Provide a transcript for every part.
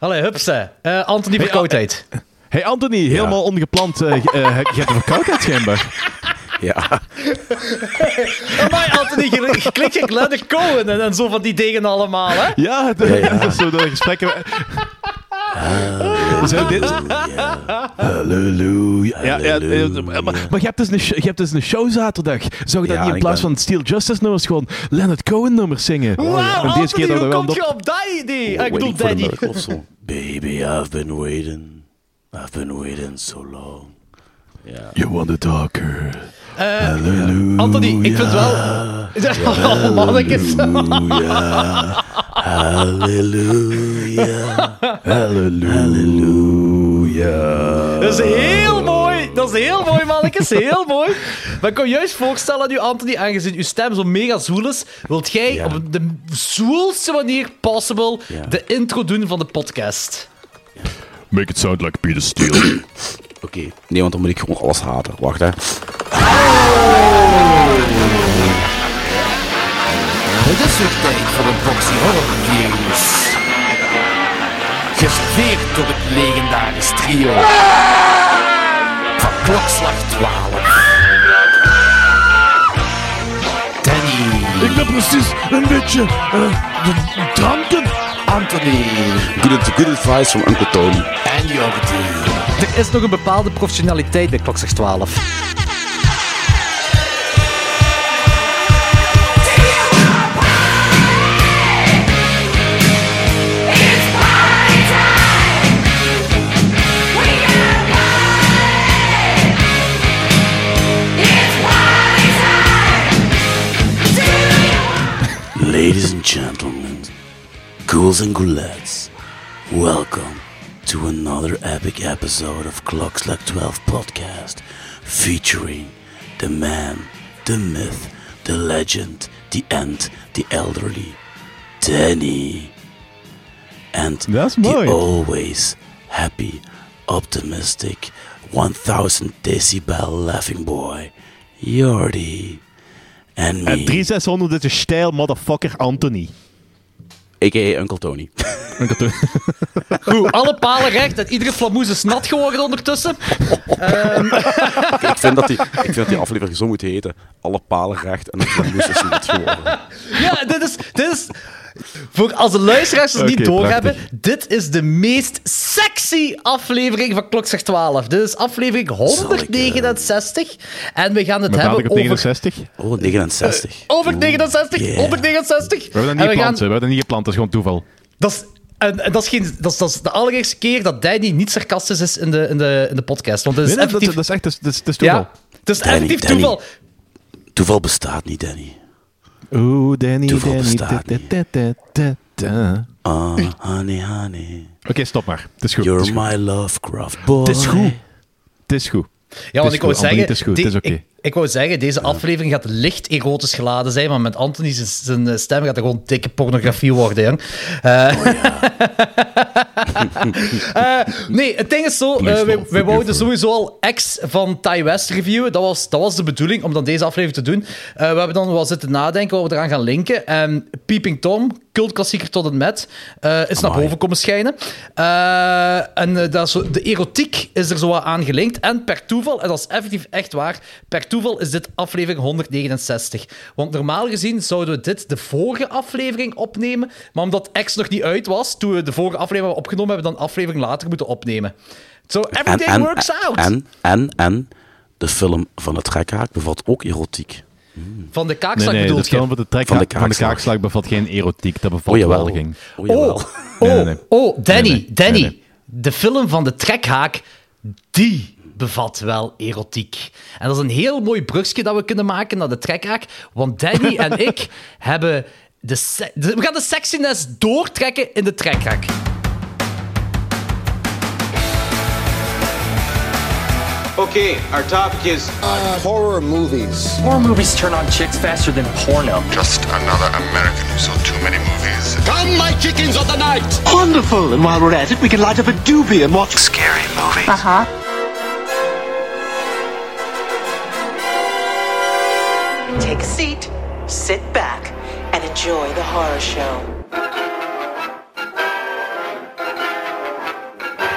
Allee, hupsa. Eh Anthony Verkoudheid. Hey Anthony, helemaal ongepland. eh, je- eh, je hebt een verkoudheid schijnbaar. Ja. Amai, Anthony, je, je Leonard Cohen en, en zo van die dingen allemaal, hè? Ja, de, Ja, ja. dat is zo de gesprekken. Zo, dit, Halleluja. ja, ja, maar, maar je, hebt dus een, je hebt dus een show zaterdag. Zou je dat Ja, niet in ik plaats ben- van Steel Justice nummers gewoon Leonard Cohen nummers zingen? Wauw, En Anthony, dat hoe we wel kom op- je op dat idee? Ah, ik bedoel, Waiting for the Danny. miracle of so. Baby, I've been waiting. I've been waiting so long. You want a talker. Halleluja. Anthony, ik vind wel... Oh, mannetjes. Halleluja. Halleluja. Halleluja. Dat is heel mooi. Dat is heel mooi, mannetjes. Heel mooi. Maar ik kan je juist voorstellen aan u, Anthony, aangezien uw stem zo mega zoel is, wilt jij Ja. op de zoelste manier possible Ja. de intro doen van de podcast? Make it sound like Peter Steele. Oké. Nee, want dan moet ik gewoon alles haten. Wacht, hè. Het is weer tijd voor een boxy horror news. Geserveerd door het legendarisch trio. Van klokslag 12. Danny, Ik ben precies een beetje uh, dranken. Anthony Good, good advice from Uncle Tony. en Jordi. Er is nog een bepaalde professionaliteit bij Klokslag 12. Ladies and gentlemen, ghouls and ghoulettes, welcome to another epic episode of Clocks Like 12 podcast featuring the man, the myth, the legend, the ant, the elderly, Danny. And That's the always happy, optimistic, 1000 decibel laughing boy, Jordi. And me. En 3600 is een stijl motherfucker Anthony. A.k.a. Uncle Tony. Goed, alle palen recht en iedere flamoes is nat geworden ondertussen. ik, vind dat die, ik vind dat die aflevering zo moet heten. Alle palen recht en het moest is niet geworden. Ja, dit is... Dit is voor als de luisteraars het niet doorhebben, prachtig. dit is de meest sexy aflevering van Klokslag 12. Dit is aflevering 169. En we gaan het Met hebben over... op 69. We Oh, 69. Over 69, yeah. over 69. hebben dat niet we gepland, gaan- we hebben dat niet gepland, dat is gewoon toeval. Dat is, en, en dat, is geen, dat, is, dat is de allereerste keer dat Danny niet sarcastisch is in de, in de, in de podcast. Want het is Nee, nee, dat, is echt is, dat is, dat is toeval. ja, het is Danny, effectief Danny. toeval. Toeval bestaat niet, Danny. Oeh, Danny, Toeval Danny. bestaat da, da, da, da, da. Ah, honey, honey. Oké, stop maar. Het is goed. You're is goed. my Lovecraft boy. Het is goed. Het is goed. Ja, want ik wou zeggen... het is goed, het is oké. Ik wou zeggen, deze aflevering gaat licht erotisch geladen zijn, maar met Anthony zijn- eh, stem gaat er gewoon dikke pornografie worden, jong. Eh, eh, nee, het ding is zo, wij, wij wouden sowieso al X van Ty West reviewen. Dat was, dat was de bedoeling, om dan deze aflevering te doen. We hebben dan wel zitten nadenken wat we eraan gaan linken. En Peeping Tom, cultklassieker tot en met, is naar boven komen schijnen. En dat is de erotiek is er zo wat aan gelinkt. En per toeval, en dat is effectief echt waar, per toeval is dit aflevering 169. Want normaal gezien zouden we dit de vorige aflevering opnemen. Maar omdat X nog niet uit was, toen we de vorige aflevering hebben opgenomen, hebben we dan een aflevering later moeten opnemen. So everything en, works out. en, en, en, de film van het trekhaak bevat ook erotiek. Van de kaakslag nee, de bedoel je? film van de, trek, Van van de de, kaakslag. bevat geen erotiek. Dat bevat Oh, walging. Oh, jawel. Oh, Nee, oh, nee, nee. oh, Danny, Nee, nee. Danny. Nee, nee. De film van de trekhaak, die bevat wel erotiek. En dat is een heel mooi brugje dat we kunnen maken naar de trekhaak. Want Danny en ik hebben... De we gaan de sexiness doortrekken in de trekhaak. Okay, our topic is horror movies. Horror movies turn on chicks faster than porno. Just another American who saw too many movies. Come, my chickens of the night! Wonderful. And while we're at it, we can light up a doobie and watch. Scary movies. Uh-huh. Take horror show.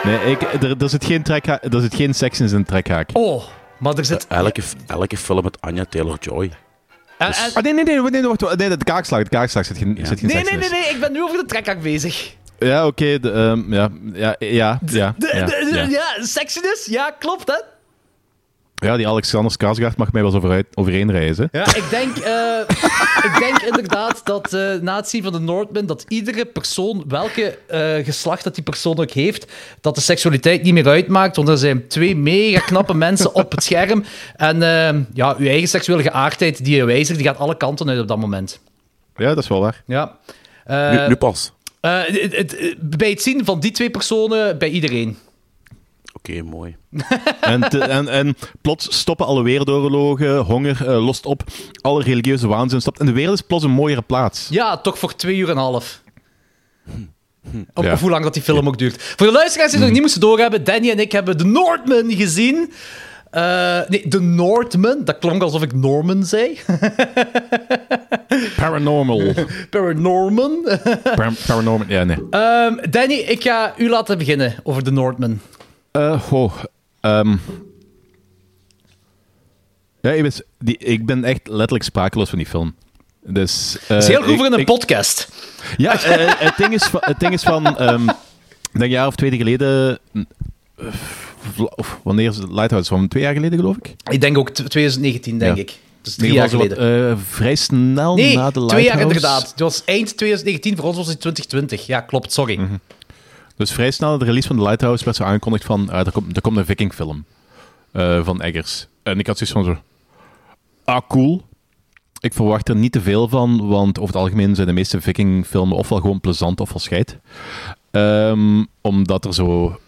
Nee, ik, er, er, zit geen trekha- er zit geen seks in zijn trekhaak. Oh, maar er zit... Elke, elke film met Anya Taylor-Joy. en- en- Ah, nee, nee, nee, nee, wacht, nee, de kaakslag, de kaakslag zit geen, Ja. zit geen nee, seks nee, in. nee, nee, ik ben nu over de trekhaak bezig. Ja, oké, de, ehm, ja, ja, ja, ja, ja, ja. ja, sexiness, ja, klopt, hè? Ja, die Alexander Skarsgård mag mij wel eens overuit, overheen reizen. Ja, ik denk, eh, ik denk inderdaad dat eh na het zien van de Northman, dat iedere persoon, welke eh, geslacht dat die persoon ook heeft, dat de seksualiteit niet meer uitmaakt, want er zijn twee mega knappe mensen op het scherm. En eh, ja, uw eigen seksuele geaardheid, die wijzer, die gaat alle kanten uit op dat moment. Ja, dat is wel waar. Ja. Eh, nu, nu pas. eh, het- het- bij het zien van die twee personen, bij iedereen. Oké, mooi. En, te- en, en plots stoppen alle wereldoorlogen, honger eh, lost op, alle religieuze waanzin stopt. En de wereld is plots een mooiere plaats. Ja, toch voor twee uur en een half. Of, Ja. of hoe lang dat die film ook duurt. Voor de luisteraars die het nog niet moesten doorhebben, Danny en ik hebben The Northman gezien. Eh, nee, The Northman. Dat klonk alsof ik Norman zei. Paranormal. Paranorman. Par- paranormal, ja, nee. Ehm, Danny, ik ga u laten beginnen over The Northman. Goh, ehm. Ja, ik ben, die, ik ben echt letterlijk sprakeloos van die film. Dus, eh, Dat is heel goed voor in een ik- podcast. Ja, eh, het, ding is, van- het ding is van... een jaar of twee geleden... Of wanneer is het Lighthouse? Van twee jaar geleden, geloof ik? Ik denk ook t- 2019, denk Ja. ik. Dus drie jaar wat, geleden. vrij snel nee, na de Lighthouse. twee jaar inderdaad. Het was eind 2019, voor ons was het 2020. Ja, klopt, sorry. Mhm. Dus vrij snel de release van The Lighthouse werd zo aangekondigd van... ah, er, komt, er komt een vikingfilm eh, van Eggers. En ik had zoiets van zo... Ah, cool. Ik verwacht er niet te veel van, want over het algemeen zijn de meeste vikingfilmen ofwel gewoon plezant ofwel scheid. Ehm, omdat er zo...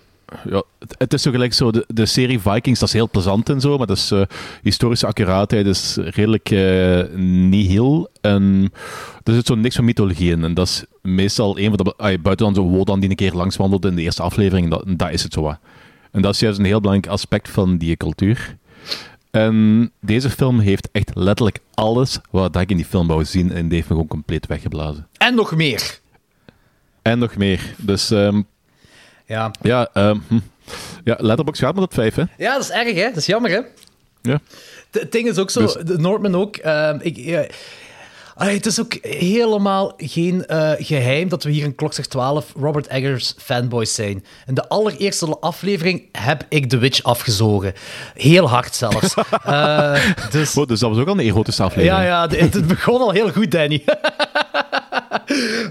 Ja, het, is zo gelijk zo, de, de serie Vikings, dat is heel plezant en zo, maar dat is eh, historische accuraatheid is redelijk eh nihil. En er zit zo niks van mythologie in. En dat is meestal een van de... ah, buiten dan Wodan die een keer langs wandelde in de eerste aflevering, dat, dat is het zo wat. En dat is juist een heel belangrijk aspect van die cultuur. En deze film heeft echt letterlijk alles wat ik in die film wou zien. En die heeft me gewoon compleet weggeblazen. En nog meer. En nog meer. Dus ehm, Ja. ja, hm. ja, Letterboxd gaat met dat vijf, hè? ja, dat is erg, hè? Dat is jammer, hè? Ja. Het ding is ook zo, Dus- de Northman ook. ehm, ik, allee, het is ook helemaal geen eh, geheim dat we hier in Klokzeg 12 Robert Eggers fanboys zijn. In de allereerste aflevering heb ik The Witch afgezogen. Heel hard zelfs. Eh, dus, Oh, dus dat was ook al een erotische aflevering. ja, ja, de- het begon al heel goed, Danny.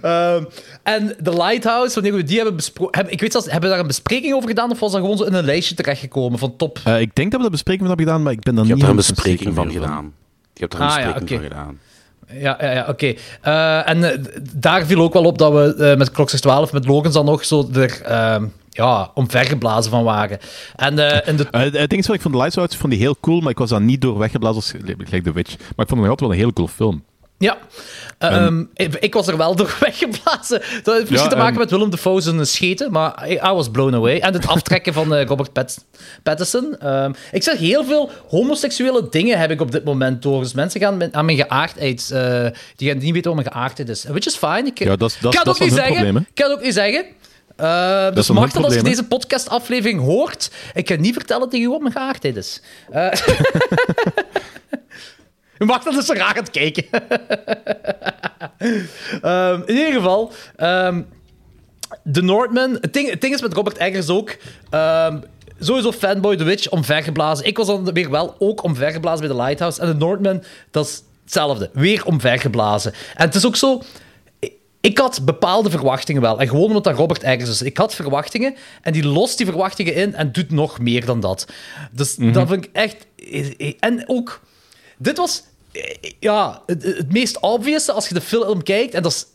Ehm, en The Lighthouse, wanneer we die hebben besproken... Ik weet zelfs, hebben we daar een bespreking over gedaan of was dat gewoon zo in een lijstje terechtgekomen van top... Eh, ik denk dat we de bespreking van hebben gedaan, maar ik ben dan Je niet... hebt er een 100% bespreking van gedaan. Je hebt er een Ah, ja, bespreking oké. van gedaan. Ja, ja, ja oké. Eh, en eh, daar viel ook wel op dat we eh, met Klokzeg 12, met Logans dan nog zo er ehm, ja, omvergeblazen van waren. En eh, in de... Het ding is wel, ik vond de Lights vond die heel cool, maar ik was dan niet door weggeblazen als gelijk The Witch. Maar ik vond het altijd wel een heel cool film. Ja. Ehm, ik, ik was er wel door weggeblazen. Dat heeft misschien Ja, te maken en- met Willem Dafoe zijn scheten, maar I, I was blown away. En het aftrekken van eh, Robert Pat Pattinson. Ehm, ik zeg heel veel homoseksuele dingen heb ik op dit moment door. Dus mensen gaan met- aan mijn geaardheid... eh, die gaan niet weten wat mijn geaardheid is. Which is fine. Ik, Ja, dat dat kan dat ook niet zeggen. probleem? Ik kan ook niet zeggen. Eh, dus dat als je deze podcastaflevering hoort, ik kan niet vertellen tegen u wat mijn geaardheid is. Eh, u mag dat eens raar aan het kijken. Ehm, in ieder geval, ehm The Northman. Het ding, het ding is met Robert Eggers ook. ehm, sowieso fanboy The Witch, omvergeblazen. Ik was dan weer wel ook omvergeblazen bij The Lighthouse. En The Northman, dat is hetzelfde. Weer omvergeblazen. En het is ook zo... ik- had bepaalde verwachtingen wel. En gewoon omdat dat Robert Eggers is. Ik had verwachtingen en die lost die verwachtingen in en doet nog meer dan dat. Dus dat vind ik echt... En ook... Dit was ja, het, het meest obvious als je de film kijkt. En dat is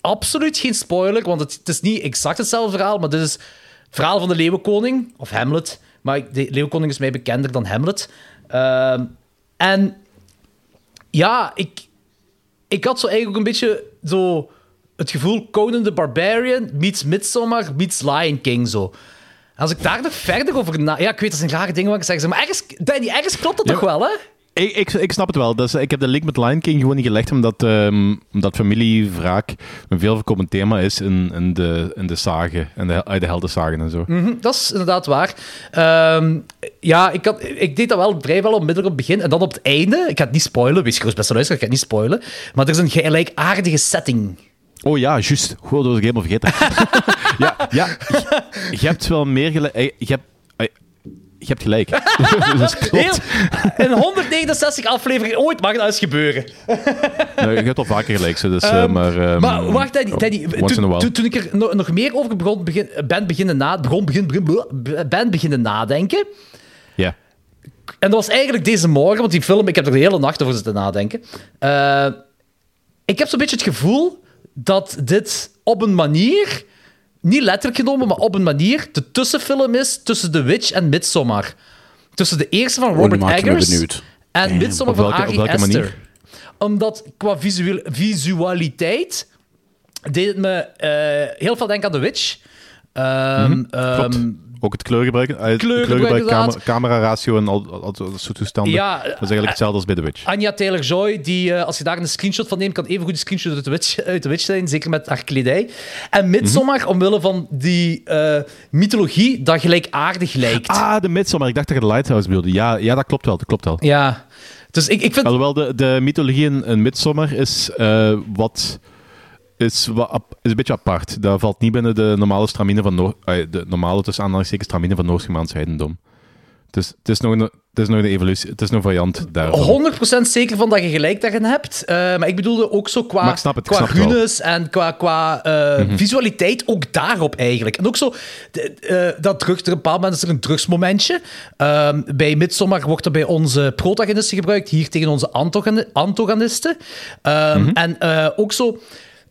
absoluut geen spoiler, want het, het is niet exact hetzelfde verhaal, maar dit is het verhaal van de Leeuwenkoning, of Hamlet. Maar de Leeuwenkoning is mij bekender dan Hamlet. Ehm, en ja, ik, ik had zo eigenlijk ook een beetje zo het gevoel Conan the Barbarian meets Midsommar meets Lion King zo. Als ik daar nog verder over na... Ja, ik weet, dat een rare ding wat ik zeg, maar ergens, Danny, ergens klopt dat toch wel, hè? Ik, ik, ik snap het wel. Is, ik heb de link met Lion King gewoon niet gelegd, omdat, ehm omdat familiewraak een veel voorkomend thema is in, in, de, in de zagen, en de, uit de heldenzagen en zo. Mhm, dat is inderdaad waar. Ehm, ja, ik, had, ik deed dat wel vrijwel onmiddellijk op het begin. En dan op het einde, ik ga het niet spoilen, wees gerust best wel luisteren, ik ga het niet spoilen. Maar er is een gelijkaardige setting. Oh ja, juist. Goed, dat was ik helemaal vergeten. ja, ja je, je hebt wel meer gelijk. eh, Je hebt, je hebt gelijk. dat. Heel, in 169 afleveringen ooit mag dat eens gebeuren. Nou, je hebt al vaker gelijk, dus, eh, Ehm, maar... ehm, maar wacht, Teddy, oh, Teddy, a toen, while. toen, toen ik er nog, nog meer over begon, begin, ben, beginnen na, begon, begin, begin, ben beginnen nadenken. Ja. En dat was eigenlijk deze morgen, want die film, ik heb er de hele nacht over zitten nadenken. Eh, ik heb zo'n beetje het gevoel dat dit op een manier, niet letterlijk genomen, maar op een manier, de tussenfilm is tussen The Witch en Midsommar. Tussen de eerste van Robert Eggers en Midsommar Op welke- van Ari Aster. manier? Omdat qua visueel, visualiteit deed het me eh, heel veel denken aan The Witch. Klopt. ehm, Ook het kleurgebruik, eh, het Kleurgebruik, camera, camera-ratio en al, al, al dat soort toestanden. Ja, dat is eigenlijk hetzelfde als bij The Witch. Anya Taylor-Joy, die, eh, als je daar een screenshot van neemt, kan even goed een screenshot uit de Witch, uit de Witch zijn, zeker met haar kledij. En Midsommar, Mhm. omwille van die eh, mythologie, dat gelijkaardig lijkt. Ah, de Midsommar. Ik dacht dat je de Lighthouse bedoelde. Ja, ja, dat klopt wel. Dat klopt wel. Ja, dus ik, ik vind... Alhoewel, de, de mythologie in, in Midsommar is eh, wat... Is, wat, is een beetje apart. Dat valt niet binnen de normale stramine van Noor, de normale tussen aanhalingstekens stramine van Noord-Germaans heidendom. Dus het is nog een, het is nog een evolutie, het is nog een variant daarvan. 100% zeker van dat je gelijk daarin hebt. Eh, maar ik bedoelde ook zo qua, Maar het, qua. Mhm. runes en qua, qua eh, visualiteit ook daarop eigenlijk. En ook zo, eh, dat drugs, er een bepaald moment is er een drugsmomentje. Ehm, bij Midsommar wordt er bij onze protagonisten gebruikt, hier tegen onze antagoni- antagonisten. Ehm, Mhm. En ook zo...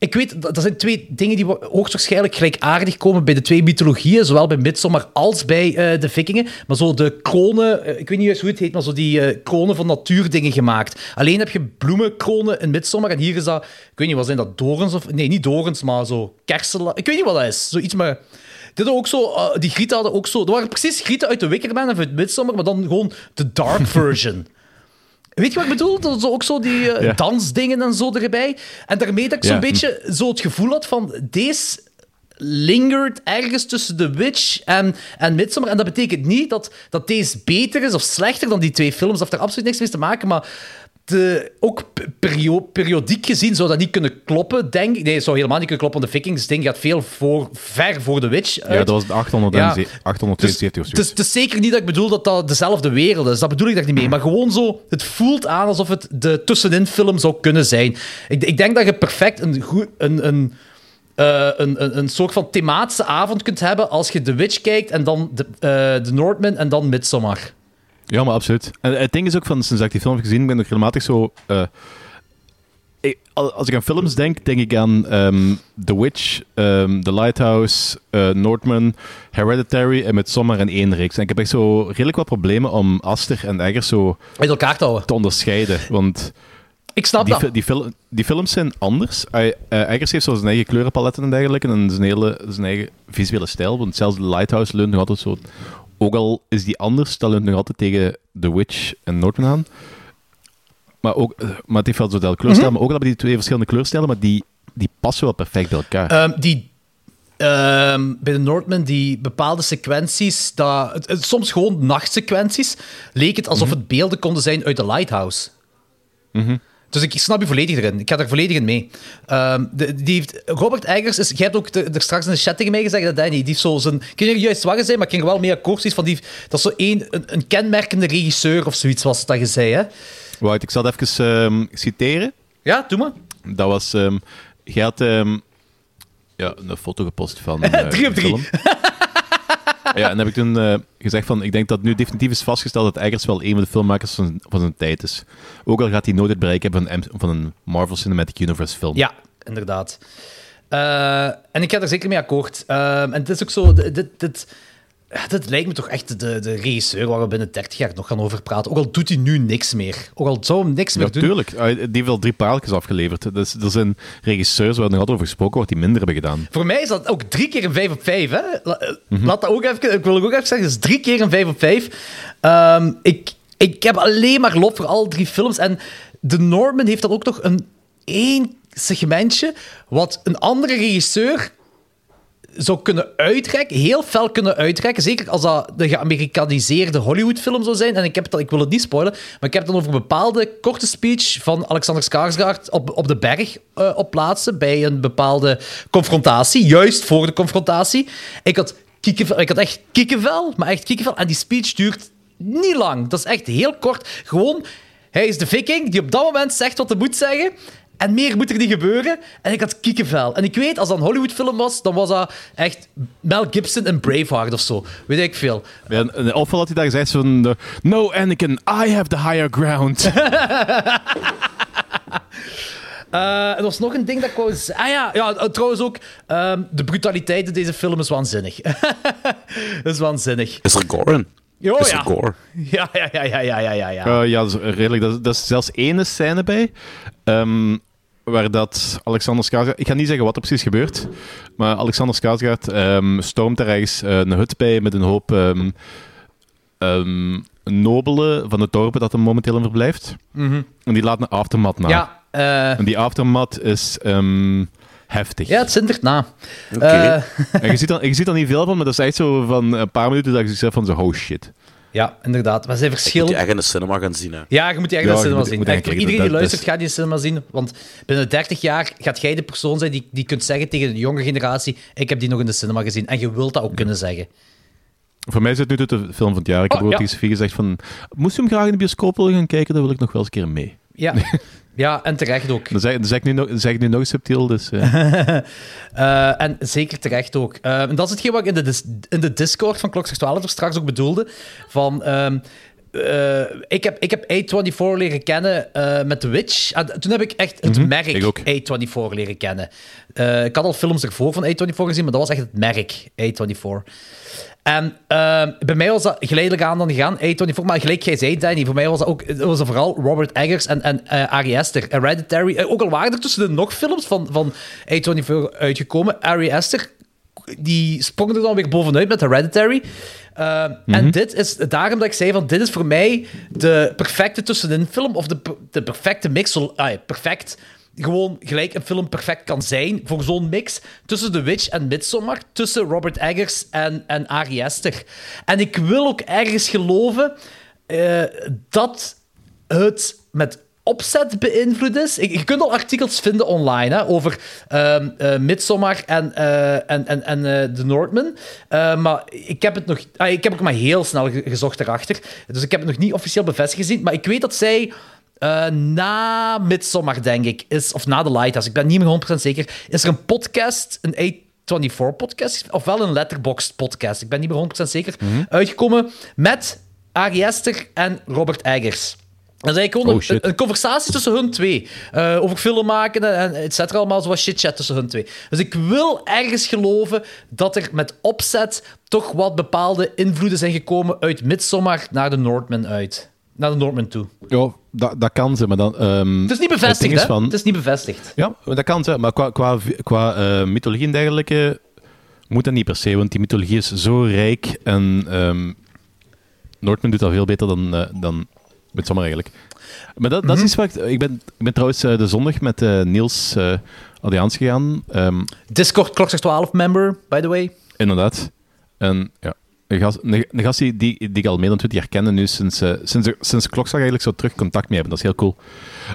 Ik weet, dat dat zijn twee dingen die hoogstwaarschijnlijk gelijkaardig komen bij de twee mythologieën, zowel bij Midsommar als bij eh, de Vikingen. Maar zo de kronen, eh, ik weet niet juist hoe het heet, maar zo die eh, kronen van natuurdingen gemaakt. Alleen heb je bloemenkronen in Midsommar en hier is dat, ik weet niet, wat zijn dat, dorens of... Nee, niet dorens, maar zo kersen... Ik weet niet wat dat is. Zoiets, maar... Dit ook zo, die grieten hadden ook zo... Er waren precies grieten uit de Wickerman en uit Midsommar, maar dan gewoon de dark version. Weet je wat ik bedoel? Dat ook zo die eh, Ja. dansdingen en zo erbij. En daarmee dat ik zo'n Ja. beetje zo het gevoel had van... Deze lingert ergens tussen The Witch en, en Midsommar. En dat betekent niet dat, dat deze beter is of slechter dan die twee films. Dat heeft er absoluut niks mee te maken, maar... De, ook perio- periodiek gezien zou dat niet kunnen kloppen, denk ik. Nee, het zou helemaal niet kunnen kloppen, want de Vikings ding gaat veel voor, ver voor The Witch Ja, dat was het 800 Ja. en 872 of Dus zoiets. het is zeker niet dat ik bedoel dat dat dezelfde wereld is. Dat bedoel ik daar niet mee. Maar gewoon zo, het voelt aan alsof het de tussenin film zou kunnen zijn. Ik, ik denk dat je perfect een, goed, een, een, eh, een, een, een soort van thematische avond kunt hebben als je The Witch kijkt en dan de, de Northman en dan Midsommar. Ja, maar absoluut. En het ding is ook van, sinds dat ik die film heb gezien, ben ik regelmatig zo... eh, ik- als ik aan films denk, denk ik aan ehm, The Witch, ehm, The Lighthouse, eh, Northman, Hereditary en Midsommar in één reeks. En ik heb echt zo redelijk wat problemen om Aster en Eggers zo Uit elkaar te houden. te onderscheiden. Want Ik snap die, dat. die, fil- die films zijn anders. Hij- eh, Eggers heeft zo zijn eigen kleurenpaletten en dergelijke. En zijn, hele, zijn eigen visuele stijl. Want zelfs The Lighthouse leunt nog altijd zo... Ook al is die anders, dat leunt nog altijd tegen The Witch en Northman aan. Maar, ook, eh, maar het heeft wel zo dat kleurstijl. Maar ook al hebben die twee verschillende kleurstijlen, maar die, die passen wel perfect bij elkaar. Ehm, die, ehm, bij de Northman, die bepaalde sequenties, dat, het, het- soms gewoon nachtsequenties, leek het alsof het beelden konden zijn uit de Lighthouse. Dus ik snap je volledig erin. Ik ga er volledig in mee. Ehm, de, die heeft, Robert Eggers, is, jij hebt ook de- er straks in de chat tegen mij gezegd dat hij niet. Die heeft zo zijn... Ik weet juist wat zijn, maar ik ging er wel mee akkoord. Van die, dat is zo een, een kenmerkende regisseur of zoiets was dat je zei, hè? Wacht, ik zal het even ehm, citeren. Ja, doe maar. Dat was... ehm jij had ja, een foto gepost van eh, Drie op de drie. film. ja, en heb ik toen eh, gezegd van... Ik denk dat nu definitief is vastgesteld dat Eggers wel een van de filmmakers van, van zijn tijd is. Ook al gaat hij nooit het bereik hebben van, van een Marvel Cinematic Universe film. Ja, inderdaad. Eh, en ik ga er zeker mee akkoord. Ehm, en het is ook zo, dit, dit, dit lijkt me toch echt de, de regisseur waar we binnen 30 jaar nog gaan over praten. Ook al doet hij nu niks meer. Ook al zou hem niks meer doen. Natuurlijk. Ah, Die heeft al drie pareltjes afgeleverd. Dus, er zijn regisseurs waar nog altijd over gesproken wordt die minder hebben gedaan. Voor mij is dat ook drie keer een 5 op 5. Hè? Eh, Mhm. Laat dat ook even, ik wil ook even zeggen, dat is drie keer een 5 op 5. Ehm, ik, ik heb alleen maar lof voor alle drie films. En The Norman heeft dan ook nog een één segmentje wat een andere regisseur zou kunnen uitrekken, heel fel kunnen uitrekken. Zeker als dat de geamerikaniseerde Hollywoodfilm zou zijn. En ik, heb het, ik wil het niet spoilen, maar ik heb het dan over een bepaalde korte speech van Alexander Skarsgård op, op de berg eh, op plaatsen bij een bepaalde confrontatie, juist voor de confrontatie. Ik had, ik had echt kiekenvel, maar echt kiekenvel. En die speech duurt niet lang. Dat is echt heel kort. Gewoon, hij is de viking die op dat moment zegt wat hij moet zeggen. En meer moet er niet gebeuren. En ik had kiekenvel. En ik weet, als dat een Hollywoodfilm was, dan was dat echt Mel Gibson en Braveheart of zo. Weet ik veel. Ja, en- ofwel had hij daar gezegd van... eh, no, Anakin, I have the higher ground. Eh, er was nog een ding dat ik wou zeggen. Ah ja, ja eh, trouwens ook, ehm, de brutaliteit in deze film is waanzinnig. dat is waanzinnig. Is er gore in? Oh, is ja. er gore? Ja, ja, ja, ja, ja, ja, ja. ja. Eh, ja, dat is redelijk. Dat is, dat is zelfs ene scène bij. ehm, waar dat Alexander Skarsgård... Ik ga niet zeggen wat er precies gebeurt. Maar Alexander Skarsgård ehm, stormt daar ergens eh, een hut bij met een hoop ehm ehm, nobelen van het dorpen dat er momenteel in verblijft. En die laat een aftermat na. ja, eh, En die aftermat is ehm, heftig. ja, het zindert na. Oké. Eh, En je ziet, dan, je ziet dan niet veel van, maar dat is echt zo van een paar minuten dat je zegt van zo, oh shit. Ja, inderdaad. Maar zijn Moet je verschillen. echt in de cinema gaan zien, hè. Ja, je moet die echt Ja, in de je cinema moet- zien. moet iedereen die dat- luistert, gaat die in de cinema zien. Want binnen 30 jaar gaat jij de persoon zijn die, die kunt zeggen tegen de jonge generatie: Ik heb die nog in de cinema gezien. En je wilt dat ook kunnen zeggen. Voor mij is het nu de film van het jaar. Ik heb Oh, ook ja. tegen Sofie gezegd van, moest je hem graag in de bioscoop willen gaan kijken, dan wil ik nog wel eens een keer mee. Ja, ja en terecht ook. Dat zeg, dat zeg, ik, nu nog, dat zeg ik nu nog subtiel, dus... eh. Eh, en zeker terecht ook. Eh, en dat is hetgeen wat ik in de, dis- in de Discord van Klokslag 12 er straks ook bedoelde. Van, ehm, eh, ik, heb, ik heb A24 leren kennen eh, met The Witch. En toen heb ik echt het merk ik ook. A24 leren kennen. Eh, ik had al films ervoor van A24 gezien, maar dat was echt het merk A24. En ehm, bij mij was dat geleidelijk aan dan gegaan, A24. Maar gelijk jij zei, Danny, voor mij was dat ook was dat vooral Robert Eggers en, en eh, Ari Aster. Hereditary, eh, ook al waren er tussen de nog films van, van A24 uitgekomen. Ari Aster, die sprong er dan weer bovenuit met Hereditary. Uh, En dit is daarom dat ik zei van dit is voor mij de perfecte tussenin film of de, de perfecte mix. Ah, ja, perfect. Gewoon gelijk een film perfect kan zijn voor zo'n mix tussen The Witch en Midsommar, tussen Robert Eggers en, en Ari Aster. En ik wil ook ergens geloven eh, dat het met opzet beïnvloed is. Je kunt al artikels vinden online hè, over eh, Midsommar en, eh, en, en, en The Northman. Maar ik heb het nog... ah, ik heb ook maar heel snel ge- gezocht erachter. Dus ik heb het nog niet officieel bevestigd gezien. Maar ik weet dat zij... eh, na Midsommar, denk ik, is, of na The Lighthouse, ik ben niet meer 100% zeker, is er een podcast, een A24-podcast, ofwel een Letterboxd-podcast, ik ben niet meer 100% zeker, uitgekomen met Ari Aster en Robert Eggers. Dat is eigenlijk gewoon Oh, een, conversatie tussen hun twee. Eh, over film maken en, et cetera. Allemaal zoals shit-chat tussen hun twee. Dus ik wil ergens geloven dat er met opzet toch wat bepaalde invloeden zijn gekomen uit Midsommar naar de Northman uit. Naar de Northman toe. ja, dat, dat kan ze, maar dan... ehm, Het is niet bevestigd, van- Het is niet bevestigd. Ja, dat kan ze, maar qua, qua, qua eh, mythologie en dergelijke moet dat niet per se, want die mythologie is zo rijk en ehm Noordman doet dat veel beter dan, eh dan Midsommar eigenlijk. Maar dat, dat is iets waar ik... Ik ben, ik ben trouwens eh, de zondag met Niels Allianz gegaan. Ehm, Discord Klokslag 12 member, by the way. Inderdaad. En ja, een gast, een, een gast die, die, die ik al meer dan 20 jaar kende, nu sinds, eh, sinds, sinds klokslag eigenlijk zo terug contact mee hebben. Dat is heel cool.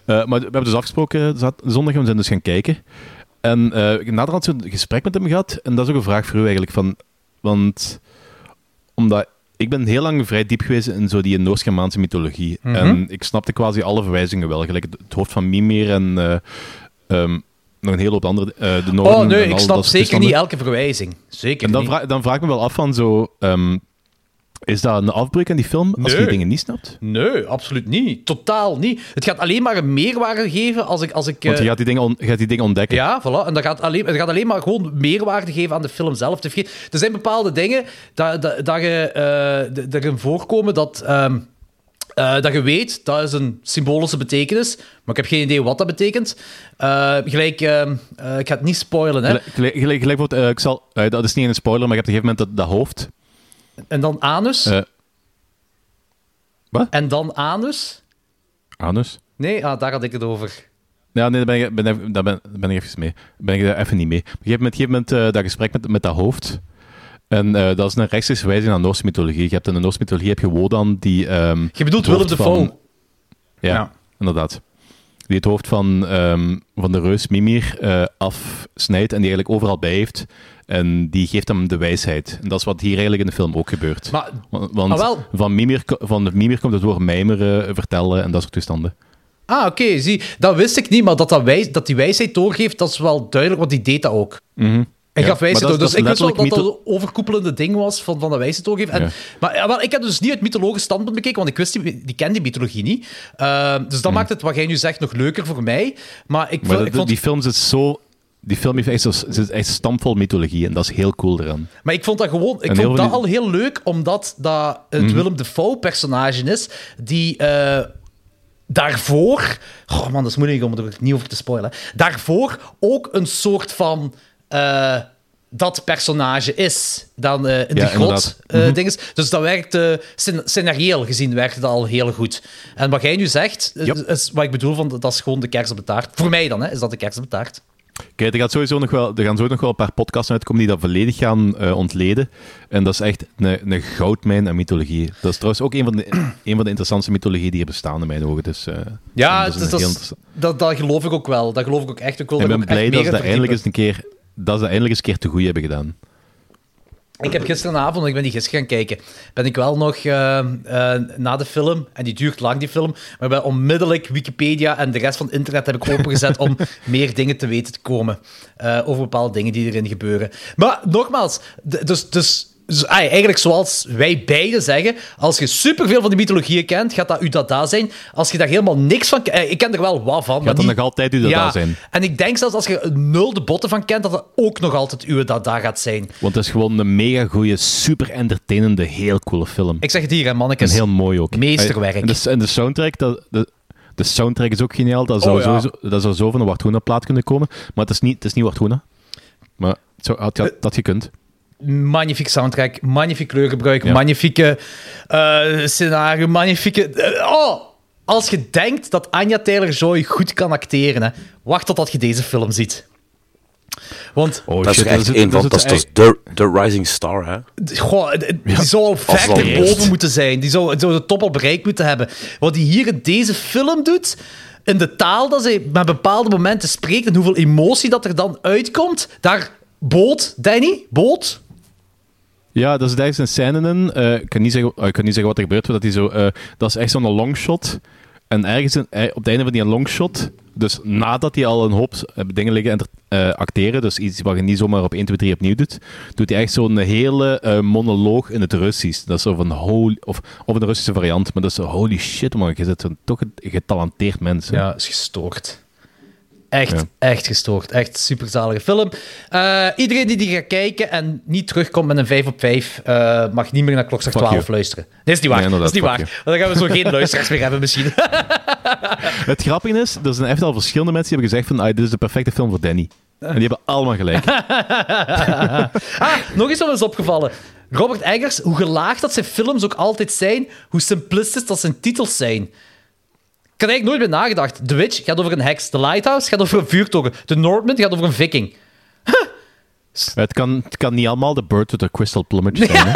Eh, maar we hebben dus afgesproken zat- zondag en we zijn dus gaan kijken. En eh ik heb naderhand zo'n gesprek met hem gehad. En dat is ook een vraag voor u eigenlijk. Van, want omdat ik ben heel lang vrij diep geweest in zo die Noord-Germaanse mythologie. Mhm. En ik snapte quasi alle verwijzingen wel. Gelijk het, het hoofd van Mimir en eh, ehm, nog een hele hoop andere. eh de Noorden Oh nee, en ik snap zeker niet elke verwijzing. Zeker En dan niet. vraag, dan vraag ik me wel af van zo... ehm, is dat een afbreuk aan die film als je Nee. die dingen niet snapt? Nee, absoluut niet. Totaal niet. Het gaat alleen maar een meerwaarde geven als ik... Als ik Want eh, je gaat die dingen, on- gaat die dingen ontdekken. Ja, voilà. En dat gaat alleen, het gaat alleen maar gewoon meerwaarde geven aan de film zelf. Er zijn bepaalde dingen dat, dat, dat je, eh, d- erin voorkomen dat, ehm, eh, dat je weet, dat is een symbolische betekenis, maar ik heb geen idee wat dat betekent. Eh, gelijk, ehm, eh, ik ga het niet spoilen, hè. Gelijk, gelijk, gelijk, gelijk wordt, ik zal, dat is niet een spoiler, maar je hebt op een gegeven moment dat, dat hoofd. En dan anus. Wat? En dan anus? Anus? Nee, ah, daar had ik het over. Ja, nee, daar ben ik, ben, daar ben, daar ben ik even mee. Ben ik daar even niet mee. Op een gegeven moment, op een gegeven moment dat gesprek met, met dat hoofd. En eh, dat is een rechtstreeks verwijzing naar Noorse mythologie. Je hebt in de Noorse mythologie heb je Wodan die... ehm, Je bedoelt Willem Dafoe. van- Ja, Ja. inderdaad. Die het hoofd van, ehm, van de reus Mimir eh, afsnijdt en die eigenlijk overal bij heeft. En die geeft hem de wijsheid. En dat is wat hier eigenlijk in de film ook gebeurt. Maar, Want, Ah, wel. van, Mimir, van de Mimir komt het woord mijmeren, vertellen en dat soort toestanden. ah, oké, zie. Dat wist ik niet, maar dat, dat, wijs, dat die wijsheid doorgeeft, dat is wel duidelijk, want die deed dat ook. Hij Ja, gaf wijsheid dat Dus ik dat wist is wel dat dat overkoepelende ding was van, van de wijsheid doorgeven. En. Maar ik heb dus niet het mythologisch standpunt bekeken, want ik wist die, die kende die mythologie niet. Ehm, dus dat maakt het, wat jij nu zegt, nog leuker voor mij. Maar ik. Maar vond- de- ik vond... die film zit zo... Die film heeft echt, zo, echt stampvol mythologie en dat is heel cool eraan. Maar ik vond dat gewoon, ik vond dat al heel leuk, omdat dat het Willem Dafoe-personage is, die eh, daarvoor, oh man, dat is moeilijk om er niet over te spoilen, daarvoor ook een soort van eh, dat personage is dan eh, in de Ja, grot eh, dinges. Dus dat werkte, scen- scenarieel gezien werkte dat al heel goed. En wat jij nu zegt, is- Yep. is wat ik bedoel, van, dat is gewoon de kers op de taart. Voor mij dan, hè, is dat de kers op de taart. Kijk, er, gaat sowieso nog wel, er gaan sowieso nog wel een paar podcasts uitkomen die dat volledig gaan eh, ontleden. En dat is echt een, een goudmijn aan mythologie. Dat is trouwens ook een van de, een van de interessantste mythologieën die er bestaan in mijn ogen. Dus, eh, Ja, dat is dat, dat, geloof ik ook wel. Dat geloof ik ook echt. Ik wil Ik ben blij dat ze dat eindelijk eens een keer, dat ze eindelijk eens een keer te goed hebben gedaan. Ik heb gisteravond, ik ben die gisteren gaan kijken, ben ik wel nog eh, eh, na de film, en die duurt lang die film, maar ben onmiddellijk Wikipedia en de rest van het internet heb ik opengezet om meer dingen te weten te komen eh, over bepaalde dingen die erin gebeuren. Maar nogmaals, dus... dus eigenlijk zoals wij beiden zeggen, als je superveel van die mythologieën kent, gaat dat Udada zijn. Als je daar helemaal niks van kent, ik ken er wel wat van, maar Gaat dat niet- nog altijd Udada ja, zijn? En ik denk zelfs als je nul de botten van kent, dat dat ook nog altijd Udada gaat zijn. Want het is gewoon een mega goede, super entertainende, heel coole film. Ik zeg het hier, hè, En mannetjes. heel mooi ook. Meesterwerk. En de, en de soundtrack, dat, de, de soundtrack is ook geniaal. Dat zou, Oh, ja. sowieso, dat zou zo van een Wartuna plaat kunnen komen. Maar het is niet, het is niet Wartuna. Maar het zou, had, had, dat gekund. Magnifiek soundtrack, magnifiek kleurgebruik, Ja. magnifieke eh, scenario, magnifieke... eh, oh! Als je denkt dat Anya Taylor-Joy goed kan acteren, hè, wacht totdat je deze film ziet. Want, Oh, Dat is shit, echt een van, dat is, de, de Rising Star, hè? goh, die zou al ver eerst. moeten zijn. Die zou, zou de top al bereikt moeten hebben. Wat hij hier in deze film doet, in de taal dat hij met bepaalde momenten spreekt en hoeveel emotie dat er dan uitkomt, daar boot, Danny, boot, Ja, dat is is een scène in. Eh, ik, kan niet zeggen, eh, ik kan niet zeggen wat er gebeurt. maar Dat, hij zo, eh, dat is echt zo'n longshot. En ergens op het einde van die longshot, dus nadat hij al een hoop dingen liggen en acteren, dus iets wat je niet zomaar op 1, 2, 3 opnieuw doet, doet hij echt zo'n hele monoloog in het Russisch. Dat is zo van holy, of, of een Russische variant, maar dat is zo holy shit man, je bent toch een getalenteerd mens. Ja, is gestoord. Echt, Ja. echt gestoord. Echt superzalige film. Eh, iedereen die die gaat kijken en niet terugkomt met een 5 op 5, eh, mag niet meer naar Klokslag Fuck 12 you. luisteren. Nee, is niet waar. Nee, dat is niet waar. Want dan gaan we zo geen luisteraars meer hebben misschien. Het grappige is, er zijn echt al verschillende mensen die hebben gezegd van, ah, dit is de perfecte film voor Danny. En die hebben allemaal gelijk. ah, nog iets wat is opgevallen. Robert Eggers, hoe gelaagd dat zijn films ook altijd zijn, hoe simplistisch dat zijn titels zijn. Ik had eigenlijk nooit meer nagedacht. The Witch gaat over een heks. The Lighthouse gaat over een vuurtoren. The Northman gaat over een viking. Het kan, het kan niet allemaal de bird with a crystal plumage zijn. hè?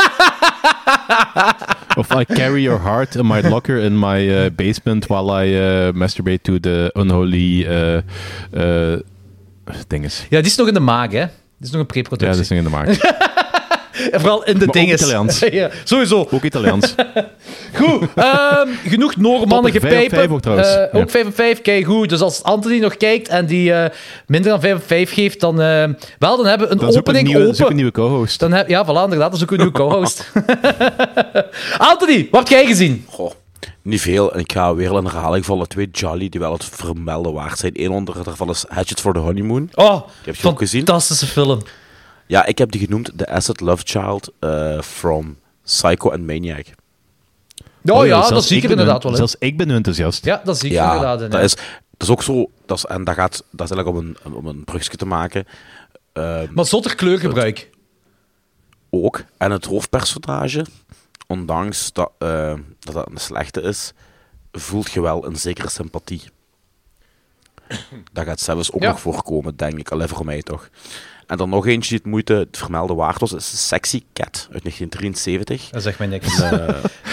of I carry your heart in my locker in my uh, basement while I uh, masturbate to the unholy uh, dinges. Ja, die is nog in de maag, hè. Die is nog een Ja, pre-productie. dat is niet in de markt. En vooral in de Maar ook dingen. Italiaans. ja, sowieso. Ook Italiaans. Goed. ehm, genoeg Noormannen Topper, vijf op gepijpen. vijf ook trouwens. Eh, Ja. Ook 5 op 5, kijk goed. Dus als Anthony nog kijkt en die eh, minder dan 5 op 5 geeft, dan, eh, wel, dan hebben we een Dan zoek een opening nieuwe, zoek een open. nieuwe co-host. Dan heb, ja, voilà, inderdaad. Dan zoeken we een nieuwe co-host. Anthony, wat heb jij gezien? Goh, niet veel. En ik ga weer een herhaling vallen. Twee Jolly die wel het vermelden waard zijn. Eén onder daarvan is Hatchet for the Honeymoon. Oh, heb je ook gezien? fantastische film. Ja, ik heb die genoemd The Acid Love Child eh, from Psycho and Maniac. Oh, ja, zelfs dat zie ik er inderdaad wel in. Zelfs ik ben nu enthousiast. Ja, dat zie ik ja, inderdaad in. dat ja. is, dat is ook zo. Dat is, en dat, gaat, dat is eigenlijk om een, om een brugje te maken. Ehm, Maar zonder kleurgebruik. ook. En het hoofdpersonage, ondanks dat, eh, dat dat een slechte is, voelt je wel een zekere sympathie. Dat gaat zelfs ook Ja. nog voorkomen, denk ik. Alleen voor mij toch. En dan nog eentje die het moeite het vermelden waard was, is Sexy Cat uit 1973. Dat zegt mij niks. Eh,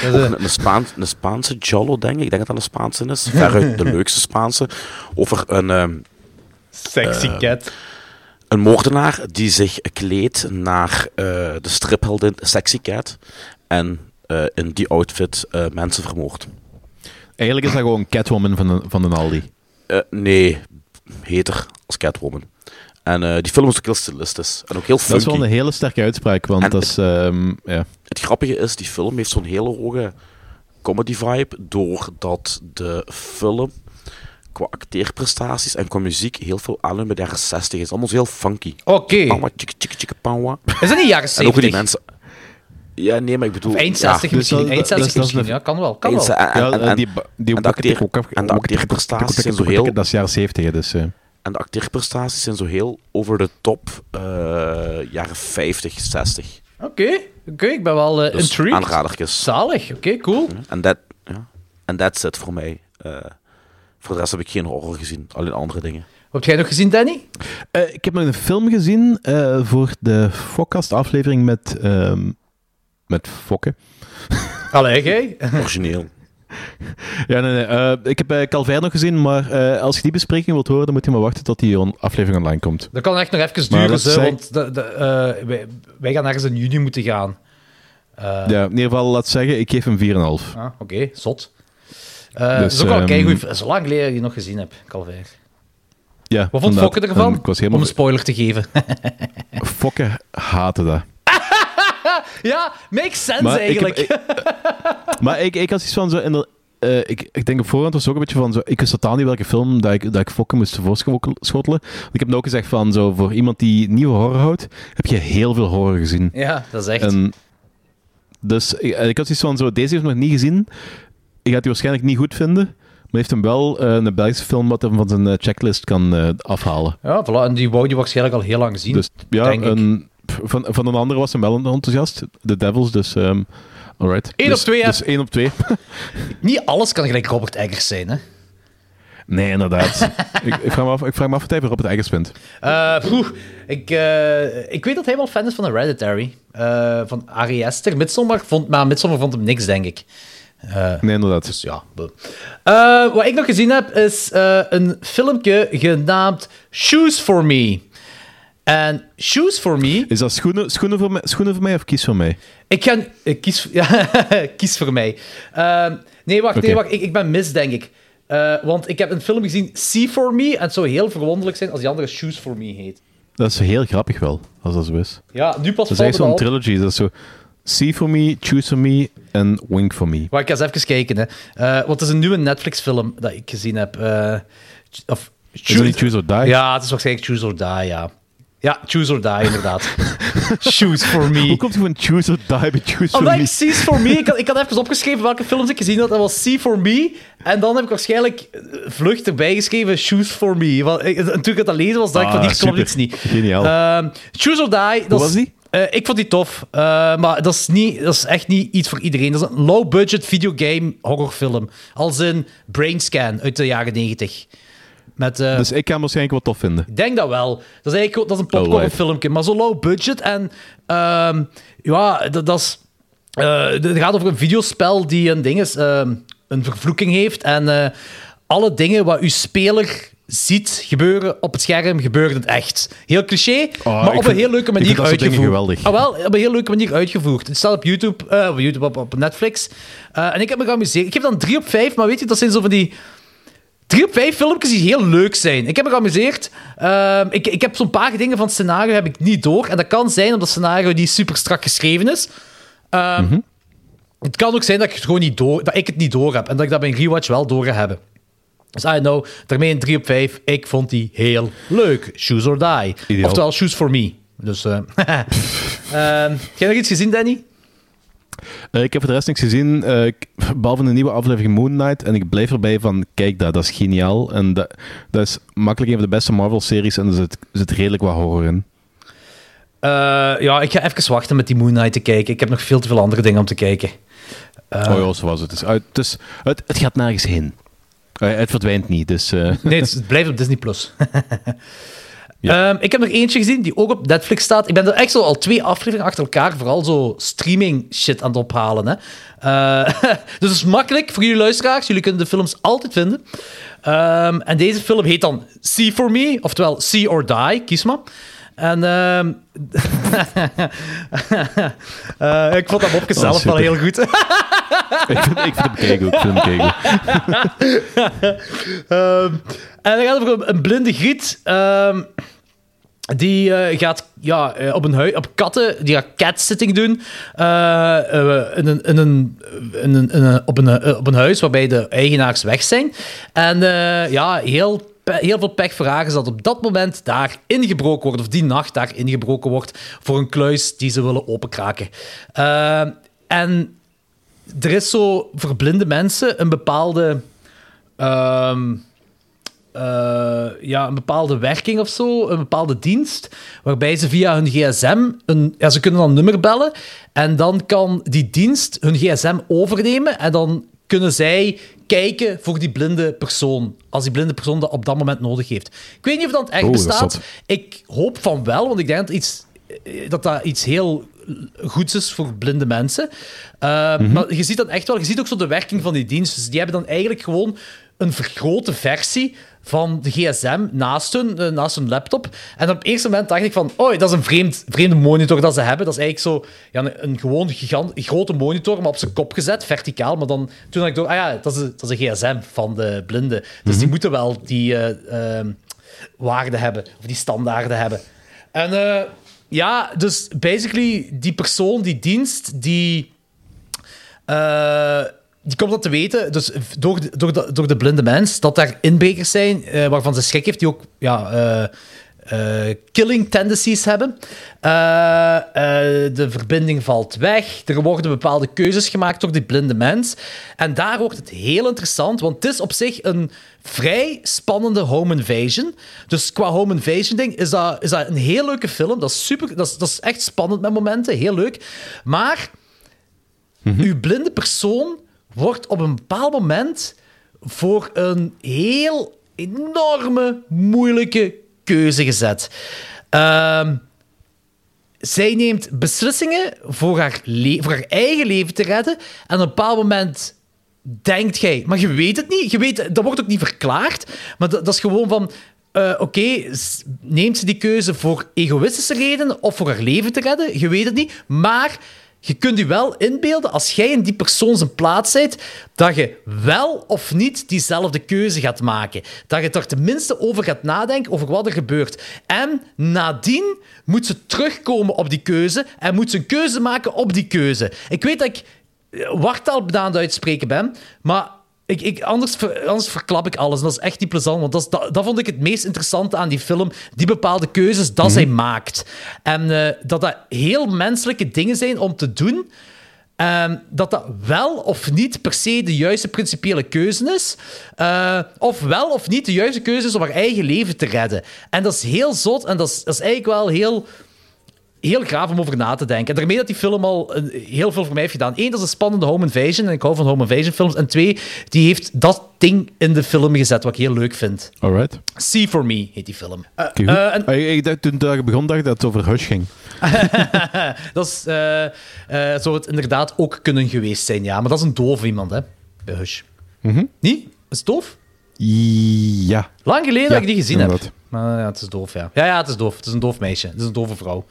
een, een, Spaans, een Spaanse Jollo, denk ik. Ik denk dat dat een Spaanse is. Veruit de leukste Spaanse. Over een, ehm, Sexy eh, cat. een moordenaar die zich kleedt naar eh, de stripheldin Sexy Cat. En eh, in die outfit eh, mensen vermoordt. Eigenlijk is dat gewoon Catwoman van de, van de Aldi. Eh, nee, heter als Catwoman. En eh, die film is ook heel stilistisch. En ook heel Dat funky. is wel een hele sterke uitspraak, want En dat is... ehm, ja. Het grappige is, die film heeft zo'n hele hoge comedy vibe, doordat de film qua acteerprestaties en qua muziek heel veel aanleunt bij de jaren 60 is. Allemaal heel funky. Oké. Pawa. Is dat niet jaren En ook die 70? mensen... Ja, nee, maar ik bedoel... Of eind 60 dus misschien. dat- Eind dat- 60 dat is misschien. Ja, kan wel. Kan wel. en, en, Ja, en, eh, en, die, ba- die en de acteer- en de acteerprestaties zijn zo heel- Dat is jaren 70, hè, dus... en de acteerprestaties zijn zo heel over de top eh, jaren 50, 60. Oké. Oké, ik ben wel eh Dus intrigued. aanradertjes. Zalig. Oké, cool. En dat, ja. En that's it voor mij. Eh, voor de rest heb ik geen horror gezien, alleen andere dingen. Wat heb jij nog gezien, Danny? Eh, ik heb nog een film gezien eh, voor de Fokkast-aflevering met, ehm, met Fokke. Allee, jij? Origineel. Ja, nee, nee. eh, ik heb uh, nog gezien, maar eh, als je die bespreking wilt horen, dan moet je maar wachten tot die on- aflevering online komt. Dat kan echt nog even Maar duren, dat ze, zei- want de, de, wij, wij gaan ergens in juni moeten gaan. Ja, in ieder geval, laat zeggen, ik geef hem 4,5. ah, Oké, zot. Eh Dus, dat is ook wel ehm, keigoed. Zo lang geleden die nog gezien heb, Calvair. Ja, Wat vond. Fokke ervan? Ik was Om helemaal... een spoiler te geven. Fokke haatte dat. Ja, makes sense Maar ik, heb- eigenlijk. ik- maar ik, ik had iets van zo... In de, eh, ik, ik denk op voorhand was het ook een beetje van zo... Ik wist totaal niet welke film dat ik, dat ik Fokke moest voorschotelen. Ik heb ook gezegd van zo... Voor iemand die nieuwe horror houdt, heb je heel veel horror gezien. ja, dat is echt. En, dus ik, ik had iets van zo... Deze heeft nog niet gezien. Ik ga die waarschijnlijk niet goed vinden. Maar heeft hem wel eh, een Belgische film wat hem van zijn eh, checklist kan afhalen. Ja, voilà. En die wou je waarschijnlijk al heel lang gezien. Dus ja, een, van, van een andere was hem wel een enthousiast. The Devils, dus... ehm alright. Eén dus, op twee, hè? Dus één op twee. Niet alles kan gelijk Robert Eggers zijn, hè. Nee, inderdaad. ik, ik, vraag me af, ik vraag me af wat hij voor Robert Eggers vindt. Eh, poeh, ik, eh, ik weet dat hij wel fan is van Hereditary. eh van Ari Aster. Midsommar vond, maar Midsommar vond hem niks, denk ik. Eh, Nee, inderdaad. dus ja. Eh, wat ik nog gezien heb, is eh, een filmpje genaamd Shoes for Me. En Shoes for Me... Is dat schoenen, schoenen, voor mij, schoenen voor mij of kies voor mij? Ik ga... eh, kies, ja, kies voor mij. Ehm, nee, wacht, nee, wacht. Ik, ik ben mis, denk ik. Eh, want ik heb een film gezien, See for Me. En het zou heel verwonderlijk zijn als die andere Shoes for Me heet. Dat is heel grappig wel, als dat zo is. Ja, nu pas Dat is zo'n trilogy. Dat is zo... See for me, choose for me en wink for me. Maar ik ga eens even kijken. Hè. Eh, want het is een nieuwe Netflix-film dat ik gezien heb. Eh, of, niet Choose or Die? Ja, het is waarschijnlijk Choose or Die, ja. Ja, Choose or Die, inderdaad. Choose for me. Hoe komt je van choose or die bij choose for me? ik See for Me... Ik had, ik had even opgeschreven welke films ik gezien had. Dat was See for Me. En dan heb ik waarschijnlijk eh, vlucht erbij geschreven Choose for Me. Want en toen ik het het lezen was, dacht ik Ah, van, hier klopt super. iets niet. Geniaal. Ehm, Choose or Die... Dat was die? eh, ik vond die tof, eh, maar dat is, niet, dat is echt niet iets voor iedereen. Dat is een low-budget videogame horrorfilm. Als een Brainscan uit de jaren 90. Met, eh, Dus ik kan hem waarschijnlijk wel tof vinden. ik denk dat wel. Dat is eigenlijk dat is een popcornfilmpje, maar zo low budget. En ehm, ja, dat, dat is... eh, het gaat over een videospel die een ding is, ehm, een vervloeking heeft. En eh, alle dingen wat uw speler ziet gebeuren op het scherm, gebeuren het echt. Heel cliché, Oh, maar op vind- een heel leuke manier uitgevoerd. geweldig. Ah, wel, op een heel leuke manier uitgevoerd. Het staat op YouTube, op, YouTube op, op Netflix. En ik heb me geamuseerd. Ik geef dan 3 op 5, maar weet je, dat zijn zo van die... Drie op vijf filmpjes die heel leuk zijn. Ik heb me geamuseerd. Ehm, ik, ik heb zo'n paar dingen van het scenario heb ik niet door. En dat kan zijn omdat het scenario niet super strak geschreven is. Ehm, Mhm. Het kan ook zijn dat ik het gewoon niet door, dat ik het niet door heb. En dat ik dat bij een rewatch wel door ga hebben. Dus I know, daarmee een 3 op 5. Ik vond die heel leuk. Shoes or die. Ideaal. Oftewel, shoes for me. Dus, eh Ehm, heb jij nog iets gezien, Danny? Eh, ik heb voor de rest niks gezien, eh, behalve een nieuwe aflevering Moon Knight. En ik blijf erbij van, kijk dat, dat is geniaal. En dat, dat is makkelijk een van de beste Marvel-series en er zit, zit redelijk wat horror in. Eh, ja, ik ga even wachten met die Moon Knight te kijken. Ik heb nog veel te veel andere dingen om te kijken. oh ja, zo was het. Is uit, het, gaat nergens heen. Het verdwijnt niet, dus... Nee, het, het blijft op Disney+. Plus. Ehm, ik heb nog eentje gezien die ook op Netflix staat. Ik ben er echt zo al twee afleveringen achter elkaar, vooral zo streaming shit aan het ophalen. Hè. Eh, dus het is makkelijk voor jullie luisteraars. Jullie kunnen de films altijd vinden. Ehm, en deze film heet dan See For Me, oftewel See or Die, kies maar. En ehm, eh, ik vond dat mopje zelf wel heel goed. ik, vind, ik vind hem keigoed. Ik vind hem. Ehm, en dan gaat het over een, blinde griet. ehm, die eh, gaat ja, eh, op, een hui- op katten, die gaat catsitting doen. in een, in een, in een, in een- op, een, op een huis waarbij de eigenaars weg zijn. En ja, heel, heel veel pech haar is dat op dat moment daar ingebroken wordt, of die nacht daar ingebroken wordt, voor een kluis die ze willen openkraken. Ehm, en er is zo voor blinde mensen een bepaalde. ehm, eh, ja, een bepaalde werking of zo, een bepaalde dienst, waarbij ze via hun gsm, een, ja, ze kunnen dan een nummer bellen, en dan kan die dienst hun gsm overnemen, en dan kunnen zij kijken voor die blinde persoon, als die blinde persoon dat op dat moment nodig heeft. Ik weet niet of dat echt Oh, bestaat. Ik hoop van wel, want ik denk dat iets, dat, dat iets heel goeds is voor blinde mensen. Uh, Maar je ziet dat echt wel. Je ziet ook zo de werking van die dienst. Dus die hebben dan eigenlijk gewoon een vergrote versie van de gsm naast hun, eh, naast hun laptop. En op het eerste moment dacht ik van, oh, dat is een vreemd, vreemde monitor dat ze hebben. Dat is eigenlijk zo ja, een, een gewoon gigant, grote monitor, maar op zijn kop gezet, verticaal. Maar dan, toen had ik door, ah ja, dat is, een- dat is een gsm van de blinde. Dus die moeten wel die eh, ehm, waarden hebben, of die standaarden hebben. En eh, ja, dus basically, die persoon, die dienst, die. Die komt dat te weten, dus door de, door de, door de blinde mens, dat daar inbrekers zijn eh, waarvan ze schrik heeft, die ook ja, eh, eh, killing tendencies hebben. De verbinding valt weg. Er worden bepaalde keuzes gemaakt door die blinde mens. En daar wordt het heel interessant, want het is op zich een vrij spannende home invasion. Dus qua home invasion ding is dat, is dat een heel leuke film. Dat is super, dat is, dat is echt spannend met momenten, heel leuk. Maar uw blinde persoon wordt op een bepaald moment voor een heel enorme, moeilijke keuze gezet. Ehm, zij neemt beslissingen voor haar, voor haar eigen leven te redden. En op een bepaald moment denkt jij, maar je weet het niet. Je weet, dat wordt ook niet verklaard. Maar dat, is gewoon van. eh, Oké, neemt ze die keuze voor egoïstische redenen of voor haar leven te redden? Je weet het niet. Maar je kunt je wel inbeelden, als jij in die persoon zijn plaats bent, dat je wel of niet diezelfde keuze gaat maken. Dat je er tenminste over gaat nadenken, over wat er gebeurt. En nadien moet ze terugkomen op die keuze en moet ze een keuze maken op die keuze. Ik weet dat ik eh, wartaal aan uitspreken ben, maar ik, ik, anders, anders verklap ik alles. En dat is echt niet plezant, want dat, is, dat, dat vond ik het meest interessante aan die film. Die bepaalde keuzes dat zij maakt. En eh, dat dat heel menselijke dingen zijn om te doen. Ehm, dat dat wel of niet per se de juiste principiële keuze is. Eh, of wel of niet de juiste keuze is om haar eigen leven te redden. En dat is heel zot en dat is, dat is eigenlijk wel heel heel gaaf om over na te denken. En daarmee dat die film al een- heel veel voor mij heeft gedaan. Eén, dat is een spannende home invasion. En ik hou van home invasion films. En twee, die heeft dat ding in de film gezet, wat ik heel leuk vind. Alright. See For Me heet die film. Eh, eh, en Ah, ik dacht, toen ik begon, dacht ik dat het over Hush ging. dat is, eh, eh, zou het inderdaad ook kunnen geweest zijn, ja. Maar dat is een doof iemand, hè, bij Hush. Mhm. Niet? Is het doof? Ja. Lang geleden Ja, dat ik die gezien inderdaad. heb. Maar ja, het is doof, ja. Ja, ja, het is doof. Het is een doof meisje. Het is een dove vrouw.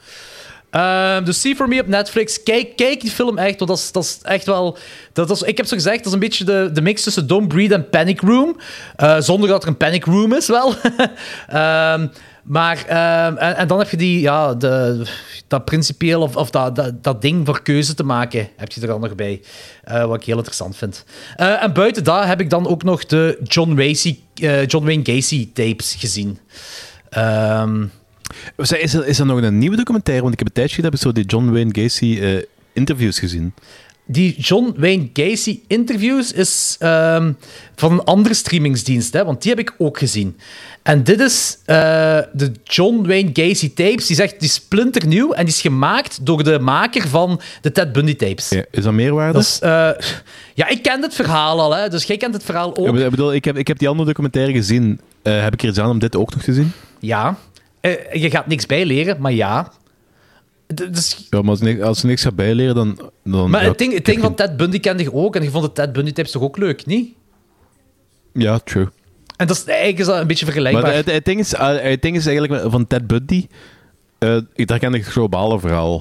Ehm, dus See For Me op Netflix. Kijk, die film echt, want dat is, dat is echt wel... Dat is, ik heb zo gezegd, dat is een beetje de, de mix tussen Don't Breathe en Panic Room. Eh, zonder dat er een Panic Room is, wel. Ehm, maar... ehm, en, en dan heb je die... Ja, de, dat principieel of, of dat, dat, dat ding voor keuze te maken, heb je er dan nog bij. Eh, wat ik heel interessant vind. Eh, en buiten dat heb ik dan ook nog de John, Racy, eh, John Wayne Gacy tapes gezien. Ehm, Is er, is er nog een nieuwe documentaire? Want ik heb een tijdje geleden heb ik zo die John Wayne Gacy interviews gezien. die John Wayne Gacy interviews is ehm, van een andere streamingsdienst, hè, want die heb ik ook gezien. En dit is eh, de John Wayne Gacy tapes. Die zegt, die is splinternieuw en die is gemaakt door de maker van de Ted Bundy tapes. Ja, is dat meerwaarde? Dat is, eh, ja, ik ken het verhaal al, hè, dus jij kent het verhaal ook. Ik bedoel, ik heb, ik heb die andere documentaire gezien. Eh, heb ik er iets aan om dit ook nog te zien? Ja. Je gaat niks bijleren, maar ja. Dus, Ja, maar als, als ik niks ga bijleren, dan... dan maar ja, het ding, het ding van Ted Bundy kende je ook en je vond de Ted Bundy tapes toch ook leuk, niet? Ja, true. En dat is, eigenlijk is dat een beetje Maar vergelijkbaar. het, het, ding is, eh, het ding is eigenlijk van Ted Bundy... eh, ik- daar ken ik het globale verhaal.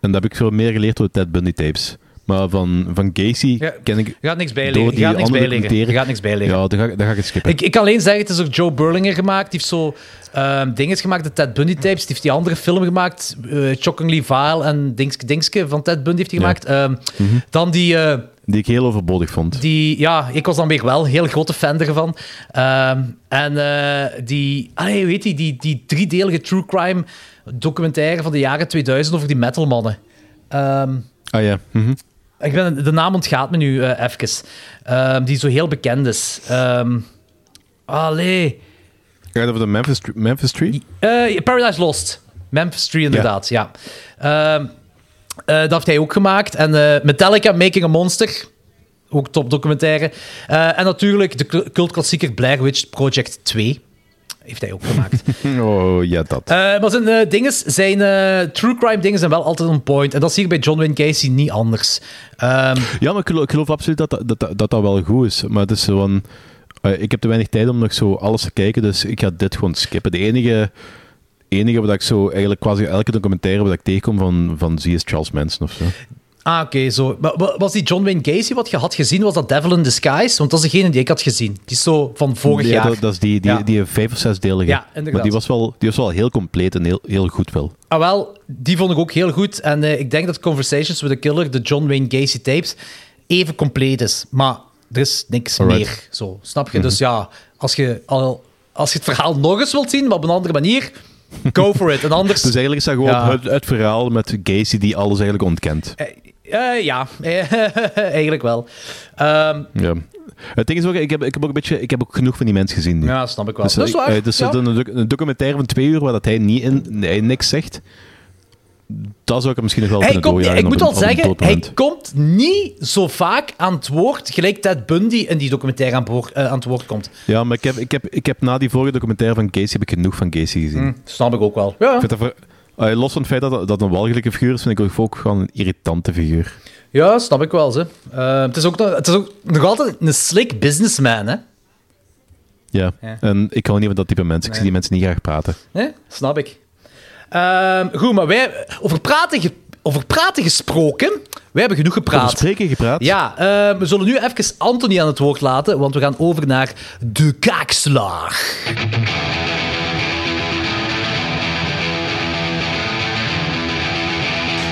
En dat heb ik veel meer geleerd door de Ted Bundy tapes. Maar van, van Gacy Ja, ken ik... Je gaat niks door bijleren. Je die gaat niks bijleren. Je gaat niks bijleren. Ja, daar ga, ik- daar ga ik het skippen. Ik, ik kan alleen zeggen, het is ook Joe Burlinger gemaakt. Die heeft zo ehm dingen gemaakt, de Ted Bundy tapes. Die heeft die andere film gemaakt, eh Shockingly Vile en Dingske Dingske van Ted Bundy heeft hij Ja. gemaakt. Ehm, Mhm. Dan die... Die ik heel overbodig vond. Die, ja, ik was dan weer wel een heel grote fan ervan. Ehm, en eh, die, allee, weet je, die, die driedelige true crime documentaire van de jaren 2000 over die metalmannen. Ehm, Ah ja. mhm. ik ben, de naam ontgaat me nu eh even. Ehm, die zo heel bekend is. Allee. Ga je over de Memphis, Memphis Tree? Eh, Paradise Lost. Memphis 3, inderdaad, ja. Ehm, eh, dat heeft hij ook gemaakt. En eh, Metallica, Making a Monster. Ook top documentaire. Eh, en natuurlijk de cul- cultklassieker Blair Witch Project 2. Heeft hij ook gemaakt. Oh, ja, dat. Maar zijn dinges, zijn true crime dingen zijn wel altijd on point. En dat zie ik bij John Wayne Gacy niet anders. Ehm, Ja, maar ik geloof, ik geloof absoluut dat dat, dat, dat dat wel goed is. Maar het is zo van... eh, ik heb te weinig tijd om nog zo alles te kijken, dus ik ga dit gewoon skippen. De enige, enige wat ik zo... Eigenlijk quasi elke documentaire wat ik tegenkom van, van zie is Charles Manson of zo. ah, oké, zo. Maar wa- was die John Wayne Gacy wat je had gezien, was dat Devil in Disguise? Want dat is degene die ik had gezien. Die is zo van vorig ja, jaar. Dat, dat is die, die, Ja. die vijf of zes delige. Ja, inderdaad. Maar die was, wel, die was wel heel compleet en heel, heel goed wel. Ah, wel, die vond ik ook heel goed. En eh, ik denk dat Conversations with a Killer, de John Wayne Gacy tapes, even compleet is. Maar er is niks Alright. meer. Zo, snap je? Dus ja, als je, al, als je het verhaal nog eens wilt zien, maar op een andere manier, go for it. En anders... Dus eigenlijk is dat gewoon Ja. het, het verhaal met Gacy die alles eigenlijk ontkent. Eh, eh, ja, eigenlijk wel. Ehm, Ja. Het ding is ook, ik heb, ik heb ook een beetje, ik heb ook genoeg van die mensen gezien nu. ja, snap ik wel. Dus, dat is eh, waar. dus ja. een, doc- een documentaire van twee uur waar dat hij, niet in, hij niks zegt, dat zou ik hem misschien nog wel Hij kunnen komt, doorjagen ik moet een zeggen, hij komt niet zo vaak aan het woord, gelijk Ted Bundy in die documentaire aan, het woord- eh, aan het woord komt. Ja, maar ik heb, ik, heb, ik heb na die vorige documentaire van Casey heb ik genoeg van Casey gezien. Hm, snap ik ook wel. Ja. Ik vind dat voor- los van het feit dat dat- een walgelijke figuur is, vind ik ook gewoon een irritante figuur. Ja, snap ik wel. Ze. Eh, het, is ook, nog- het is ook nog altijd een slick businessman, hè? Ja. Ja. en ik hou niet van dat type mensen. Ik Nee. zie die mensen niet graag praten. Nee, snap ik. Ehm, goed, maar wij, over, praten ge- over praten gesproken, wij hebben genoeg Over gepraat. spreken gepraat? Ja, eh, we zullen nu even Anthony aan het woord laten, want we gaan over naar de kaakslag.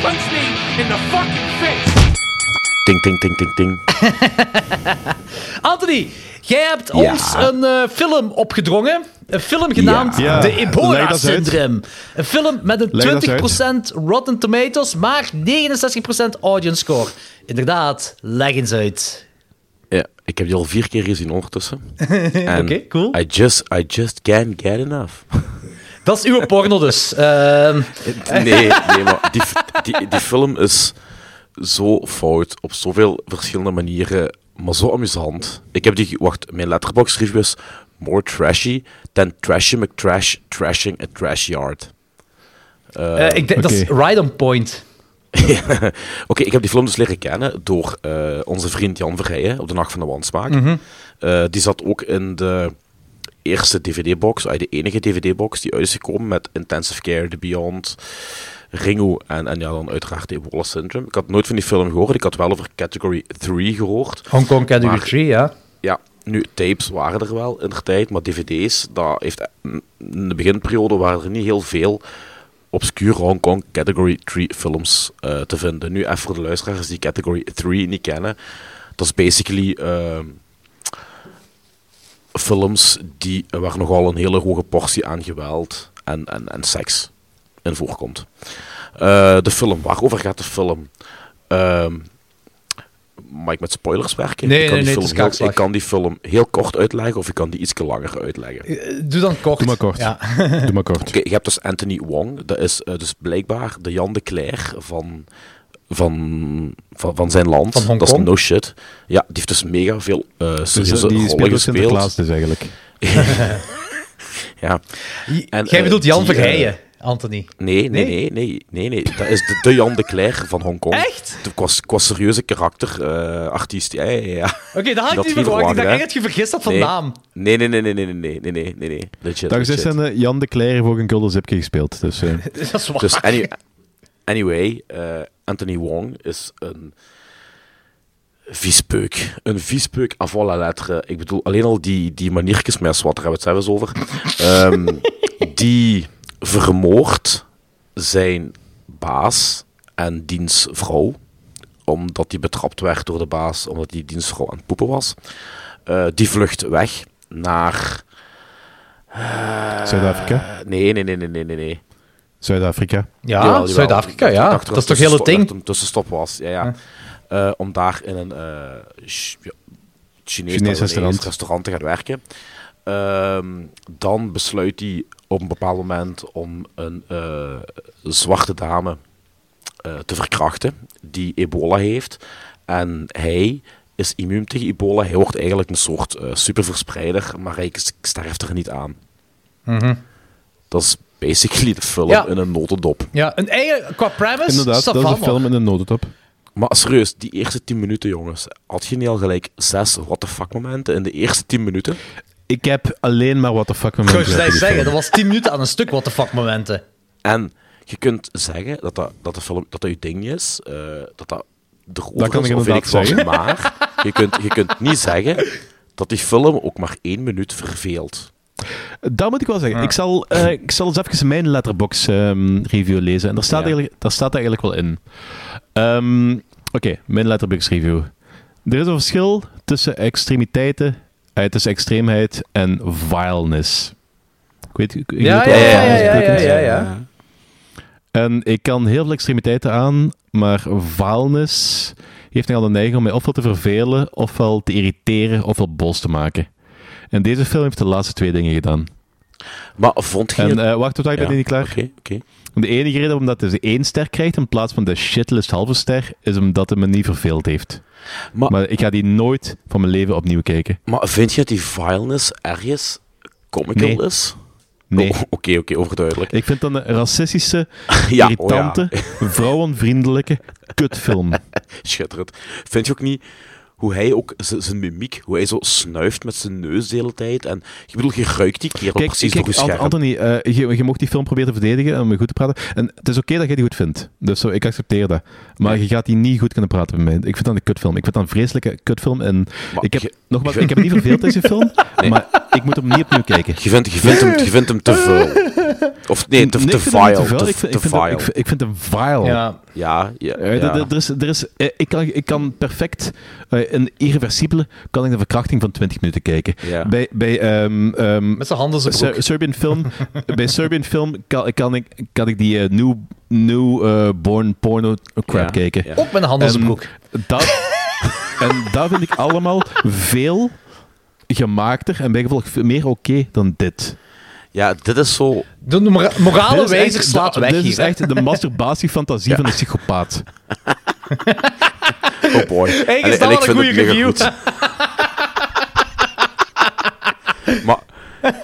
Punch me in the fucking face! Ting, ting, ting, ting, ting. Anthony, jij hebt Ja. ons een eh, film opgedrongen. Een film genaamd Ja. De Ebola. Syndrome. Een film met een Leg dat eens 20% Rotten Tomatoes, maar 69% audience score. Inderdaad, leg eens uit. Ja, ik heb die al vier keer gezien ondertussen. En Oké, cool. I just, I just can't get enough. Dat is uw porno dus. Ehm, Nee, nee, maar die, die, die film is zo fout op zoveel verschillende manieren, maar zo amusant. Ik heb die, wacht, mijn letterbox review is more trashy than Trashy McTrash trashing a trash yard. eh, ik denk, Dat is right on point. Oké, ik heb die film dus leren kennen door eh, onze vriend Jan Verrijen op de Nacht van de Wansmaak. Eh, die zat ook in de eerste DVD-box, de enige DVD-box die uit is gekomen met Intensive Care, The Beyond, Ringo en, en ja, dan uiteraard de Ebola Syndrome. Ik had nooit van die film gehoord, ik had wel over Category 3 gehoord. Hong Kong Category Maar- 3, ja. Ja, nu, tapes waren er wel in de tijd, maar dvd's, dat heeft, in de beginperiode waren er niet heel veel obscure Hong Kong Category 3 films eh, te vinden. Nu, even voor de luisteraars die Category 3 niet kennen, dat is basically ehm, films die, waar nogal een hele hoge portie aan geweld en, en, en seks in voorkomt. Eh, de film, waarover gaat de film? Ehm, mag ik met spoilers werken? Nee, ik, kan nee, die nee, film heel, ik kan die film heel kort uitleggen of ik kan die iets langer uitleggen. Eh, Doe dan kort. Doe maar kort. Ja. Doe maar kort. Oké, je hebt dus Anthony Wong. Dat is eh, dus blijkbaar de Jan de Cler van, van, van, van zijn land. Van dat is no shit. Ja, die heeft dus mega veel eh Dus, serieuze eh, die rollen ook gespeeld. Dus eigenlijk. Ja. En, Jij bedoelt Jan Verheijen, Anthony. Nee, nee, nee, nee, nee, nee. Dat is de, de Jan de Cler van Hongkong. Echt? De, qua, qua serieuze karakterartiest. ja, ja, ja. Oké, dat had ik niet verwacht. Ik dacht echt dat je vergist had van Nee. naam. Nee, nee, nee, nee, nee, nee, nee, nee, nee, nee. Legit, Daar is legit. een Jan de Cler heeft ook een Gulden Zipke gespeeld. Dus, eh, Dat is waar. Dus any- anyway, eh, Anthony Wong is een viespeuk. Een viespeuk avant la lettre. Ik bedoel, alleen al die, die maniertjes met zwart, daar hebben we het zelfs over. Ehm, die vermoordt zijn baas en diens vrouw. Omdat die betrapt werd door de baas, omdat die dienstvrouw aan het poepen was. Eh, die vlucht weg naar... eh, Zuid-Afrika? Nee, nee, nee, nee, nee, nee. Zuid-Afrika. Ja. Zuid-Afrika, Ik ja. dacht Dat is toch heel het ding? tussenstop- dat een tussenstop was, ja, ja. Eh, om daar in een eh, Ch- ja, Chinees, restaurant. restaurant te gaan werken. Ehm, dan besluit hij op een bepaald moment om een eh, zwarte dame eh, te verkrachten die ebola heeft. En hij is immuun tegen ebola. Hij wordt eigenlijk een soort eh, superverspreider, maar hij sterft er niet aan. Dat is basically de film Ja. in een notendop. Ja, een eigen, qua premise, Inderdaad, dat is een film in een notendop. Maar serieus, die eerste 10 minuten, jongens. Had je niet al gelijk zes what the fuck momenten in de eerste 10 minuten? Ik heb alleen maar what the fuck Ik momenten die zeggen, dat was 10 minuten aan een stuk, what the fuck momenten. En je kunt zeggen dat dat, dat de film dat dat je ding is, eh, dat dat erover Dat kan is, ik of weet ik inderdaad wat, zeggen. maar je kunt, je kunt niet zeggen dat die film ook maar één minuut verveelt. Dat moet ik wel zeggen. Ik, zal, eh, ik zal eens even mijn letterbox ehm, review lezen. En daar staat, Ja. eigenlijk, daar staat eigenlijk wel in. Ehm, Oké, mijn letterbox review. Er is een verschil tussen extremiteiten, eh, tussen extreemheid en vileness. Ik weet, ik, Ja, weet ja, ja, ja, ja, betekent. ja, ja. En ik kan heel veel extremiteiten aan, maar vileness heeft nogal de neiging om mij ofwel te vervelen, ofwel te irriteren, ofwel boos te maken. En deze film heeft de laatste twee dingen gedaan. Maar vond je... En het- eh, wacht, tot ik ben niet klaar. Oké, oké. De enige reden waarom dat hij één ster krijgt in plaats van de shitlist halve ster, is omdat hij me niet verveeld heeft. Maar, Maar ik ga die nooit van mijn leven opnieuw kijken. maar vind je dat die vileness ergens comical Nee. is? Nee. Oh, Oké, oké, overduidelijk. Ik vind dat een racistische, Ja, oh irritante, vrouwenvriendelijke kutfilm. Schitterend. Vind je ook niet hoe hij ook zijn mimiek, hoe hij zo snuift met zijn neus de hele tijd? En je bedoel, je ruikt die kerel Kijk, precies kijk door je scherm. Anthony, eh, je, je mocht die film proberen te verdedigen en om goed te praten. En het is oké dat jij die goed vindt. Dus zo, ik accepteer dat. Maar je gaat die niet goed kunnen praten bij mij. Ik vind dat een kutfilm. Ik vind dat een vreselijke kutfilm. En Maar ik heb, je- nogmaals, ik heb niet verveeld deze film, maar ik moet hem niet opnieuw kijken. Je vindt, je, vindt hem, je vindt hem te vuil. Of nee, te, Nee, te ik vind hem niet vile. Te, Ik vind- te ik vind hem- vile. ik vind- Ik vind hem vile. Ja. Ja, ja, Eh, ja. er- er is, er is, eh, ik, kan, ik kan perfect eh, een irreversibele kan ik de verkrachting van 20 minuten kijken. Ja. Bij, bij ehm, ehm, Met zijn handen Ser-. Serbian film, bij Serbian film kan, kan, ik, kan ik die eh, new, new eh, born porno crap Ja, kijken. ja. Ook met een zijn En broek. Dat, en dat vind ik allemaal veel gemaakter en bijgevolg veel meer oké dan dit. ja, dit is zo... De mora- morale wijzer echt- slaat weg Dit hier. is hè. echt de masturbatiefantasie van een psychopaat. Oh boy. Hey, En- is en dat een vind het goede review? goed. Maar,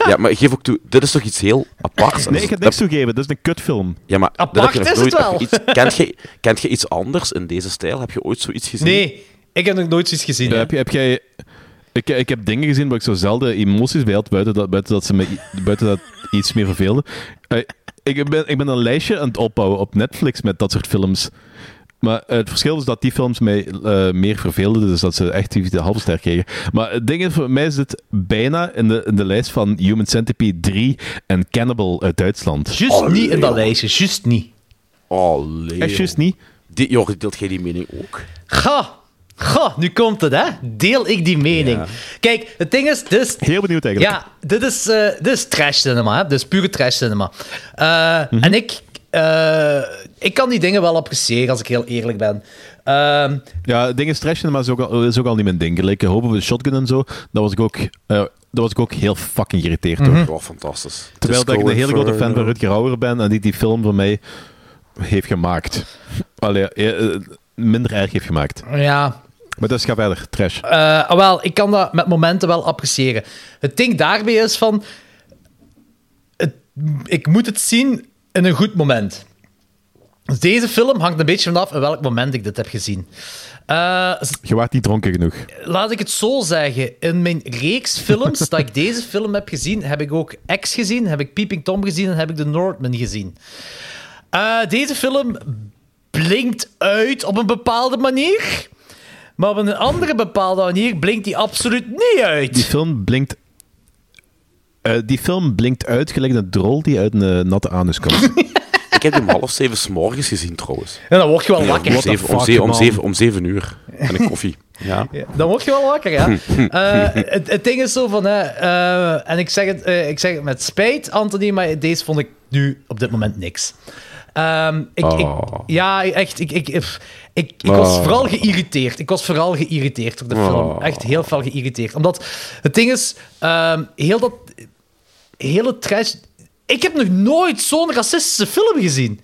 ja, maar geef ook toe, dit is toch iets heel aparts? Nee, ik ga Dat- niks toegeven. Dit is een kutfilm. Ja, maar dat Apart heb je nog is het wel. Iets, kent, je, kent je iets anders in deze stijl? Heb je ooit zoiets gezien? Nee, ik heb nog nooit zoiets gezien. Ja, heb, je, heb jij... Ik, ik heb dingen gezien waar ik zo zelden emoties bij had, buiten dat, buiten dat, ze me, buiten dat iets meer verveelde. Eh, ik, ben, ik ben een lijstje aan het opbouwen op Netflix met dat soort films. Maar het verschil is dat die films mij eh, meer verveelden, dus dat ze echt de halve ster kregen. Maar het ding is, voor mij is dit bijna in de, in de lijst van Human Centipede 3 en Cannibal uit Duitsland. Juist Oh, niet in dat lijstje, juist niet. Oh, Leo. Echt juist niet? Die, joh, deelt jij die mening ook? Ga, ga, nu komt het, hè. Deel ik die mening. Kijk, het ding is, is Heel benieuwd eigenlijk. Ja, dit is, eh, dit is trash cinema, hè? Dit is pure trash cinema. Eh, Mhm. En ik, eh, ik kan die dingen wel appreciëren, als ik heel eerlijk ben. Ehm, Ja, dingen trashen, maar is ook, al, is ook al niet mijn ding. Gelijk Hope of the Shotgun en zo, daar was ik ook, eh, daar was ik ook heel fucking geïrriteerd door. Oh, fantastisch. Terwijl dat ik een hele grote fan van. Rutger Hauer ben en die die film voor mij heeft gemaakt. Allee, eh, eh, minder erg heeft gemaakt. ja, Maar dus ga verder, trash. Eh, ah, wel, ik kan dat met momenten wel appreciëren. Het ding daarbij is van... Het, ik moet het zien in een goed moment. Dus deze film hangt een beetje vanaf in welk moment ik dit heb gezien. Eh, Je waart niet dronken genoeg. laat ik het zo zeggen. In mijn reeks films dat ik deze film heb gezien, heb ik ook X gezien, heb ik Peeping Tom gezien en heb ik The Northman gezien. Eh, deze film blinkt uit op een bepaalde manier. Maar op een andere bepaalde manier blinkt die absoluut niet uit. Die film blinkt... eh, die film blinkt uit gelijk een drol die uit een eh, natte anus komt. Ik heb die om half zeven 's morgens gezien, trouwens. En dan word je wel Ja, wakker. om, zeven, om, fuck, zeven, om, man. zeven, om zeven uur. En een koffie. Ja. Ja, dan word je wel wakker, ja. Eh, het, het ding is zo van... hè, eh, en ik zeg, het, eh, ik zeg het met spijt, Anthony, maar deze vond ik nu op dit moment niks. Ehm, ik, Oh. ik, ja, echt. Ik, ik, ik, ik, ik was Oh. vooral geïrriteerd. Ik was vooral geïrriteerd door de film. Oh. Echt heel veel geïrriteerd. Omdat het ding is, ehm, heel dat... Hele trash... Ik heb nog nooit zo'n racistische film gezien.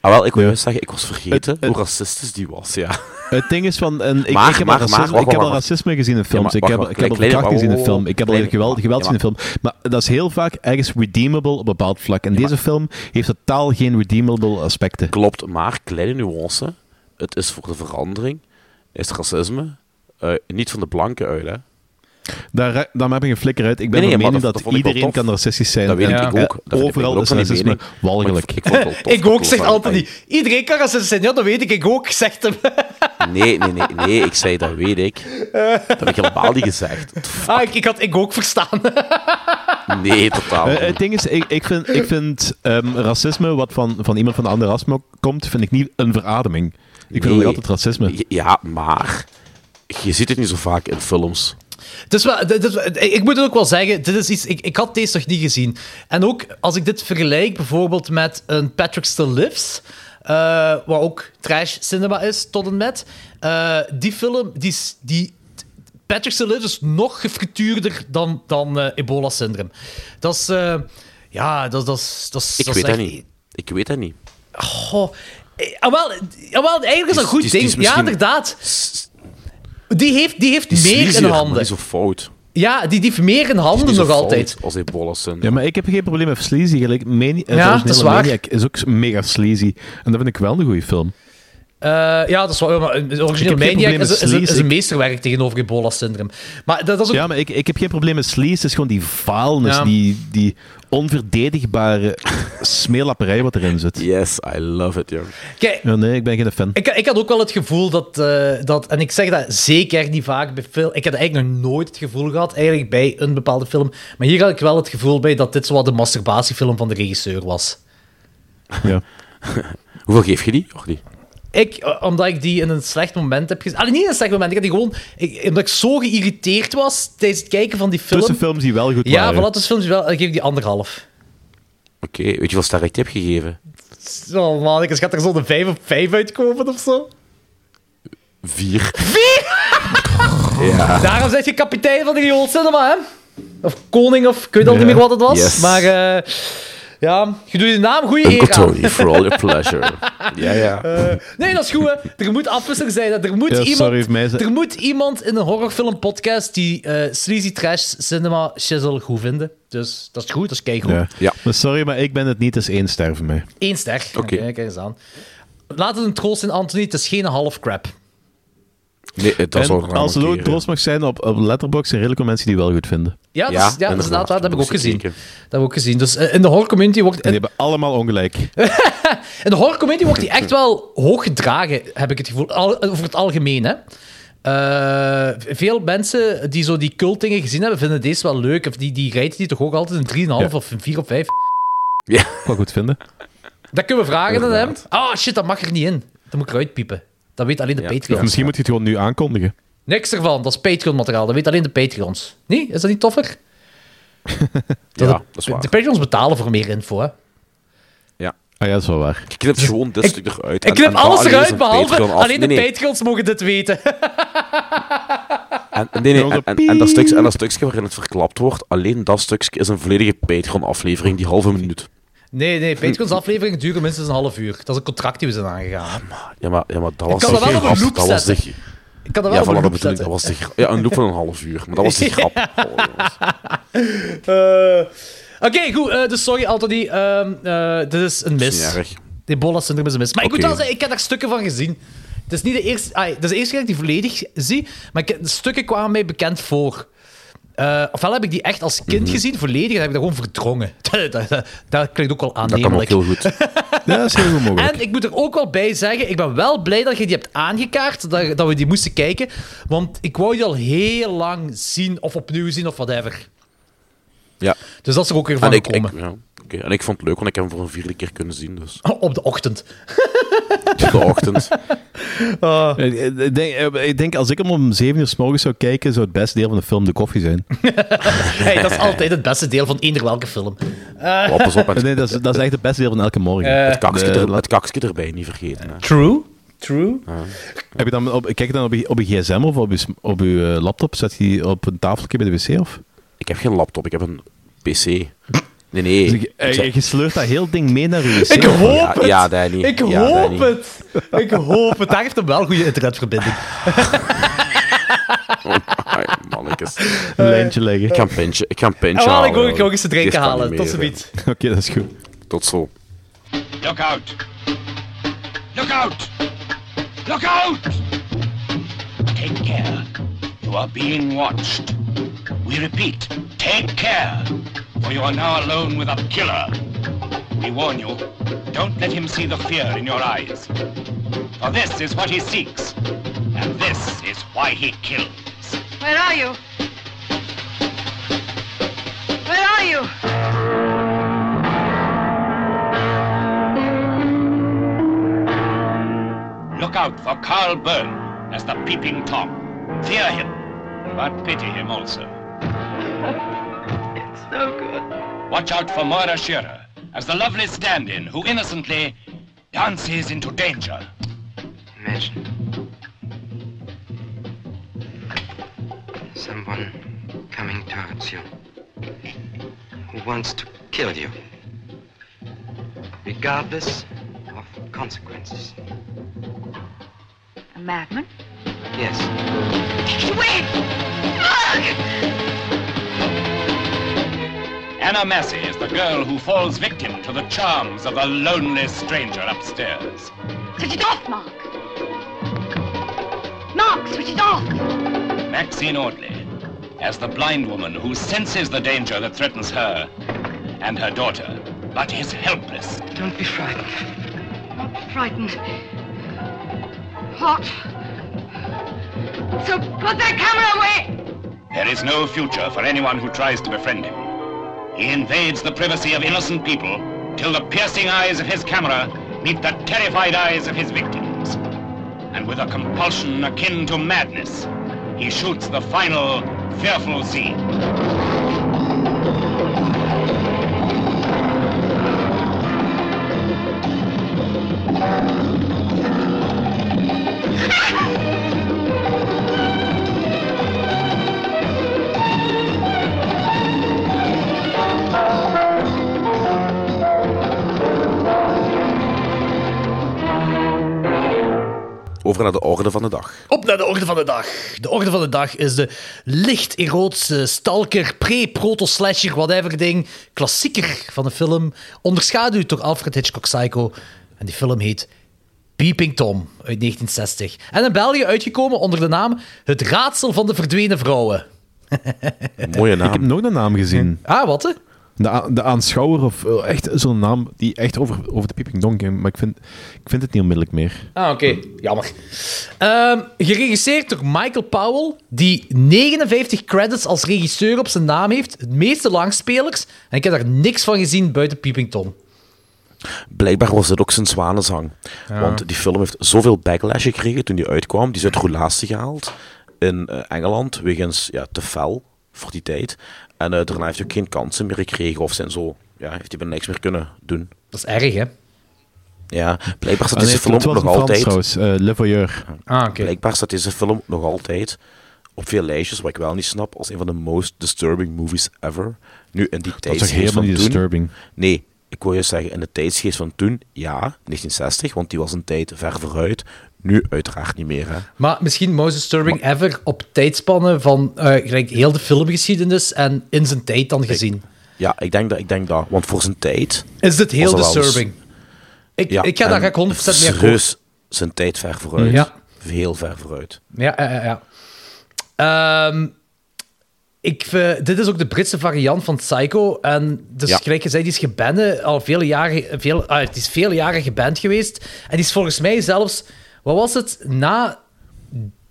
Ah, wel, ik wil juist zeggen, ik was vergeten Het- het- hoe racistisch die was, ja. Het ding is van... En ik, Maar- ik heb, maar- al racisme, maar- wacht, ik heb al racisme gezien in films. Ja, maar ik heb, wacht, ik heb al kleine- gezien in film. Ik heb al geweld, geweld ja, gezien in film. Maar dat is heel vaak ergens redeemable op een bepaald vlak. En deze film heeft totaal geen redeemable aspecten. Klopt, maar kleine nuance. Het is voor de verandering. Is racisme eh, niet van de blanken uit, hè? Daar, daar heb ik een flikker uit. Ik ben Nee, nee, van mening dat- iedereen kan racistisch zijn. Dat weet ik ook. Dat ik overal ook is racisme walgelijk. Ik, ik vond het wel tof. ik ook, zegt van- Anthony. Iedereen kan racistisch zijn. Ja, dat weet ik. Ik ook, zegt hem. Nee, nee, nee, nee, ik zei dat weet ik. Dat heb ik helemaal niet gezegd. Ah, ik, ik had ik ook verstaan. Nee, totaal Eh, niet. het ding is, ik, ik vind, ik vind ehm, racisme wat van, van iemand van een andere ras komt, vind ik niet een verademing. Ik vind Nee. nog altijd racisme. Ja, maar je ziet het niet zo vaak in films. Wel, dit is- ik moet het ook wel zeggen, dit is iets, ik, ik had deze nog niet gezien. En ook als ik dit vergelijk bijvoorbeeld met een Patrick Still Lives, eh, waar ook trash cinema is tot en met, eh, die film, die, die, Patrick Still Lives is nog gefrituurder dan, dan eh, Ebola-syndroom. Dat is, ja, dat, dat is... Dat is Ik dat weet is dat niet. Ik weet dat niet. Goh, eh, ah, wel, ah, wel, eigenlijk is dat een goed is- ding. Ja, inderdaad. Die heeft, die heeft Die is meer in sleazier, handen. niet zo fout. Ja, die, die heeft meer in handen nog fout altijd. Als ebola syndroom. Ja, maar ik heb geen probleem met sleazy. Gelijk, Mani het Ja, dat is waar. Maniac is ook mega sleazy. En dat vind ik wel een goede film. Eh, ja, dat is wel. maar Een origineel Maniac is, een- is sleaze. een meesterwerk tegenover Ebola-syndroom. Maar dat, dat is ook... Ja, maar ik, ik heb geen probleem met sleaze. Het is gewoon die vaalnis, Ja. die, die onverdedigbare smeerlapperij wat erin zit. Yes, I love it, jong. Kijk, Ja, nee, ik ben geen fan. ik, ik had ook wel het gevoel dat, eh, dat... En ik zeg dat zeker niet vaak bij film... Ik heb eigenlijk nog nooit het gevoel gehad, eigenlijk bij een bepaalde film. Maar hier had ik wel het gevoel bij dat dit zo wat de masturbatiefilm van de regisseur was. Ja. Hoeveel geef je die? Jordi? Ik, eh, omdat ik die in een slecht moment heb gezien... Allee, niet in een slecht moment. Ik had die gewoon... Ik, omdat ik zo geïrriteerd was tijdens het kijken van die film... Tussenfilms die wel goed Ja, waren. voilà, tussen films wel. Dan geef ik die anderhalf. Oké, weet je hoeveel sterren ik heb gegeven? Oh man, ik gaat er zo de 5 op 5 uitkomen of zo. Vier. Daarom zeg je kapitein van de Riool Cinema, hè? Of koning, of ik weet al niet Ja. meer wat het was. Yes. Maar eh, ja, je doet je naam goede eer aan. Tony, for all your pleasure. ja, ja. Eh, nee, dat is goed, hè. Er moet afwisseling zijn. hè. Er moet, Ja, iemand, mij er moet iemand in een horrorfilm podcast die eh sleazy trash cinema shizzle goed vinden. Dus dat is goed, dat is keigoed. Ja. Ja. Maar sorry, maar ik ben het niet. Het is één ster voor mij. Eén ster. Oké, Oké. kijk eens aan. Laat het een troost in, Anthony. Het is geen half crap. Nee, dat En zou ik als het ook troost mag zijn, op, op Letterboxd zijn redelijk veel mensen die wel goed vinden. Ja, dat, Ja, is, ja, dat inderdaad heb ik ook gezien. Dat heb ik ook gezien. Dus eh, in de horror community wordt... En die hebben allemaal ongelijk. In de horror community wordt die echt wel hoog gedragen, heb ik het gevoel. Al, over het algemeen, hè. Eh, veel mensen die zo die cultdingen gezien hebben, vinden deze wel leuk. Of die, die rijden die toch ook altijd een 3,5 Ja. of een 4 of 5. Wel goed vinden. Dat kunnen we vragen aan hem. Ah, shit, dat mag er niet in. Dat moet ik eruit piepen. Dat weet alleen de Ja. Patreon. Of misschien moet je het gewoon nu aankondigen. Niks ervan, dat is Patreon-materiaal. Dat weet alleen de Patreons. Nee? Is dat niet toffer? Ja, dat is De, waar. de Patreons betalen voor meer info, hè. Ja. Ah ja, dat is wel waar. Je knipt gewoon dit stuk eruit. Ik knip en alles eruit, behalve alleen de Nee, nee. Patreons mogen dit weten. En, nee, nee, Onze en, en, en dat stukje, en dat stukje waarin het verklapt wordt, alleen dat stukje is een volledige Patreon-aflevering, die halve minuut. Nee, nee, Patreons afleveringen duren minstens een half uur. Dat is een contract die we zijn aangegaan. Ja, maar, ja, maar dat was kan de dat wel op een loop Dat was de. Ik kan dat ja, wel op een dat loop bedoel ik. Dat was de, ja, een loop van een half uur. Maar dat was de grap. Oh. Eh, Oké, goed. eh, dus sorry, Anthony. Eh, dit is een Dat is mis. erg. Ebola-syndroom is een mis. Maar ik Oké. moet wel zeggen, ik heb daar stukken van gezien. Het is niet de eerste... ah, het is de eerste keer dat ik die volledig zie, maar ik, de stukken kwamen mij bekend voor. Eh, ofwel heb ik die echt als kind gezien, volledig, en heb ik dat gewoon verdrongen. dat, dat, dat, dat klinkt ook wel Dat kan ook aannemelijk. heel goed. Ja, dat is heel goed mogelijk. En ik moet er ook wel bij zeggen, ik ben wel blij dat je die hebt aangekaart, dat, dat we die moesten kijken. Want ik wou die al heel lang zien, of opnieuw zien, of whatever. Ja. Dus dat is er ook weer van En ik, ik, gekomen. ja, oké. en ik vond het leuk, want ik heb hem voor een vierde keer kunnen zien. Dus. Op de ochtend. De ochtend. Ik, ik denk, eh, ik denk, als ik hem om 7 uur s morgens zou kijken, zou het beste deel van de film de koffie zijn. Hey, dat is altijd het beste deel van eender welke film. Oh, pas op, Nee, dat is, dat is echt het beste deel van elke morgen. het, kakske de- er, het kakske erbij niet vergeten. Hè. True. True. Heb je dan op, kijk je dan op je, op je gsm of op je, op je eh, laptop? Zet je die op een tafeltje bij de wc? Of? Ik heb geen laptop, ik heb een PC. Nee, nee. Dus ik je, eh, zeg- je sleurt dat heel ding mee naar je wc. Ik hoop ja, het. ja, Danny. Ik Ja, hoop Danny. het. Ik hoop het. Daar heeft hem wel een goede internetverbinding. Mannetjes. Een lijntje leggen. Ik ga een pintje, ik ga een pintje wel, halen. ik joh. ook eens te drinken halen. Tot ziens. Oké, dat is goed. Tot zo. Look out! Look out! Look out! Take care. You are being watched. We repeat, take care. For you are now alone with a killer. We warn you, don't let him see the fear in your eyes. For this is what he seeks. And this is why he kills. Where are you? Where are you? Look out for Carl Byrne as the Peeping Tom. Fear him, but pity him also. It's no good. Watch out for Moira Shearer as the lovely stand-in who innocently dances into danger. Imagine someone coming towards you who wants to kill you, regardless of consequences. A madman? Yes. Wait! Anna Massey is the girl who falls victim to the charms of the lonely stranger upstairs. Switch it off, Mark! Mark, switch it off! Maxine Audley as the blind woman who senses the danger that threatens her and her daughter, but is helpless. Don't be frightened. Not frightened. What? So put that camera away! There is no future for anyone who tries to befriend him. He invades the privacy of innocent people till the piercing eyes of his camera meet the terrified eyes of his victims. And with a compulsion akin to madness, he shoots the final, fearful scene. Over naar de orde van de dag. Op naar de orde van de dag. De orde van de dag is de licht erotische stalker, pre-proto-slasher, whatever ding, klassieker van de film, onderschaduwd door Alfred Hitchcock Psycho. En die film heet Peeping Tom uit 1960. En in België uitgekomen onder de naam Het Raadsel van de Verdwenen Vrouwen. Mooie Ik heb naam. nog een naam gezien. Ah, wat hè? De, de aanschouwer, of eh, echt zo'n naam die echt over, over de Peeping Dong ging. Maar ik vind, ik vind het niet onmiddellijk meer. Ah, oké. Jammer. Ehm, geregisseerd door Michael Powell, die 59 credits als regisseur op zijn naam heeft. Het meeste langspelers. En ik heb daar niks van gezien buiten Peeping Tom. Blijkbaar was dit ook zijn zwanenzang. Want die film heeft zoveel backlash gekregen toen die uitkwam. Die is uit roulatie gehaald in eh, Engeland, wegens ja, te fel voor die tijd. En eh, daarna heeft hij ook geen kansen meer gekregen of zijn zo. Ja, heeft hij bijna niks meer kunnen doen. Dat is erg, hè? Ja, blijkbaar staat Ah, deze film nog in Frans altijd... trouwens, eh, Le Voyeur. Ah, oké. Blijkbaar staat deze film nog altijd op veel lijstjes, wat ik wel niet snap, als een van de most disturbing movies ever. Nu, in die Dat is toch tijdsgeest helemaal niet toen... disturbing? Nee, ik wil je zeggen, in de tijdsgeest van toen, ja, 1960, want die was een tijd ver vooruit. Nu uiteraard niet meer, hè. Maar misschien most disturbing ever op tijdspannen van eh, gelijk heel de filmgeschiedenis en in zijn tijd dan gezien. Ja, ik denk dat, ik denk dat, want voor zijn tijd... Is dit heel disturbing? Ik, Ja, ik ga daar en ga ik 100% mee akkoord. zijn tijd ver vooruit. Ja. Heel ver vooruit. Ja, ja, ja. ja. Ehm, ik, vind- dit is ook de Britse variant van Psycho. En dus gelijk gezegd, die is geband al vele jaren, veel, ah, het is vele jaren geband geweest. En die is volgens mij zelfs, wat was het, na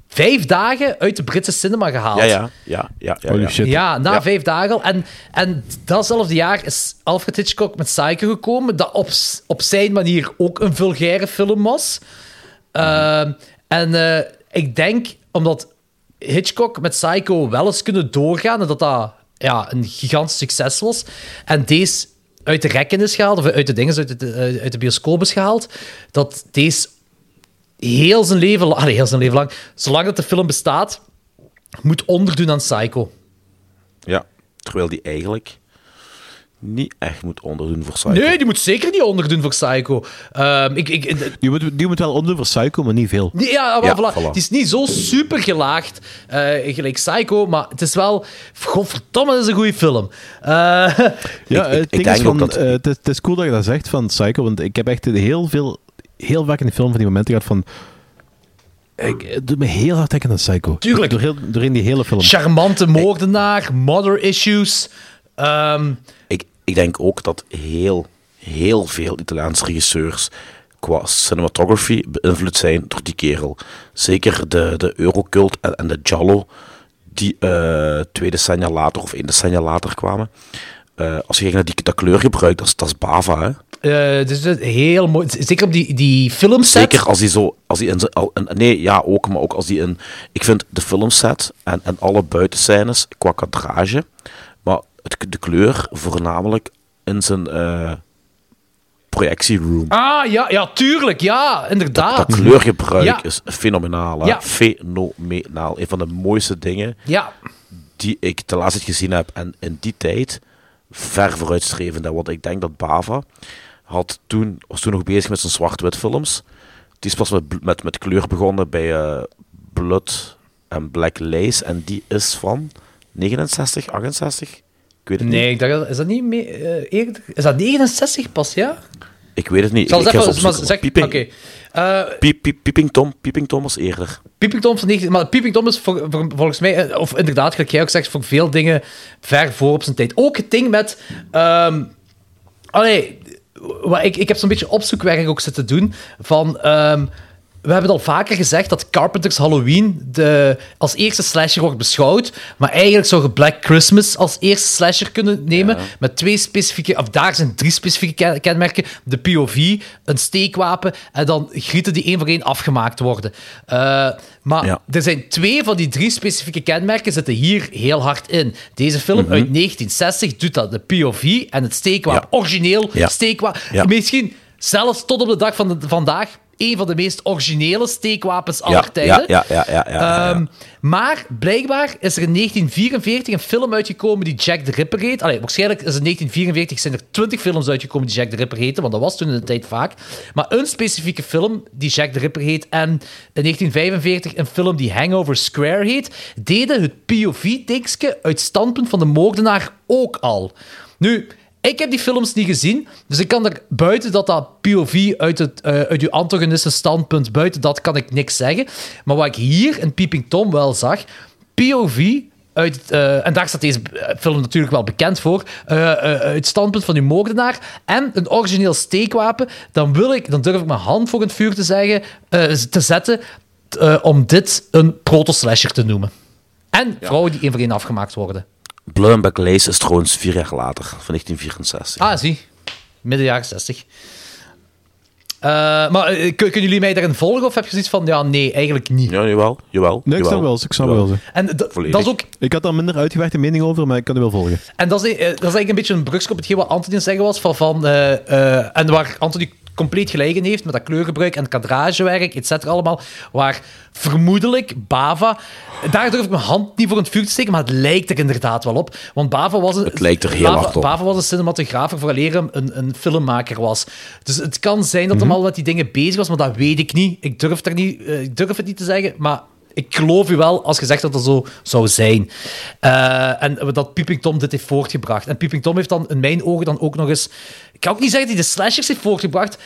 vijf dagen uit de Britse cinema gehaald. Ja, ja, ja, ja. ja, Holy ja. shit. Ja, na Ja. vijf dagen al. En, en datzelfde jaar is Alfred Hitchcock met Psycho gekomen, dat op, op zijn manier ook een vulgaire film was. Ehm, en eh, ik denk, omdat Hitchcock met Psycho wel eens kunnen doorgaan en dat dat ja, een gigantisch succes was, en deze uit de rekken is gehaald, of uit de dingen, uit de, uit de bioscoop is gehaald, dat deze heel zijn leven lang, allee, heel zijn leven lang, zolang dat de film bestaat, moet onderdoen aan Psycho. Ja, terwijl die eigenlijk niet echt moet onderdoen voor Psycho. Nee, die moet zeker niet onderdoen voor Psycho. Ehm, ik, ik, Die moet, die moet wel onderdoen voor Psycho, maar niet veel. Nee, Ja, maar Ja, voilà. voilà. Het is niet zo super gelaagd, eh, gelijk Psycho, maar het is wel... Godverdomme, dat is een goede film. Eh, Ja, Ik- ik- het ik ding denk is van, dat- eh, het is cool dat je dat zegt van Psycho, want ik heb echt heel veel, heel vaak in de film van die momenten gehad van... Ik, het doet me heel hard denken aan Psycho. Tuurlijk. Door heel, doorheen die hele film. charmante moordenaar, mother issues. Ehm, Ik, ik denk ook dat heel, heel veel Italiaanse regisseurs qua cinematography beïnvloed zijn door die kerel. Zeker de, de Eurocult en, en de Giallo, die eh, twee decennia later of één decennia later kwamen. Eh, als je kijkt naar die, dat kleurgebruik, dat is, dat is Bava, hè. eh, dus het is heel mooi. Zeker op die, die filmset. Zeker als hij zo, als hij in al- nee, ja ook, maar ook als hij in, ik vind de filmset en, en alle buitenscènes qua kadrage, maar het, de kleur voornamelijk in zijn eh projectieroom. Ah, ja, ja, tuurlijk. Ja, inderdaad. Dat kleurgebruik Ja. is fenomenaal. Hè? Ja. Fenomenaal. Een van de mooiste dingen Ja. die ik te laatst gezien heb. En in die tijd ver vooruitstrevend. hè, Want ik denk dat Bava had toen, was toen nog bezig met zijn zwart-wit films. Die is pas met, met, met kleur begonnen bij eh, Blood en Black Lace. En die is van 69, 68? Ik weet het niet. Nee, ik dacht, dat- is dat niet mee, eh, eerder? Is dat 69 pas, ja? Ik weet het niet. Ik zal ik even... maar zeg, Oké. Eh, Piep- Piep- Pieping Tom. Pieping Tom was eerder. Peeping Tom 19... Maar Peeping Tom is voor, voor- volgens mij, eh, of inderdaad, gelijk jij ook zegt, voor veel dingen ver voor op zijn tijd. Ook het ding met... ehm allee, wat ik, ik heb zo'n beetje opzoekwerk ook zitten doen van... ehm, we hebben het al vaker gezegd dat Carpenter's Halloween de, als eerste slasher wordt beschouwd. Maar eigenlijk zou je Black Christmas als eerste slasher kunnen nemen. Met twee specifieke, of daar zijn drie specifieke ken- kenmerken: de POV, een steekwapen en dan grieten die één voor één afgemaakt worden. Eh, maar Ja. er zijn twee van die drie specifieke kenmerken zitten hier heel hard in. Deze film Mhm. uit 1960 doet dat, de POV en het steekwapen. Ja. Origineel steekwapen. Misschien zelfs tot op de dag van de, vandaag een van de meest originele steekwapens aller tijden. ja, ja, ja, ja. Ehm, maar blijkbaar is er in 1944 een film uitgekomen die Jack the Ripper heet. Allee, waarschijnlijk is in 1944 zijn er 20 films uitgekomen die Jack the Ripper heten, want dat was toen in de tijd vaak. Maar een specifieke film die Jack the Ripper heet en in 1945 een film die Hangover Square heet, deden het POV-tekstje uit standpunt van de moordenaar ook al. Nu, ik heb die films niet gezien, dus ik kan er buiten dat dat POV uit, het, eh, uit uw antagonisten standpunt, buiten dat kan ik niks zeggen. Maar wat ik hier in Peeping Tom wel zag, POV uit, eh, en daar staat deze eh, film natuurlijk wel bekend voor, uit het standpunt van uw moordenaar en een origineel steekwapen, dan, wil ik, dan durf ik mijn hand voor het vuur te, zeggen, te zetten om dit een proto-slasher te noemen. En vrouwen die één voor één afgemaakt worden. Black Lace is trouwens vier jaar later, van 1964. Ah, zie. Midden jaren 60. Eh, maar eh, kun- kunnen jullie mij daarin volgen of heb je zoiets van, ja, nee, eigenlijk niet? Ja, jawel, jawel. Nee, ik snap wel, ik snap jawel. wel. En dat is ook Ik had daar minder uitgewerkte mening over, maar ik kan u wel volgen. En dat is, eh, dat is eigenlijk een beetje een brugschop op hetgeen wat Anthony aan het zeggen was. Van, van, eh, eh, en waar Anthony compleet gelijk in heeft met dat kleurgebruik en het kadragewerk, et cetera, allemaal. Waar vermoedelijk Bava... Daar durf ik mijn hand niet voor in het vuur te steken, maar het lijkt er inderdaad wel op. Want Bava was een... Het lijkt er heel Bava, hard op. Bava was een cinematograaf hem een, een filmmaker was. Dus het kan zijn dat Mhm. hij al met die dingen bezig was, maar dat weet ik niet. Ik durf, er niet, eh, ik durf het niet te zeggen, maar ik geloof u wel als je zegt dat dat zo zou zijn. Eh, en dat Peeping Tom dit heeft voortgebracht. En Peeping Tom heeft dan in mijn ogen dan ook nog eens... Ik kan ook niet zeggen dat hij de slashers heeft voortgebracht.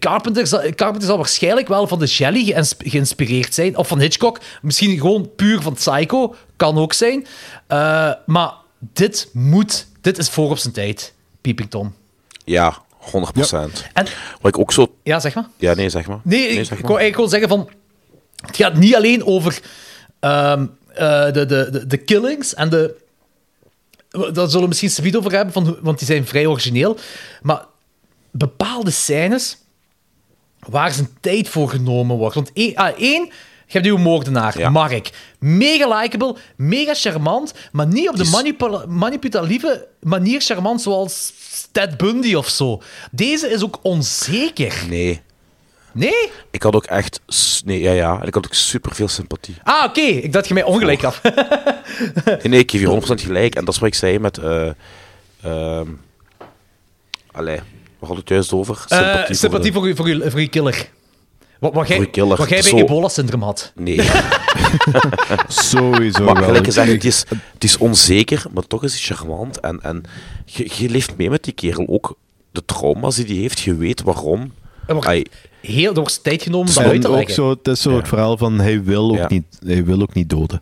Carpenter, zal- Carpenter zal waarschijnlijk wel van de geïns- geïnspireerd zijn. Of van Hitchcock. Misschien gewoon puur van Psycho. Kan ook zijn. Eh, maar dit moet... Dit is voor op zijn tijd. Peeping Tom. Ja, 100%. En- Wat ik ook zo... Ja, zeg maar. Ja, nee, zeg maar. Nee, ik, zeg ik maar. wou eigenlijk gewoon zeggen van... Het gaat niet alleen over ehm, eh, de, de, de, de killings en de... Daar zullen we misschien Sabiet over hebben, van, want die zijn vrij origineel. Maar bepaalde scènes waar zijn tijd voor genomen wordt. Want één, ah, één je hebt uw moordenaar, Ja. Mark. Mega likable, mega charmant, maar niet op de manipula- manipulatieve manier charmant zoals Ted Bundy of zo. Deze is ook onzeker. Nee. Nee? Ik had ook echt... s- Nee, ja, ja. En ik had ook super veel sympathie. Ah, oké. Ik dacht je mij ongelijk af. Nee, nee, ik geef je 100% gelijk. En dat is wat ik zei met... eh ehm allee, waar had het juist over? Eh, sympathie voor, u, voor, u, voor uw killer. Wat, wat, jij, Voor uw killer. wat jij bij Zo. ebola-syndroom had. de- Nee. Sowieso maar wel. gelijk gezegd, het is, het is onzeker, maar toch is het charmant. En, en je, je leeft mee met die kerel. Ook de trauma's die hij heeft, je weet waarom. Er wordt Ai, heel er wordt tijd genomen om dat uit te leggen. zo, het is zo het verhaal van hij wil ook, Ja. niet, hij wil ook niet doden.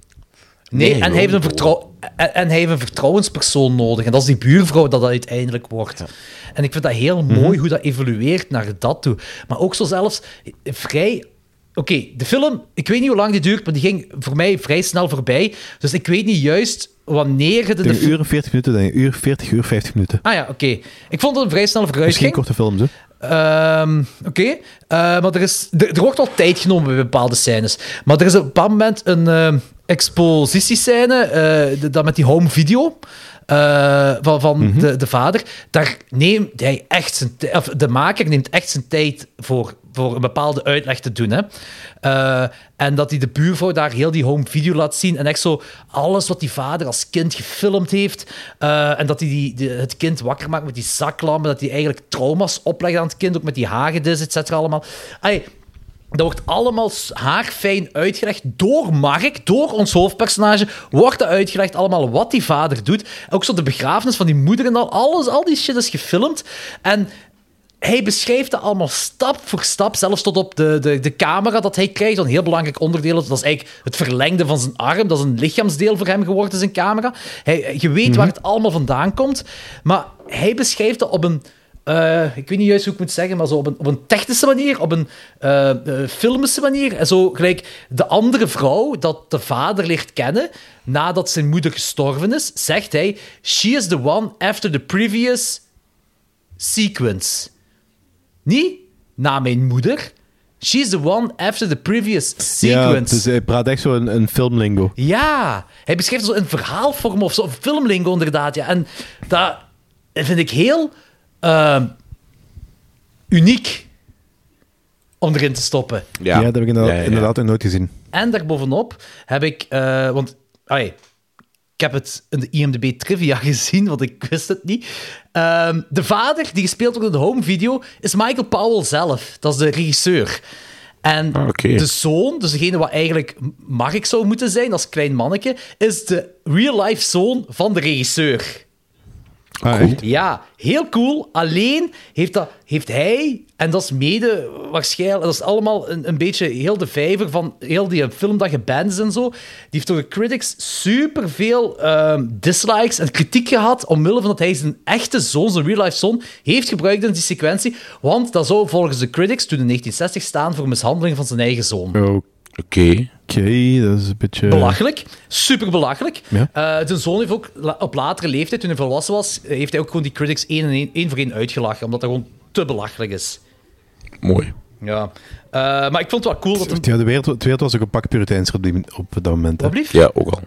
Nee, Nee, en, hij heeft een vertrouw- en, en hij heeft een vertrouwenspersoon nodig. En dat is die buurvrouw dat dat uiteindelijk wordt. En ik vind dat heel mooi hoe dat evolueert naar dat toe. Maar ook zo zelfs vrij... Oké, de film, ik weet niet hoe lang die duurt, maar die ging voor mij vrij snel voorbij. Dus ik weet niet juist wanneer het in de Een film... uur en 40 minuten, denk ik. Uur 40, uur 50 minuten. Ah ja, oké. Ik vond het een vrij geen vooruitgang. korte films, hè? Ehm, Oké, Eh, maar er, is, er, er wordt wel tijd genomen bij bepaalde scènes. Maar er is op een bepaald moment een ehm, expositiescène, eh, de- dat met die home video eh, van, van de, de vader. Daar neemt hij echt zijn of de maker neemt echt zijn tijd voor, voor een bepaalde uitleg te doen. Hè. Eh, en dat hij de buurvrouw daar heel die home video laat zien. En echt zo alles wat die vader als kind gefilmd heeft. Eh, en dat hij die, het kind wakker maakt met die zaklampen. Dat hij eigenlijk trauma's oplegt aan het kind. Ook met die hagedis, et cetera, allemaal. Ai, dat wordt allemaal haarfijn uitgelegd door Mark, door ons hoofdpersonage. Wordt dat uitgelegd allemaal wat die vader doet. Ook zo de begrafenis van die moeder en al. Alles, al die shit is gefilmd. En hij beschrijft dat allemaal stap voor stap, zelfs tot op de, de, de camera dat hij krijgt. Een heel belangrijk onderdeel. Dat is eigenlijk het verlengde van zijn arm. Dat is een lichaamsdeel voor hem geworden, zijn camera. Hij, je weet waar het allemaal vandaan komt. Maar hij beschrijft dat op een... eh, ik weet niet juist hoe ik moet zeggen, maar zo op een, op een technische manier, op een eh, filmische manier. En zo gelijk de andere vrouw dat de vader leert kennen nadat zijn moeder gestorven is, zegt hij: She is the one after the previous sequence. Niet na mijn moeder. She's the one after the previous Ja, sequence. dus hij praat echt zo een, een filmlingo. Ja, hij beschrijft zo in verhaalvorm of zo, filmlingo inderdaad. Ja. En dat vind ik heel ehm, uniek om erin te stoppen. Ja, dat heb ik inderdaad, Ja, ja, ja. nooit gezien. En daarbovenop heb ik, eh, want ai, ik heb het in de IMDb trivia gezien, want ik wist het niet. Ehm, de vader, die gespeeld wordt in de home video, is Michael Powell zelf. Dat is de regisseur. En Ah, de zoon, dus degene wat eigenlijk Mark zou moeten zijn als klein manneke, is de real-life zoon van de regisseur. Ah? Ja, heel cool. Alleen heeft, dat, heeft hij, en dat is mede waarschijnlijk, dat is allemaal een, een beetje heel de vijver van heel die film dat geband en zo. Die heeft door de critics superveel ehm dislikes en kritiek gehad, omwille van dat hij zijn echte zoon, zijn real-life zoon, heeft gebruikt in die sequentie. Want dat zou volgens de critics toen in 1960 staan voor mishandeling van zijn eigen zoon. Oké, Oké. dat is een beetje... Belachelijk. Super belachelijk. Ja. Eh, zijn zoon heeft ook op latere leeftijd, toen hij volwassen was, heeft hij ook gewoon die critics één, en één, één voor één uitgelachen, omdat dat gewoon te belachelijk is. Mooi. Ja. Eh, maar ik vond het wel cool dat... Ja, de wereld, de wereld was ook een pak puriteinser op, die- op dat moment. Hè. Ja, ook al.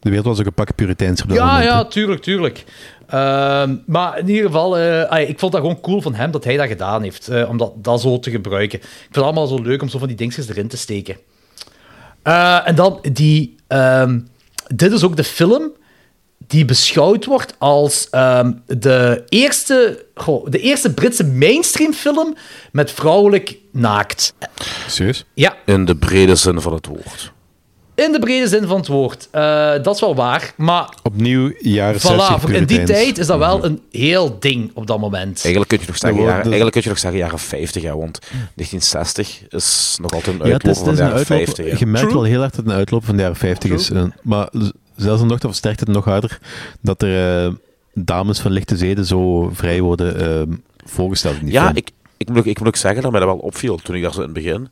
De wereld was ook een pak puriteins op dat Ja, moment. hè. ja, tuurlijk, tuurlijk. Ehm, maar in ieder geval, eh, ik vond dat gewoon cool van hem dat hij dat gedaan heeft. eh, om dat, dat zo te gebruiken. Ik vind het allemaal zo leuk om zo van die dingetjes erin te steken. Eh, en dan die... ehm, dit is ook de film die beschouwd wordt als ehm, de, eerste, goh, de eerste Britse mainstream film met vrouwelijk naakt. Serieus? Ja, In de brede zin van het woord. In de brede zin van het woord. Eh, dat is wel waar, maar Opnieuw, jaren voilà, 60 voor in die tijd is dat wel een heel ding op dat moment. Eigenlijk kun je nog zeggen, Ja, jaren, de- eigenlijk kun je nog zeggen jaren 50, hè, want 1960 is nog altijd een Ja, het is, uitloper het van is de jaren uitloop. 50. hè. Je merkt wel heel hard dat het een uitloop van de jaren 50 is. En- maar zelfs dan nog, dat versterkt het nog harder, dat er eh, dames van lichte zeden zo vrij worden eh, voorgesteld in die Ja, film. ik, ik, moet ook, ik moet ook zeggen dat mij dat wel opviel toen ik daar zo in het begin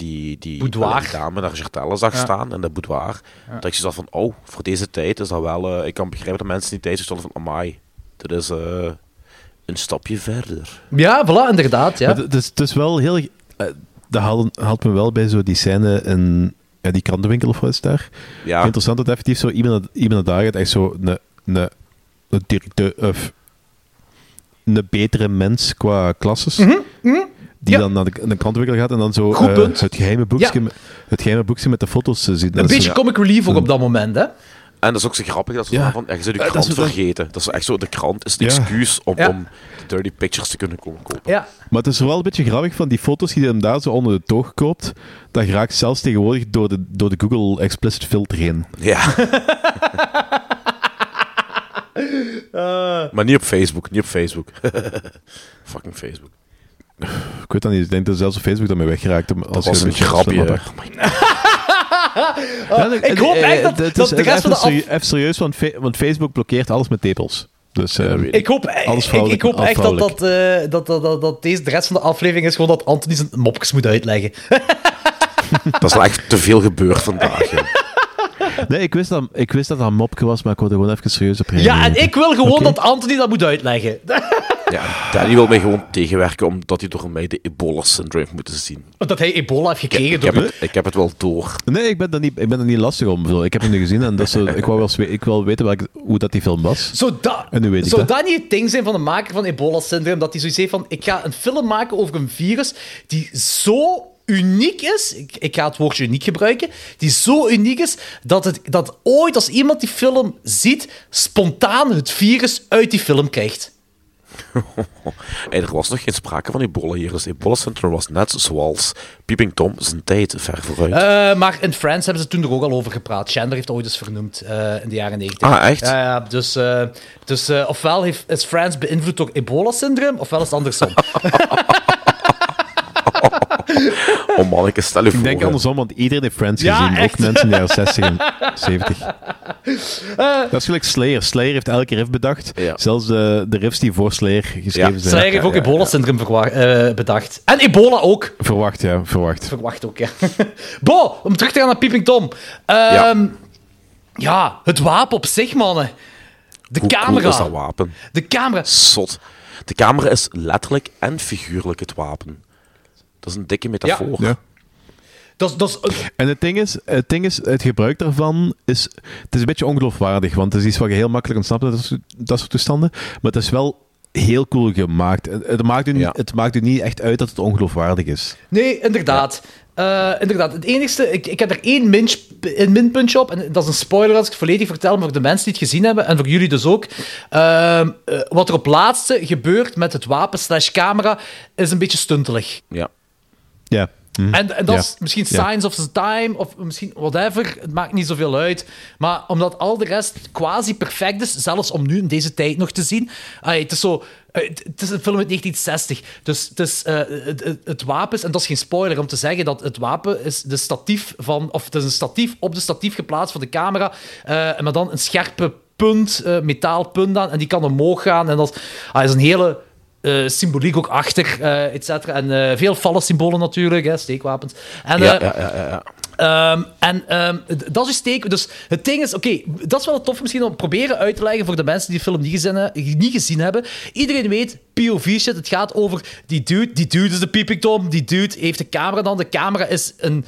die, die, Boudoir. die dame naar Gertelle zag Ja. staan in de boudoir. Dat ik zo dacht van, oh, voor deze tijd is dat wel... eh, ik kan begrijpen dat mensen die tijd stonden van, amai, dit is eh, een stapje verder. Ja, voilà, inderdaad. Ja. Het, is, het is wel heel... eh, dat haalt, haalt me wel bij zo die scène in ja, die krantenwinkel of wat is het daar. Ja. Interessant dat effectief zo iemand, iemand daar gaat, echt zo een, een, een directeur of een betere mens qua klasses. Die Ja. dan naar de, de krantenwinkel gaat en dan zo Goed eh, het, geheime boekje, Ja. het geheime boekje met de foto's ziet. Een beetje comic relief ook op dat moment, hè? En dat is ook zo grappig dat ze Ja. van, ja, je zou je Eh, krant dat- vergeten. Dat is echt zo, de krant is een Ja. excuus om, Ja. om de dirty pictures te kunnen komen kopen. Ja. Maar het is wel een beetje grappig van die foto's die hij hem daar zo onder de toog koopt. Dat raakt zelfs tegenwoordig door de, door de Google Explicit filter heen. Ja. maar niet op Facebook, niet op Facebook. Fucking Facebook. Ik weet dat niet, ik denk dat zelfs op Facebook daarmee weggeraakt. Als Dat je was een grapje. Oh God. Ja, ik hoop eh, echt dat- het dat is de rest van de even, af- even serieus, want, want Facebook blokkeert alles met tepels. Dus dat weet Ik hoop, ik, ik hoop alles echt dat, dat, eh, dat, dat, dat, dat deze, de rest van de aflevering is gewoon dat Anthony zijn mopjes moet uitleggen. Dat is wel echt te veel gebeurd vandaag. Nee, ik wist, dat, ik wist dat dat een mopje was, maar ik wilde gewoon even serieus op Ja, en ik wil gewoon dat Anthony dat moet uitleggen. Ja, Danny wil mij gewoon tegenwerken omdat hij door mij de ebola-syndroom heeft moeten zien. Dat hij ebola heeft Ik, gekregen ik, heb door... het, ik heb het wel door. Nee, ik ben, dat niet, ik ben er niet lastig om. Ik heb het nu gezien en dat zo, ik, wou wel, eens ik wil weten welke, hoe dat die film was. Zou dat, En nu weet ik zou dat niet het ding zijn van de maker van ebola-syndroom? Dat hij zoiets heeft van, ik ga een film maken over een virus die zo uniek is, ik, ik ga het woordje uniek gebruiken, die zo uniek is, dat, het, dat ooit als iemand die film ziet, spontaan het virus uit die film krijgt. Hey, er was nog geen sprake van ebola hier. Dus ebola-syndroom was net zoals Peeping Tom zijn tijd ver vooruit. Eh, maar in Friends hebben ze toen er ook al over gepraat. Chandler heeft ooit eens vernoemd eh, in de jaren 90. Ah, echt? Ja, ja dus, eh, dus ofwel heeft, is Friends beïnvloed door ebola-syndroom, ofwel is het andersom. oh manneke, stel je Ik voor. denk andersom, want iedereen heeft Friends Ja, gezien. echt. Ook mensen in de jaren 60 en 70. dat is gelijk Slayer. Slayer heeft elke riff bedacht. Ja. Zelfs de, de riffs die voor Slayer geschreven Ja. zijn. Slayer heeft ook ebola-syndroom verwa- eh, bedacht. En ebola ook. Verwacht, ja. Verwacht. Verwacht ook, ja. Bo, om terug te gaan naar Peeping Tom. Ehm, ja. het wapen op zich, mannen. De Hoe camera. cool is dat wapen? De camera. Zot. De camera is letterlijk en figuurlijk het wapen. Dat is een dikke metafoor. Ja. Dat is- dat is... En het ding, is, het ding is, het gebruik daarvan is... Het is een beetje ongeloofwaardig, want het is iets wat je heel makkelijk ontsnapt dat soort- dat soort toestanden. Maar het is wel heel cool gemaakt. Het, maakt u, Ja. het maakt u niet echt uit dat het ongeloofwaardig is. Nee, inderdaad. Eh, inderdaad. Het enigste, ik, ik heb er één minch, een minpuntje op. En dat is een spoiler als ik het volledig vertel, maar voor de mensen die het gezien hebben, en voor jullie dus ook. Ehm, eh, wat er op laatste gebeurt met het wapen slash camera, is een beetje stuntelig. Ja. Ja. Hm. En, en dat Ja. is misschien Ja. signs of the time, of misschien whatever. Het maakt niet zoveel uit. Maar omdat al de rest quasi perfect is, zelfs om nu in deze tijd nog te zien. Allee, het is zo... eh, Het is een film uit 1960. Dus het, is, eh, het, het, wapen is... En dat is geen spoiler om te zeggen dat het wapen is de statief van... Of het is een statief op de statief geplaatst van de camera. eh, maar dan een scherpe punt, eh metaalpunt aan. En die kan omhoog gaan. En dat ah, is een hele eh, symboliek ook achter, eh et cetera. En eh, veel vallen symbolen natuurlijk, hè, steekwapens. En, Ja, ja, ja, ja, ja. Ehm, en ehm, dat is steek. Dus het ding is, oké, dat is wel tof misschien om proberen uit te leggen voor de mensen die de film niet gezien, niet gezien hebben. Iedereen weet, POV-shit, het gaat over die dude. Die dude is de Peeping Tom. Die dude heeft de camera dan. De camera is een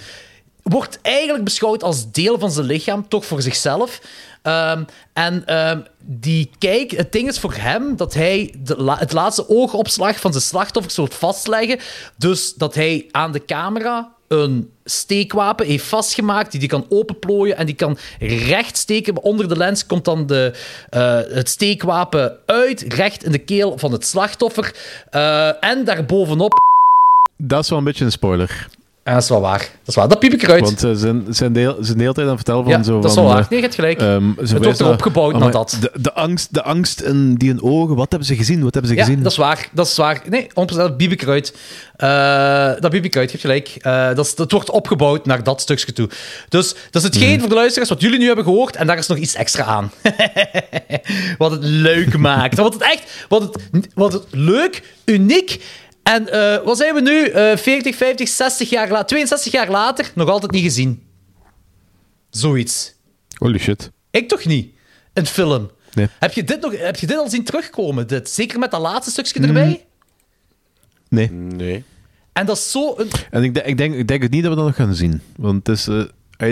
wordt eigenlijk beschouwd als deel van zijn lichaam, toch voor zichzelf. Ehm, en ehm, die kijk, het ding is voor hem dat hij de het laatste oogopslag van zijn slachtoffers wil vastleggen. Dus dat hij aan de camera een steekwapen heeft vastgemaakt die die kan openplooien en die kan recht steken. Onder de lens komt dan de, eh, het steekwapen uit, recht in de keel van het slachtoffer. Eh, en daarbovenop... Dat is wel een beetje een spoiler. Ja, dat is wel waar. Dat is waar. Dat piep ik eruit. Want ze zijn, zijn, deel, zijn de hele tijd aan het vertellen van Ja, zo dat is van... wel waar. eh, Nee, je hebt gelijk. ehm, Het wordt erop gebouwd naar maar dat. De, de, angst, de angst in die hun ogen, wat hebben ze gezien? Wat hebben ze Ja, gezien? dat is waar. Dat is waar. Nee, 100% dat biep ik eruit. Eh, dat biep ik uit, je hebt gelijk. Eh, dat, wordt opgebouwd naar dat stukje toe. Dus dat is hetgeen Mhm. voor de luisteraars wat jullie nu hebben gehoord. En daar is nog iets extra aan. wat het leuk maakt. Wat het echt... Wat het, wat het leuk, uniek... En eh, wat zijn we nu? Eh 40, 50, 60 jaar later... 62 jaar later, nog altijd niet gezien. Zoiets. Holy shit. Ik toch niet? Een film. Nee. Heb je dit, nog, heb je dit al zien terugkomen? Dit? Zeker met dat laatste stukje Mm. erbij? Nee. Nee. En dat is zo... Een... En ik, denk- ik, denk, ik denk ook niet dat we dat nog gaan zien. Want het is, eh,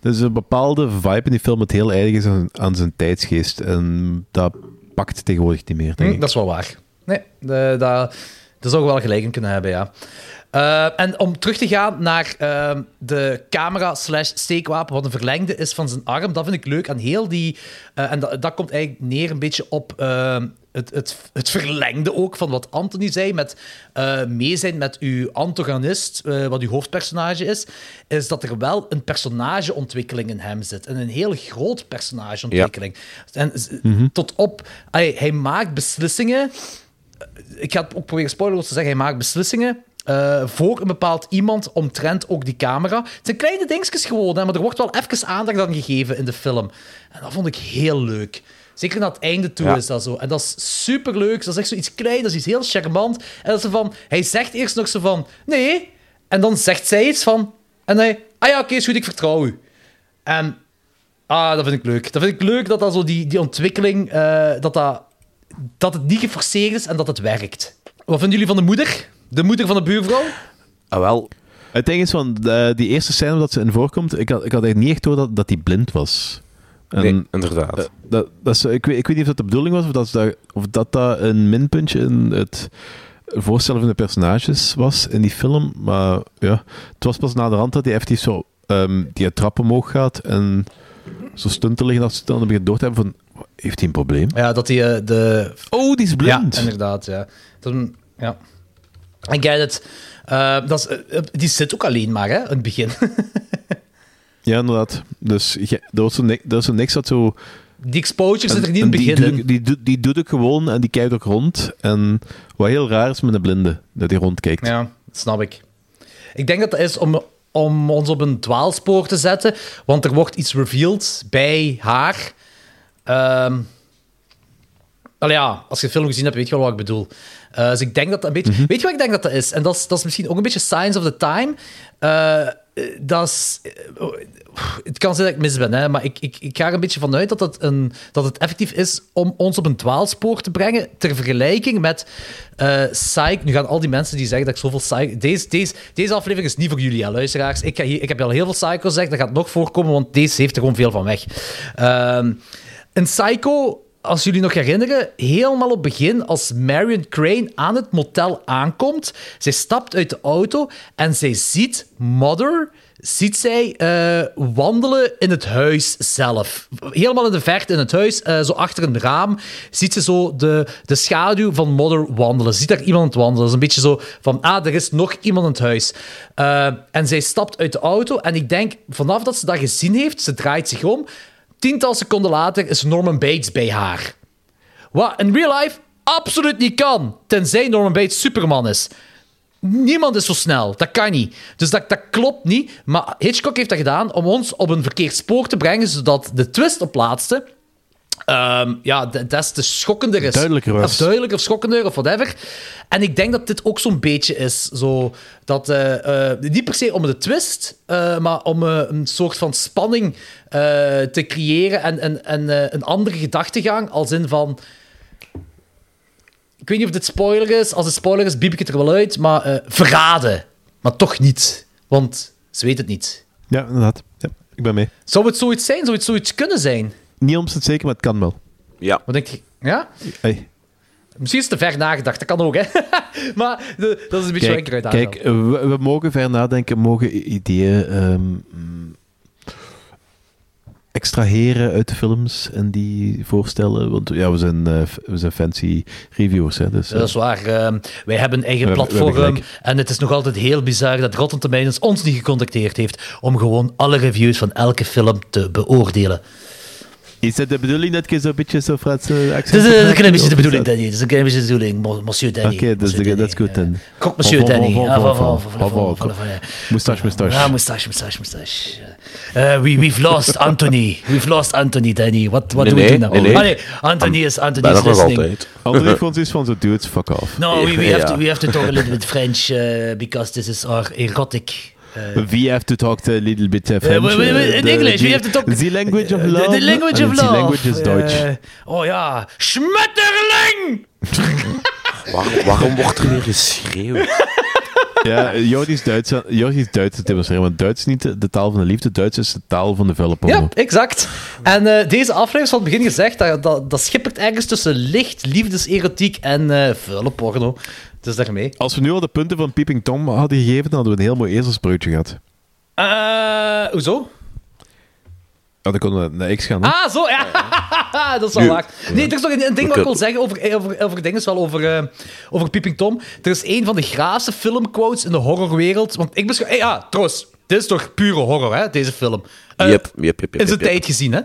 er is een bepaalde vibe in die film dat heel eigen is aan, aan zijn tijdsgeest. En dat pakt tegenwoordig niet meer, denk Hm, ik. dat is wel waar. Nee, dat, dat zou je wel gelijk in kunnen hebben, ja. Eh, en om terug te gaan naar ehm, de camera slash steekwapen, wat een verlengde is van zijn arm, dat vind ik leuk. En heel die... eh, en dat, dat komt eigenlijk neer een beetje op ehm, het, het, het verlengde ook van wat Anthony zei, met eh mee zijn met uw antagonist, wat uw hoofdpersonage is, is dat er wel een personageontwikkeling in hem zit. En een heel groot personageontwikkeling. En z- tot op... Hij maakt beslissingen ik ga het ook proberen spoilerloos te zeggen, hij maakt beslissingen eh, voor een bepaald iemand omtrent ook die camera. Het zijn kleine dingetjes gewoon, hè, maar er wordt wel even aandacht aan gegeven in de film. En dat vond ik heel leuk. Zeker naar het einde toe Ja. is dat zo. En dat is superleuk. Dat is echt zoiets klein, dat is iets heel charmant. En dat is zo van, hij zegt eerst nog zo van, nee. En dan zegt zij iets van, en hij, ah ja, oké, is goed, ik vertrouw u. En ah, dat vind ik leuk. Dat vind ik leuk dat dat zo die, die ontwikkeling, eh, dat, dat, dat het niet geforceerd is en dat het werkt. Wat vinden jullie van de moeder? De moeder van de buurvrouw? Ah, wel. Het ding is van eh, die eerste scène dat ze in voorkomt, ik had, ik had eigenlijk niet echt door dat, dat die blind was. En, Nee, inderdaad. eh, dat, dat is, ik, weet, ik weet niet of dat de bedoeling was of dat dat, of dat, dat een minpuntje in het voorstellen van de personages was in die film. Maar ja, het was pas na de rand dat hij effectief zo ehm, die trap omhoog gaat en zo stuntelig dat ze dan begint door te hebben van, heeft hij een probleem? Ja, dat hij eh, de... Oh, die is blind. Ja, inderdaad, ja. Dat, ja. Get it. Eh, dat is, eh, die zit ook alleen maar, hè, in het begin. Ja, inderdaad. Dus je, er, was zo ni- er is zo niks dat zo... Die exposure zit er niet in het die begin. Die, doet- die doet ook gewoon en die kijkt ook rond. En wat heel raar is met een blinde, dat hij rondkijkt. Ja, dat snap ik. Ik denk dat dat is om, om ons op een dwaalspoor te zetten, want er wordt iets revealed bij haar. Ehm Allee, ja, als je de film gezien hebt, weet je wel wat ik bedoel. Eh, dus ik denk dat dat een beetje... Weet je wat ik denk dat dat is? En dat is, dat is misschien ook een beetje Signs of the Time. Eh, dat is... eh, het kan zijn dat ik mis ben, hè, maar ik, ik, ik ga er een beetje vanuit dat het, een, dat het effectief is om ons op een dwaalspoor te brengen, ter vergelijking met eh Psych. Nu gaan al die mensen die zeggen dat ik zoveel Psycho... Deze, deze, deze aflevering is niet voor jullie, hè, luisteraars. Ik, ga hier, ik heb al heel veel Psycho gezegd, dat gaat nog voorkomen, want deze heeft er gewoon veel van weg. Ehm een Psycho als jullie nog herinneren, helemaal op het begin, als Marion Crane aan het motel aankomt, zij stapt uit de auto en zij ziet Mother, ziet zij eh, wandelen in het huis zelf. Helemaal in de verte in het huis, eh, zo achter een raam, ziet ze zo de, de schaduw van Mother wandelen. Ziet daar iemand wandelen. Dat is een beetje zo van, ah, er is nog iemand in het huis. Eh, en zij stapt uit de auto en ik denk, vanaf dat ze dat gezien heeft, ze draait zich om, Tiental seconden later is Norman Bates bij haar. Wat in real life absoluut niet kan, tenzij Norman Bates Superman is. Niemand is zo snel, dat kan niet. Dus dat, dat klopt niet. Maar Hitchcock heeft dat gedaan om ons op een verkeerd spoor te brengen, zodat de twist op laatste ehm, ja, des te schokkender is. Duidelijker was. Of duidelijker of schokkender of whatever. En ik denk dat dit ook zo'n beetje is. Zo, dat, eh, niet per se om de twist, eh, maar om een soort van spanning te creëren en, en, en een andere gedachtegang, als in van... Ik weet niet of dit spoiler is. Als het spoiler is, biep ik het er wel uit. Maar verraden. Maar toch niet. Want Ze weet het niet. Ja, inderdaad. Ja, ik ben mee. Zou het zoiets zijn? Zou het zoiets kunnen zijn? Niet omstend zeker, maar het kan wel. Ja. Wat denk je? Ja? Hey. Misschien is het te ver nagedacht, dat kan ook, hè? maar de- dat is een beetje ik Kijk, eruit kijk we, we mogen ver nadenken, mogen ideeën ehm, mm, extraheren uit de films en die voorstellen. Want ja, we zijn, eh, we zijn fancy reviewers, hè. Dus, Dat is waar. Ehm, wij hebben een eigen We hebben- we platform. en het is nog altijd heel bizar dat Rotten Tomatoes ons niet gecontacteerd heeft om gewoon alle reviews van elke film te beoordelen. Is het de bedoeling dat je zo'n beetje zo'n Franse accent hebt? Dat is een klein beetje de bedoeling, Danny. Dat is een klein beetje de bedoeling, monsieur Danny. Oké, dat is goed dan. Kok monsieur Danny. Moustache, moustache. Ja, moustache, moustache, moustache. we, we've lost Anthony. We've lost Anthony, Danny. What, what do we do now? Nee, Anthony is, Anthony is listening. Anthony Frans is van zo dudes, fuck off. No, we, have, to, we have to talk a little bit French, because this is our erotic... Uh, We have to talk a little bit uh, Uh, French. we- we- we- uh, in the- English, the- we have to talk- The language of the- love. The language of the love. language is Deutsch. Uh, oh ja, Schmetterling! Waarom, waarom wordt er weer geschreeuwd? Ja, Jordi is Duits, Jordi is Duits te demonstreren, want Duits is niet de, taal van de liefde, Duits is de taal van de vuile porno. Ja, exact. En eh, deze aflevering is van het begin gezegd dat, dat, dat schippert ergens tussen licht, liefdeserotiek en eh vuile porno. Dus daarmee. Als we nu al de punten van Peeping Tom hadden gegeven, dan hadden we een heel mooi ezelsbroodje gehad. Eh, hoezo? Ja, dan konden we naar X gaan. hè? Ah, zo, ja. dat is wel Nu. waar. Nee, er is nog een, een ding wat ik wil zeggen over, over, over dingen, wel over, eh, over Peeping Tom. Er is een van de graafste filmquotes in de horrorwereld. Want ik beschouw... Hey, ja, trouwens, dit is toch pure horror, hè, deze film? Eh, Yep, yep, yep, yep, In zijn yep, yep. tijd gezien, hè?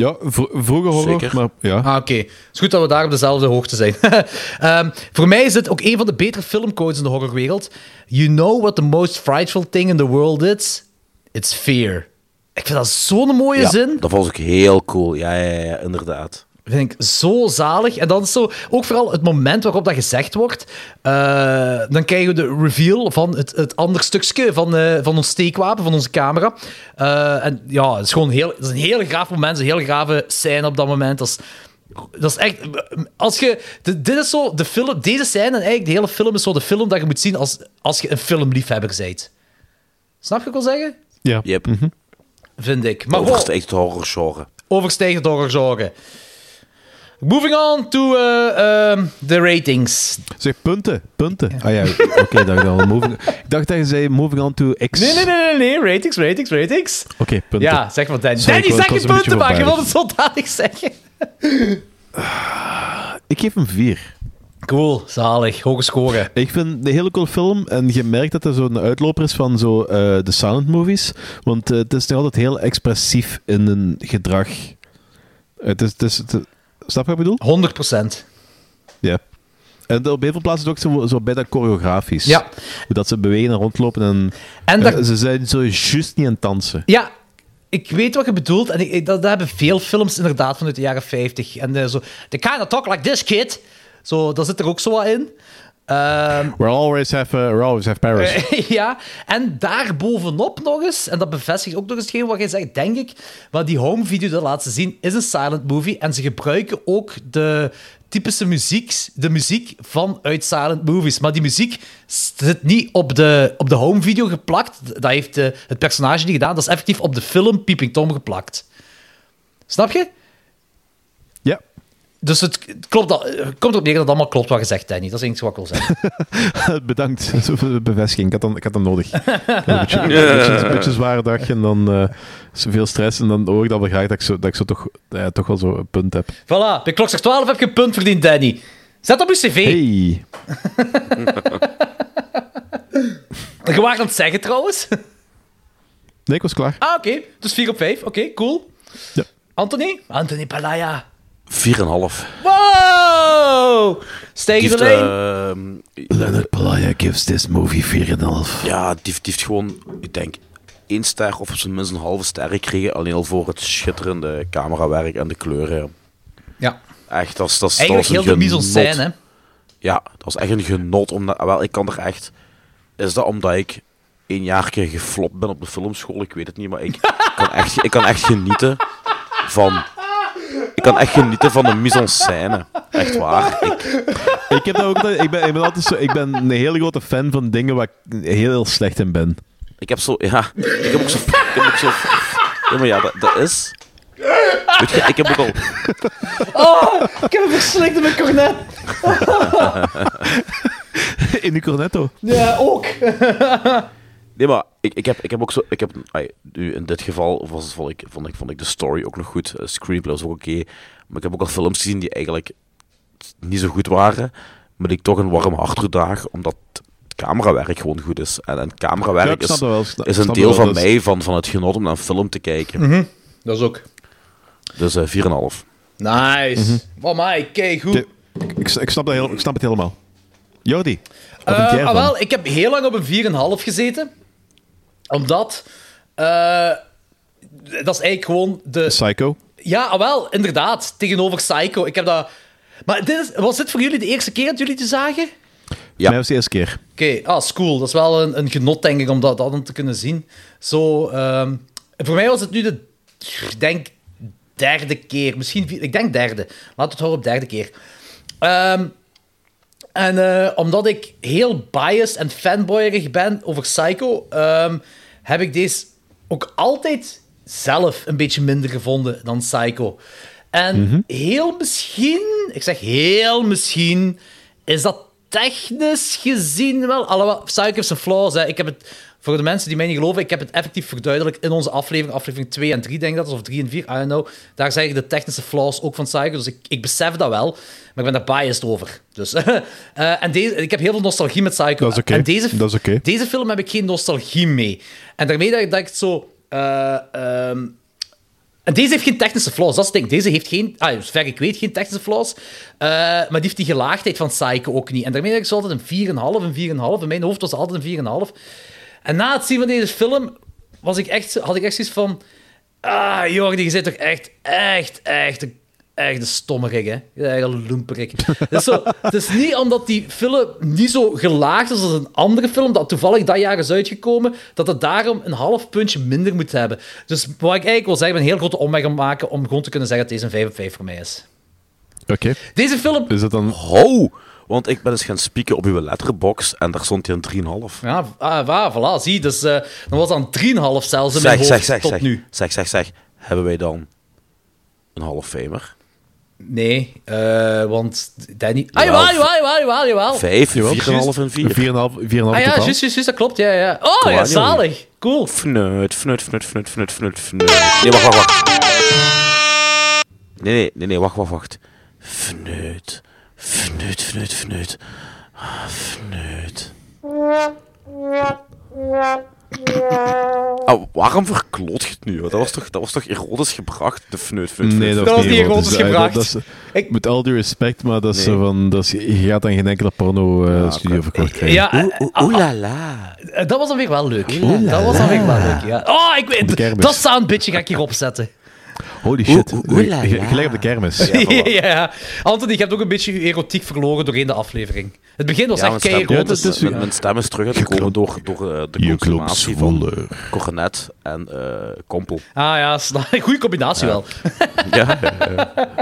Ja, vro- vroeger horror, Zeker. maar ja. Ah, oké. Het is goed dat we daar op dezelfde hoogte zijn. Ehm, voor mij is dit ook een van de betere filmquotes in de horrorwereld. You know what the most frightful thing in the world is? It's fear. Ik vind dat zo'n mooie Ja, zin. dat vond ik heel cool. Ja, ja, ja, inderdaad. Vind ik zo zalig. En dan is zo, ook vooral het moment waarop dat gezegd wordt. eh, dan krijgen we de reveal van het, het andere stukje van, eh, van ons steekwapen, van onze camera. Eh, en ja, het is gewoon heel, het is een heel gaaf moment, een heel gave scène op dat moment. Dat is, dat is echt. Als je, de- dit is zo de film, deze scène en eigenlijk de hele film is zo de film dat je moet zien als, als je een filmliefhebber bent. Snap je wat ik wil zeggen? ja. Yep. Vind ik. Maar Maar wow, Overstijgt het horrorgenre. Moving on to eh, ehm, de ratings. Zeg, punten, punten. Ah ja, oké, dacht ik al. Moving, ik dacht dat je zei moving on to X. Nee, nee, nee, nee, nee. Ratings, ratings, ratings. Oké, punten. Ja, zeg maar Danny. Sorry, Danny, zeg je punten maar. Je wil voorbarig. het zo dadelijk zeggen. Ik geef hem vier. Cool, zalig. Hoge score. Ik vind een hele cool film en je merkt dat er zo'n uitloper is van zo, eh, de silent movies. Want eh, het is nog altijd heel expressief in een gedrag. Het is, het is, het- snap je wat ik bedoel? 100 procent. Ja. En op heel veel plaatsen is het ook zo, zo bijna choreografisch. Ja. Hoe dat ze bewegen en rondlopen en, En dat- ze zijn zo juist niet aan het dansen. Ja, ik weet wat je bedoelt. En ik, dat, dat hebben veel films inderdaad vanuit de jaren 50. En eh, zo, they kind of talk like this, kid. Zo, dat zit er ook zo wat in. Ehm, We always have, uh, always have Paris. ja, en daar bovenop nog eens, en dat bevestigt ook nog eens hetgeen wat jij zegt, denk ik, maar die home video dat laat ze zien, is een silent movie. En ze gebruiken ook de typische muziek, de muziek vanuit silent movies. Maar die muziek zit niet op de, op de home video geplakt. Dat heeft eh, het personage niet gedaan. Dat is effectief op de film Peeping Tom geplakt. Snap je? Dus het, klopt dat, het komt erop neer dat het allemaal klopt wat je zegt, Danny. Dat is enigszins wat ik wil zeggen. Bedankt voor de bevestiging. Ik had dat, ik had dat nodig. Ik had een, beetje, een, beetje, een beetje zware dag en dan eh, veel stress. En dan hoor ik dat wel graag dat ik zo, dat ik zo toch, ja, toch wel zo een punt heb. Voilà, bij klokslag 12 heb je een punt verdiend, Danny. Zet op je cv. Hey. Je waart aan het zeggen, trouwens. Nee, ik was klaar. Ah, oké. Dus 4 op 5. Oké, cool. Ja. Anthony? Anthony Palaya. 4,5. Wow! Die heeft, lijn. ehm, Leonard Palaya gives this movie 4,5. ja, die, heeft- die heeft gewoon, ik denk, één ster of op zijn minst een halve ster gekregen. Alleen al voor het schitterende camerawerk en de kleuren. Ja. Echt, dat is, dat is, Eigenlijk dat heel de een mise hè. Ja, dat was echt een genot. Omdat, wel, ik kan er echt... Is dat omdat ik een jaar keer geflopt ben op de filmschool? Ik weet het niet, maar ik kan echt, ik kan echt genieten van... Ik kan echt genieten van de mise en scène. Echt waar. Ik, Ik, heb dat ook, altijd- ik, ben, ik ben altijd zo, ik ben een hele grote fan van dingen waar ik heel, heel slecht in ben. Ik heb zo, ja, ik heb ook zo, ik heb ook zo, ja, maar ja, dat, dat is, weet je, ik heb ook al, Oh, ik heb hem verslikt in mijn cornet. In uw cornetto. Ja, ook. Nee, maar ik, ik heb, ik heb ook zo, ik heb, ai, nu in dit geval was, vond, ik, vond, ik, vond ik de story ook nog goed, uh, screenplay was ook oké, maar ik heb ook al films gezien die eigenlijk niet zo goed waren, maar die ik toch een warm hart toedraag, omdat het camerawerk gewoon goed is. En, en camerawerk Ja, is, dat wel, snap- is een deel wel, van mij, van, van het genot om naar een film te kijken. Mhm. Dat is ook. Dus eh 4,5. Nice. Oh my, kijk goed. Ik, ik, ik snap dat heel, ik snap het helemaal. Jordi, wat Eh, vind jij ah, ervan? wel, ik heb heel lang op een 4,5 gezeten. Omdat... eh, dat is eigenlijk gewoon de... Psycho? Ja, ah, wel, inderdaad. Tegenover Psycho. Ik heb dat... Maar dit is, was dit voor jullie de eerste keer dat jullie het zagen? Ja. Mij was de eerste keer. Oké, ah, is cool. Dat is wel een, een genot, denk ik, om dat, dat dan te kunnen zien. Zo, ehm, voor mij was het nu de, ik denk, derde keer. Misschien, vier- ik denk derde. Laten we het houden op derde keer. Ehm, en eh, omdat ik heel biased en fanboyerig ben over Psycho, ehm, heb ik deze ook altijd zelf een beetje minder gevonden dan Psycho. En heel misschien, ik zeg heel misschien, is dat technisch gezien wel... Alhoewel, Psycho heeft zijn flaws. Hè. Ik heb het, voor de mensen die mij niet geloven, ik heb het effectief verduidelijkt in onze aflevering, aflevering 2 en 3, denk ik dat of 3 en 4, I don't know. Daar zeg ik de technische flaws ook van Psycho, dus ik, ik besef dat wel, maar ik ben daar biased over. Dus, eh, en deze, ik heb heel veel nostalgie met Psycho. Dat is oké. En deze, Dat is oké. deze film heb ik geen nostalgie mee. En daarmee dat ik, dat ik het zo... eh, ehm, en deze heeft geen technische flaws, dat is het ding. Deze heeft geen, ah, zover ik weet, geen technische flaws. Eh, maar die heeft die gelaagdheid van Psycho ook niet. En daarmee dat ik zo altijd een 4,5, een 4,5. In mijn hoofd was het altijd een 4,5. En na het zien van deze film was ik echt, had ik echt zoiets van... Ah, Jordi, je zit toch echt, echt, echt een, echt een stommerik, hè? Echt een loemperik. Het is, zo, het is niet omdat die film niet zo gelaagd is als een andere film, dat toevallig dat jaar is uitgekomen, dat het daarom een half puntje minder moet hebben. Dus wat ik eigenlijk wil zeggen, een heel grote omweg om maken om gewoon te kunnen zeggen dat deze een 5 op 5 voor mij is. Oké. Deze film... Is dat dan... Ho! Want ik ben eens gaan spieken op uw letterbox en daar stond hij een 3,5. Ja, ah, waar, voilà, zie. Dus eh, dan was dan 3,5 zelfs in Zeg, mijn hoofd zeg, zeg, tot zeg. nu. Zeg, zeg, zeg. Hebben wij dan een half famer? Nee, eh, want Danny... Ah, jawel, jawel, jawel, jawel, jawel. Vijf, Jawel, 4,5 precies. en 4. 4,5 4,5 Ah ja, totaal. juist, juist, juist, dat klopt, ja, ja. Oh, ja, zalig. Cool. Fnut, fnut, fnut, fnut, fnut, fnut, fnut. Nee, wacht, wacht, wacht. Nee, nee, nee, nee, wacht, wacht, wacht. Fnut, fnut, fnut, fnut. Ah, Fnut. Ah, waarom verkloot je het nu? Dat was toch, dat was toch erotisch gebracht, de fnut, fnut, Nee, dat, was niet erotisch. Dat- gebracht. Dat, dat is, Ik- Met al die respect, maar dat is Nee. van... Dat is, je gaat dan geen enkele porno-studio verkocht krijgen. Ja, eh, ah, Oeh la la. eh, dat was dan weer wel leuk. dat was dan weer wel leuk, ja. Oh, ik weet... Dat soundbitje ga ik hierop zetten. Holy shit. La, la. Gelijk op de kermis. Ja, voilà. ja. Anthony, je hebt ook een beetje je erotiek verloren doorheen de aflevering. Het begin was Ja, echt kei ja, dat is- mijn, mijn stem is terug uitgekomen door, door eh, de consumatie van cornet en eh kompel. Ah ja, goede combinatie wel. Ja.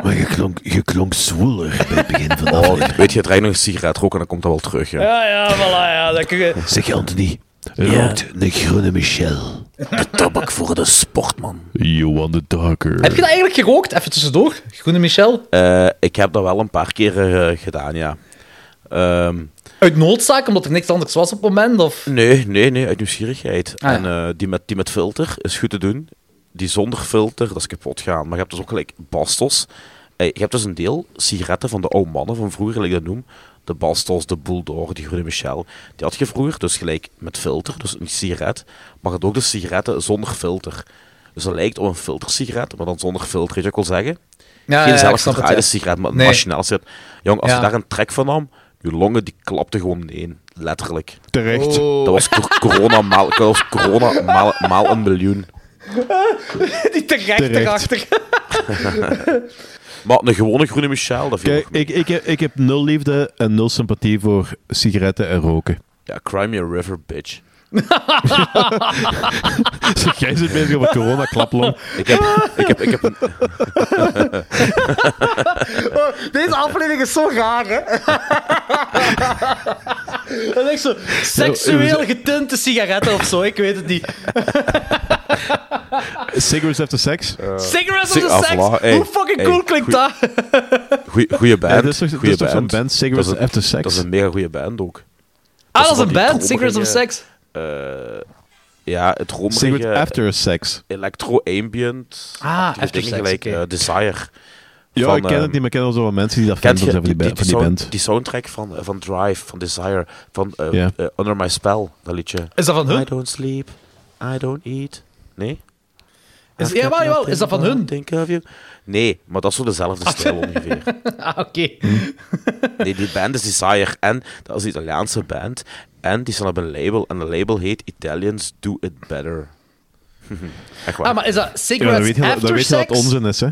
Maar je klonk, je klonk zwoeler bij het begin van de Oh, aflevering. weet je, het rijdt nog een sigaret roken en dan komt dat wel terug. Ja. Ja, ja, voilà, ja. Dat kun je... Zeg Anthony, rookt een groene Michel. De tabak voor de sportman. You want the darker. Heb je dat eigenlijk gerookt? Even tussendoor. Groene Michel. Eh, ik heb dat wel een paar keer eh, gedaan, ja. Ehm, Uit noodzaak, omdat er niks anders was op het moment? Of... nee, nee, nee, uit nieuwsgierigheid. Ah, ja. En eh, die, met, die met filter is goed te doen. Die zonder filter, dat is kapot gaan. Maar je hebt dus ook gelijk Bastos. Eh, je hebt dus een deel sigaretten van de oude mannen van vroeger, gelijk ik dat noem. De Bastos, de Bulldog, die Groene Michel. Die had je vroeger dus gelijk met filter, dus een sigaret. Maar had ook de sigaretten zonder filter. Dus dat lijkt op een filtersigaret, maar dan zonder filter. Weet je wat ik wil zeggen? Ja, Geen ja, het, sigaret, maar een Nee. machinaal sigaret. Jong, als Ja. je daar een trek van nam, je longen die klapten gewoon ineen. Letterlijk. Terecht. Oh. Dat was cor- corona maal, dat was corona maal, maal een miljoen. Die terecht, Terecht. erachter. Maar een gewone groene Michel, dat mee. ik, ik, heb, ik heb nul liefde en nul sympathie voor sigaretten en roken. Ja, Crimea River, bitch. Zeg, jij zit bezig op een corona-klaplong. Ik heb, ik heb, ik heb een, Oh, Deze aflevering is zo raar, hè? Dat is echt zo seksueel getinte sigaretten of zo, ik weet het niet. Cigarettes after sex? Cigarettes Sig- of the ah, sex? voilà. Hey, Hoe fucking hey, cool klinkt dat? goeie, goeie band. Ja, dat is toch- goeie zo'n band, Cigarettes een- After Sex? Dat is een mega goede band ook. Ah, dat is een band, Cigarettes of dromerige, Sex. eh, ja, het Cigarettes romerige after sex. electro-ambient. Ah, after dingen sex, gelijk eh, Desire. Ja, ik ken ehm, het niet, maar ik ken wel zo wat mensen die dat zijn van die, die, die, van die sound- band. die soundtrack van, eh, van Drive, van Desire, van eh, Ja. eh, Under My Spell, dat liedje. Is dat van hun? I don't sleep, I don't eat. Nee? Is, jawel, got jawel, is dat van hun? Think of you. Nee, maar dat is zo dezelfde stijl ongeveer. Ah, oké. Nee, die band is Desire en dat is een Italiaanse band. En die staan op een label en de label heet Italians Do It Better. Echt waar. Ah, maar is dat Ja, dan Cigarettes weet je, dat- After dan weet je dat onzin is, hè?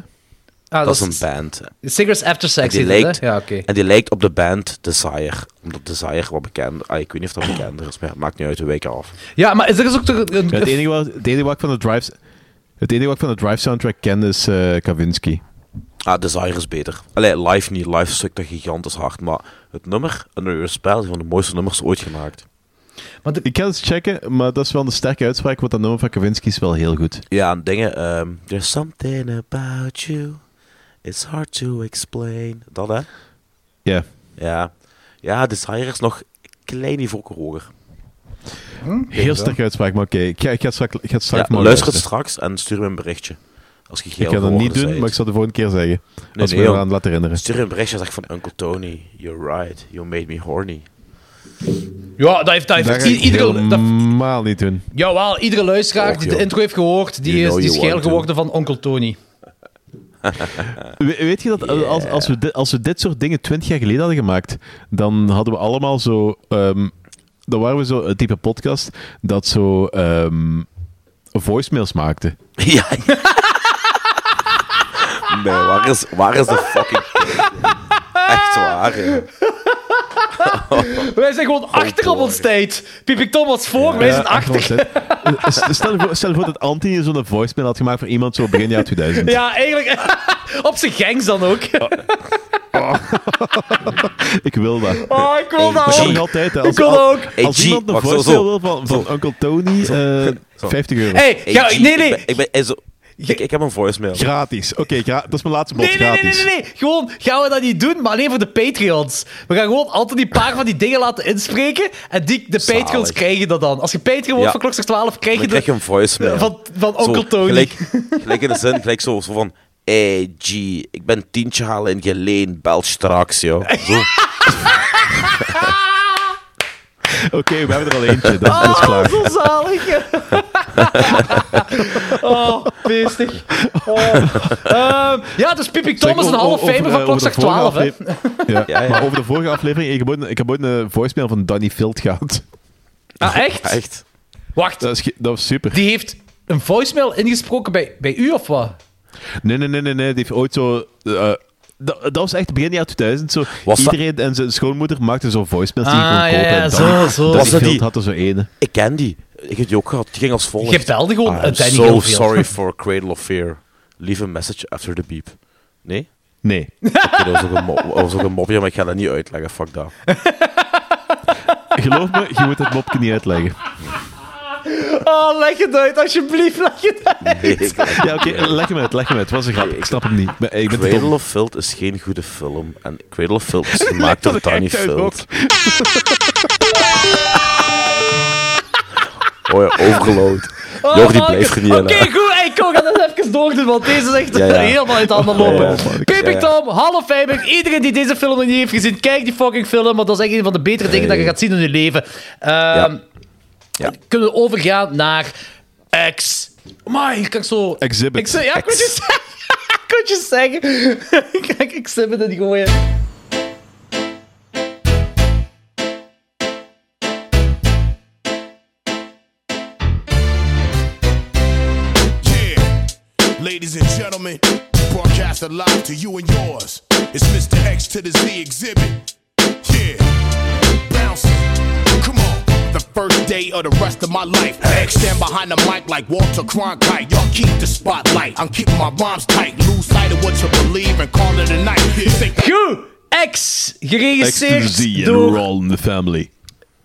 Ah, dat is een band. Cigarettes After En Sex die, heet het, lijkt, hè? Ja, oké. en die lijkt op de band Desire. Omdat Desire wat bekend ah, Ik weet niet of dat bekender is, maar het maakt niet uit de weken af. Ja, maar er is ook toch een... Ja, het, enige wat, het enige wat ik van de Drive... Het enige wat ik van de Drive soundtrack ken is eh Kavinsky. Ah, Desire is beter. Allee, live niet. Live stukt dat gigantisch hard. Maar het nummer, Under Your Spell, is een van de mooiste nummers ooit gemaakt. Ik ga eens checken, maar dat is wel een sterke uitspraak, want dat nummer van Kavinsky is wel heel goed. Ja, en dingen. ehm, There's something about you. It's hard to explain. Dat, hè? Ja. Ja. Ja, Desire is nog een klein niveau hoger. Heel sterke uitspraak, maar oké. Ik ga, ik ga straks, ik ga het straks Ja, maar luister het straks en stuur me een berichtje. Als je Ik ga dat niet doen, zijt. maar ik zal de volgende keer zeggen. Nee, als nee, we me eraan laten herinneren. Stuur een berichtje en zeg van Uncle Tony, you're right. You made me horny. Ja, dat heeft, dat heeft Dat iedere... Dat, helemaal niet doen. jawel, iedere luisteraar Och, die de intro heeft gehoord, die You is, die is geel geworden van Onkel Tony. We- weet je dat als, als, we dit, als we dit soort dingen twintig jaar geleden hadden gemaakt, dan hadden we allemaal zo... ehm, dan waren we zo een type podcast dat zo ehm, voicemails maakte. Ja. nee, waar is, waar is de fucking... Echt waar. Wij zijn gewoon achter op ons tijd. Pipik Tom was voor, wij zijn achter. Eh, Stel je voor, stel je voor dat Anthony zo'n voicemail had gemaakt voor iemand zo begin jaar 2000. Ja, eigenlijk. op zijn gangs dan ook. Ik wil dat. Oh, ik wil dat Dat kan ook. nog altijd. Hè. Ik wil ook. Als iemand een voicemail wil van, van Uncle Tony, eh, 50 euro. Hey, nee, nee. Ik ben, ik, ben, eh, ik, ik heb een voicemail. Gratis. Oké, gra- dat is mijn laatste bod. Nee, nee, nee, gratis. nee, nee, nee. Gewoon, gaan we dat niet doen, maar alleen voor de Patreons. We gaan gewoon altijd die paar van die dingen laten inspreken. En die, de Zalig. Patreons krijgen dat dan. Als je Patreon wordt Ja. van Klokslag 12, krijg je, Dan krijg je een voicemail. van, van Zo, Onkel Tony. Gelijk, gelijk in de zin, gelijk zo, zo van... Hey G, ik ben tientje halen in Geleen, bel straks, joh. Zo. Oké, we hebben er al eentje. Dat, dat is Oh, klaar. zo zalig. oh, beestig. Oh. Ehm, ja, dus Pipik Tom Zeg, is een over- famer van vorige 12, hè. afle- Ja, Ja, ja. maar over de vorige aflevering, ik heb ooit, een- ik heb ooit een voicemail van Danny Field gehad. Ah, echt? Echt. Wacht, Dat, is, dat was super. die heeft een voicemail ingesproken bij, bij u, of wat? Nee, nee, nee, nee, nee. Die heeft ooit zo... eh, dat, dat was echt begin jaar 2000. Zo, Was dat- iedereen en zijn schoonmoeder maakten zo voicemails die je Ah, kon ja, kopen. ja, En zo, Danny- zo. Danny Was dat die- had er zo ene. Ik ken die. Ik heb die ook gehad. Die ging als volgt. Je belde gewoon I'm een Danny so sorry for Cradle of Fear. Leave a message after the beep. Nee? Nee. Oké, dat, was ook een mop- dat was ook een mopje, maar ik ga dat niet uitleggen. Fuck dat. Geloof me, je moet het mopje niet uitleggen. Oh, leg het uit, alsjeblieft, leg het uit. Nee, ik- Ja, oké, leg hem uit, leg hem uit. Het was een grap. Ik snap hem niet. Ik ben, ik Cradle of Filth is geen goede film. En Cradle of Filth is gemaakt door Danny. Filth. Oh ja, overgeload. Oh, Jordi blijft er niet Oké, goed. Hey, kom, ga dat even doordoen, want deze is echt Ja, ja. helemaal uit de handen lopen. Ja, Ja, ja. Tom, half famer. Iedereen die deze film nog niet heeft gezien, kijk die fucking film, want dat is echt een van de betere dingen dat je gaat zien in je leven. Ehm, Ja. Kunnen we overgaan naar X. Maar hier kan ik zo... Exhibit. Ik, ja, ik je zeggen. ik je zeggen. Kijk, Exhibit en gooien. Yeah, ladies and gentlemen, broadcast live to you and yours. It's Mr. X to the Z exhibit. Yeah, bouncing. Come on, the first day of the rest of my life. X stand behind the mic like Walter Cronkite. Y'all keep the spotlight. I'm keeping my rhymes tight. Lose sight of what you believe and call it a night. You think! X, geregisseerd door... all in the family.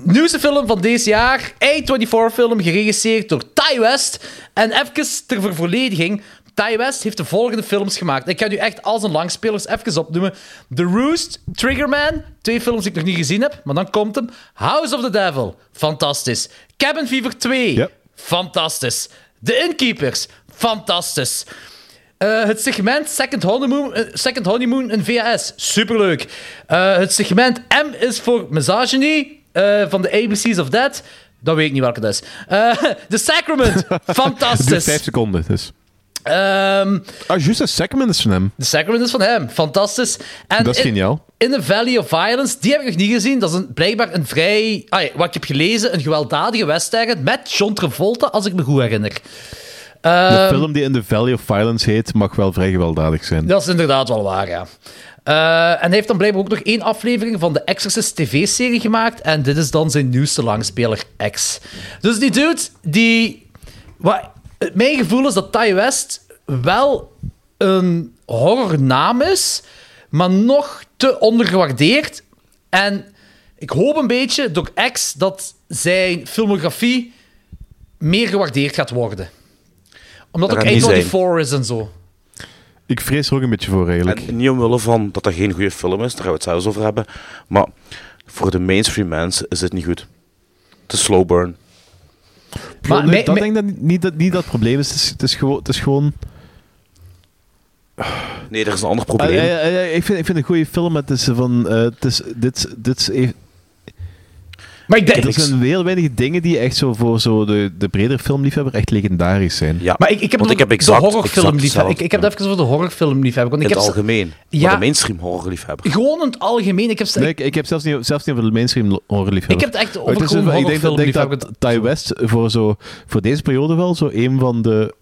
Nieuwste film van deze jaar. A24-film, geregisseerd door Ty West. En even ter vervollediging. Ty West heeft de volgende films gemaakt. Ik ga nu echt al zijn langspelers even opnoemen. The Roost, Triggerman, twee films die ik nog niet gezien heb, maar dan komt hem. House of the Devil, fantastisch. Cabin Fever 2, fantastisch. The Innkeepers, fantastisch. Eh, het segment Second Honeymoon, eh, Second Honeymoon in VHS, superleuk. Eh, het segment M is voor misogyny van de ABC's of Dead. Dat weet ik niet welke dat is. The Sacrament, Het duurt fantastisch. vijf seconden, dus... Ehm, Ah, juist, de Sacrament is van hem. The Sacrament is van hem, fantastisch. En Dat is in- geniaal. In the Valley of Violence, die heb ik nog niet gezien. Dat is een, blijkbaar een vrij, ah ja, wat ik heb gelezen, een gewelddadige western met John Travolta, als ik me goed herinner. De Ehm, film die in the Valley of Violence heet, mag wel vrij gewelddadig zijn. Dat is inderdaad wel waar, ja. Eh, en hij heeft dan blijkbaar ook nog één aflevering van de Exorcist TV-serie gemaakt. En dit is dan zijn nieuwste langspeler, X. Dus die dude, die... Wat, mijn gevoel is dat Ty West wel een horrornaam is, maar nog te ondergewaardeerd. En ik hoop een beetje door X dat zijn filmografie meer gewaardeerd gaat worden. Omdat Dat ook gaat niet zijn. A24 is en zo. Ik vrees er ook een beetje voor, eigenlijk. En niet omwille van dat dat geen goede film is, daar gaan we het zelfs over hebben. Maar voor de mainstream mensen is het niet goed. Het is slow burn. Maar, mij- dat mij- denk ik dat niet dat, niet dat het probleem is. Het is, het is gewoon... Het is gewoon Nee, er is een ander Ah, probleem. ja, ja, ja, ik, vind, ik vind het een goede film. maar Het is van... eh, het is, dit, dit is even- Maar ik denk... er zijn heel weinig dingen die echt zo voor zo de, de bredere filmliefhebber echt legendarisch zijn. Ja, Maar ik, ik heb want het ik heb exact, de horrorfilmliefhebber. Ik, ik heb het even over de horrorfilmliefhebber. Want in ik het heb ze- algemeen. Ja. Maar de mainstream horrorliefhebber. Gewoon in het algemeen. Ik heb, Nee, ik, ik heb zelfs niet, zelfs niet over de mainstream horrorliefhebber. Ik heb het echt over is een- Ik denk dat, denk dat. Ty West voor, zo, voor deze periode wel zo een van de...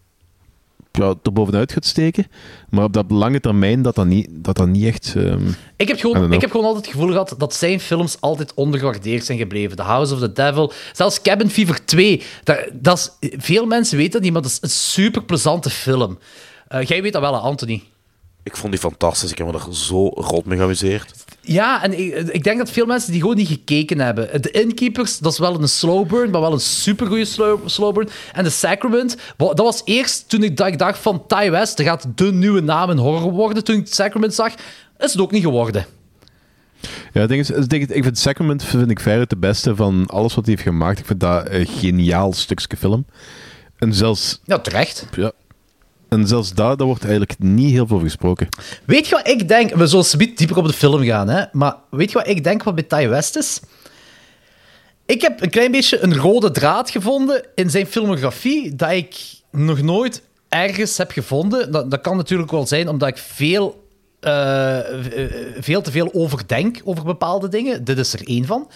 Ja, er bovenuit gaat steken. Maar op dat lange termijn dat dat niet, dat dat niet echt... ehm, Ik heb, gewoon, ik heb gewoon altijd het gevoel gehad dat zijn films altijd ondergewaardeerd zijn gebleven. The House of the Devil. Zelfs Cabin Fever 2. Dat, dat is, veel mensen weten dat niet, maar dat is een super plezante film. Eh, jij weet dat wel, Anthony. Ik vond die fantastisch. Ik heb me er zo rot mee geamuseerd. Ja, en ik, ik denk dat veel mensen die gewoon niet gekeken hebben. The Innkeepers, dat is wel een slow burn, maar wel een supergoeie slow, slow burn. En The Sacrament, dat was eerst toen ik, dat ik dacht van Ty West, dat gaat de nieuwe naam in horror worden. Toen ik The Sacrament zag, is het ook niet geworden. Ja, het ik, denk, ik vind Sacrament vind ik veruit de beste van alles wat hij heeft gemaakt. Ik vind dat een geniaal stukje film. En zelfs... Ja, terecht. Ja. En zelfs daar, daar wordt eigenlijk niet heel veel over gesproken. Weet je wat ik denk? We zullen subiet dieper op de film gaan, hè? maar weet je wat ik denk wat bij Ty West is? Ik heb een klein beetje een rode draad gevonden in zijn filmografie dat ik nog nooit ergens heb gevonden. Dat, dat kan natuurlijk wel zijn omdat ik veel, eh, veel te veel overdenk over bepaalde dingen. Dit is er één van.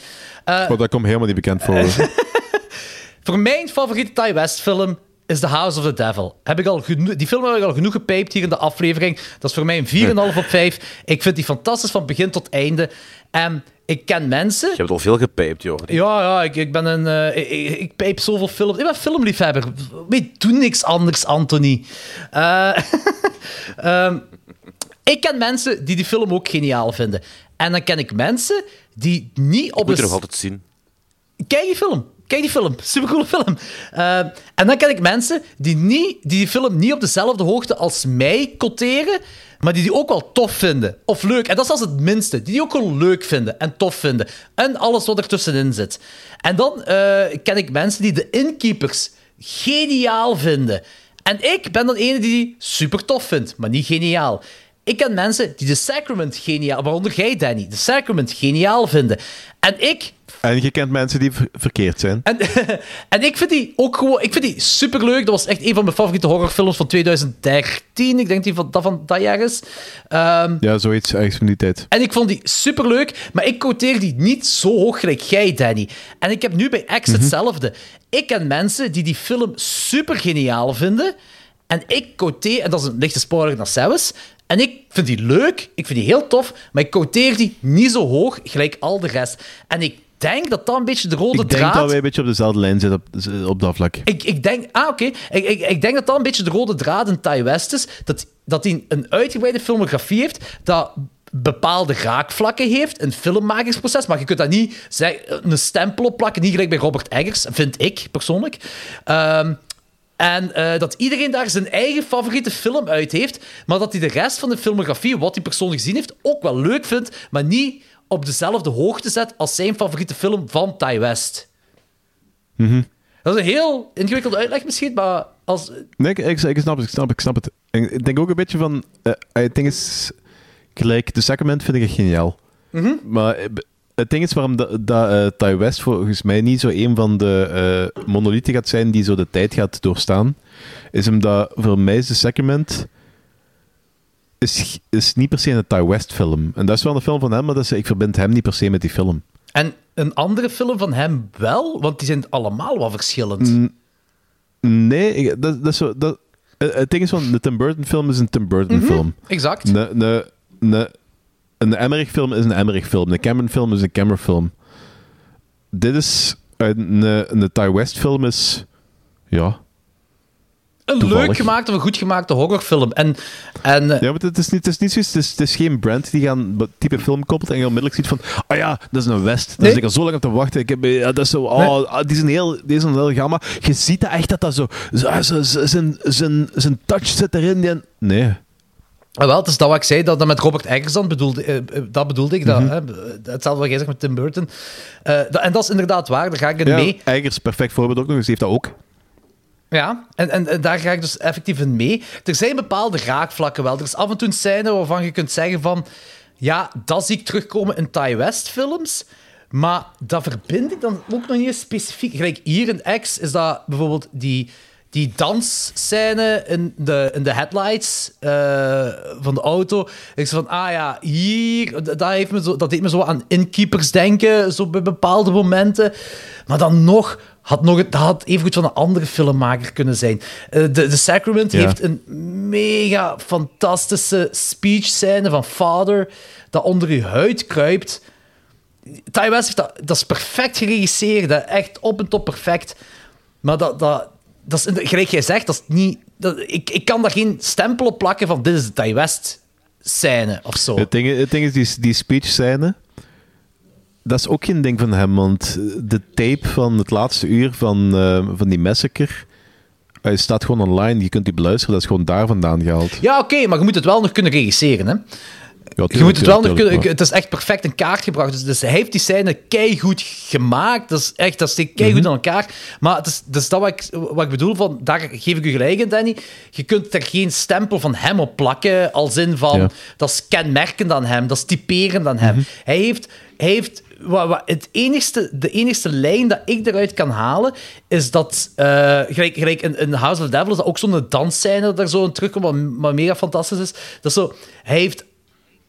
Eh, Maar dat komt helemaal niet bekend voor. voor mijn favoriete Ty West film is The House of the Devil. Heb ik al die film heb ik al genoeg gepijpt hier in de aflevering. Dat is voor mij een 4,5 op 5. Ik vind die fantastisch van begin tot einde. En ik ken mensen... Je hebt al veel gepijpt, joh. Ja, ja, ik, ik ben een... eh, ik, ik, ik pijp zoveel films. Ik ben filmliefhebber. Ik doe niks anders, Anthony. Eh, ehm, ik ken mensen die die film ook geniaal vinden. En dan ken ik mensen die niet op Moet je een... nog altijd zien. Kijk die film. Kijk die film. Supercoole film. Eh, en dan ken ik mensen die, niet, die film niet op dezelfde hoogte als mij quoteren, maar die die ook wel tof vinden. Of leuk. En dat is als het minste. Die die ook wel leuk vinden en tof vinden. En alles wat er tussenin zit. En dan eh, ken ik mensen die de Innkeepers geniaal vinden. En ik ben dan ene die die super tof vindt, maar niet geniaal. Ik ken mensen die The Sacrament geniaal, waaronder jij, Danny, The Sacrament geniaal vinden. En ik En je kent mensen die ver- verkeerd zijn. en, en ik vind die ook gewoon... Ik vind die superleuk. Dat was echt een van mijn favoriete horrorfilms van 2013. Ik denk die van, dat van dat jaar is. Ehm, Ja, zoiets ergens van die tijd. en ik vond die superleuk, maar ik quoteer die niet zo hoog gelijk jij, Danny. En ik heb nu bij X hetzelfde. Ik ken mensen die die film super geniaal vinden. En ik quoteer, en dat is een lichte spoiler naar Sebas. En ik vind die leuk, ik vind die heel tof, maar ik quoteer die niet zo hoog gelijk al de rest. En ik denk dat dat een beetje de rode Ik denk draad... dat wij een beetje op dezelfde lijn zitten op, op dat vlak. Ik, ik denk... Ah, oké. Ik, ik, ik denk dat dat een beetje de rode draad in Ty West is. Dat, dat hij een uitgebreide filmografie heeft, dat bepaalde raakvlakken heeft, een filmmakingsproces, maar je kunt dat niet een stempel op plakken, niet gelijk bij Robert Eggers, vind ik persoonlijk. Ehm, en eh, dat iedereen daar zijn eigen favoriete film uit heeft, maar dat hij de rest van de filmografie, wat hij persoonlijk gezien heeft, ook wel leuk vindt, maar niet op dezelfde hoogte zet als zijn favoriete film van Ty West. Mhm. Dat is een heel ingewikkelde uitleg misschien, maar als... Nee, ik, ik, snap het, ik snap het, ik snap het. Ik denk ook een beetje van... eh het ding is... Gelijk, The Sacrament vind ik geniaal. Mhm. Maar eh, het ding is waarom dat, eh, Ty West volgens mij niet zo een van de eh monolithen gaat zijn die zo de tijd gaat doorstaan, is omdat voor mij is The Sacrament is, is niet per se een Ty West film. En dat is wel een film van hem, maar dat is, ik verbind hem niet per se met die film. En een andere film van hem wel, want die zijn allemaal wat verschillend. Mm, Nee, ik- dat, dat is zo... Dat, het ding is van, de Tim Burton film is een Tim Burton Mhm, film. exact. Een, een, een, een Emmerich film is een Emmerich film. Een Cameron film is een Cameron film. Dit is... Een, een, een Ty West film is... Ja... Een Toevallig. leuk gemaakte of een goed gemaakte horrorfilm. En, en eh, Ja, maar het is niet, het is niet zoiets... Het is, het is geen brand die gaan type film koppelt en je onmiddellijk ziet van... Oh ja, dat is een West. Daar Nee. zit ik al zo lang op te wachten. Ik heb, ja, dat is zo... Oh, ah, die zijn heel, die zijn heel gamma. Je ziet dat echt dat dat zo... zo, zo- zo- zijn, zijn, zijn touch zit erin. Die, nee. Ah, wel, het is dat wat ik zei, dat dat met Robert Eggers dan bedoelde, eh, eh, dat bedoelde ik. Dat, Mhm. hè, hetzelfde wat jij zegt met Tim Burton. Eh, dat- en dat is inderdaad waar, daar ga ik in Ja, mee. Eggers, perfect voorbeeld ook nog eens. Heeft dat ook. Ja, en, en, en daar ga ik dus effectief in mee. Er zijn bepaalde raakvlakken wel. Er is af en toe een scène waarvan je kunt zeggen van... Ja, dat zie ik terugkomen in Ty West films. Maar dat verbind ik dan ook nog niet specifiek. Gelijk hier in X is dat bijvoorbeeld die, die dansscène in de, in de headlights eh, van de auto. Ik zeg van, ah ja, hier, dat, heeft me zo, dat deed me zo aan Inkeepers denken, zo bij bepaalde momenten. Maar dan nog, had nog, dat had evengoed van een andere filmmaker kunnen zijn. Eh, de, de Sacrament Ja. heeft een mega fantastische speech scène van Father, dat onder je huid kruipt. Ty West heeft dat, dat is perfect geregisseerd, hè. echt op en top perfect. Maar dat, dat, dat is, gelijk jij zegt, dat is niet, dat, ik, ik kan daar geen stempel op plakken van dit is de West scène of zo. Het ding, het ding is, die, die speech scène, dat is ook geen ding van hem, want de tape van het laatste uur van, eh, van die massacre hij staat gewoon online, je kunt die beluisteren, dat is gewoon daar vandaan gehaald. Ja, oké, maar je moet het wel nog kunnen regisseren, hè. Ja, Je moet het wel nog kunnen... Het is echt perfect in kaart gebracht. Dus, dus hij heeft die scène keigoed gemaakt. Dat is echt... Dat steekt keigoed Mhm. in elkaar. Maar het is, dus dat wat ik, wat ik bedoel, van, daar geef ik u gelijk in, Danny. Je kunt er geen stempel van hem op plakken, als in van... Ja. Dat is kenmerkend aan hem, dat is typerend aan hem. Hij heeft... Hij heeft wat, wat, het enigste, de enigste lijn dat ik eruit kan halen, is dat... eh, gelijk, gelijk in, in House of the Devil is dat ook zo'n dansscène dat er zo terugkomt, wat, wat mega fantastisch is. Dat is zo... Hij heeft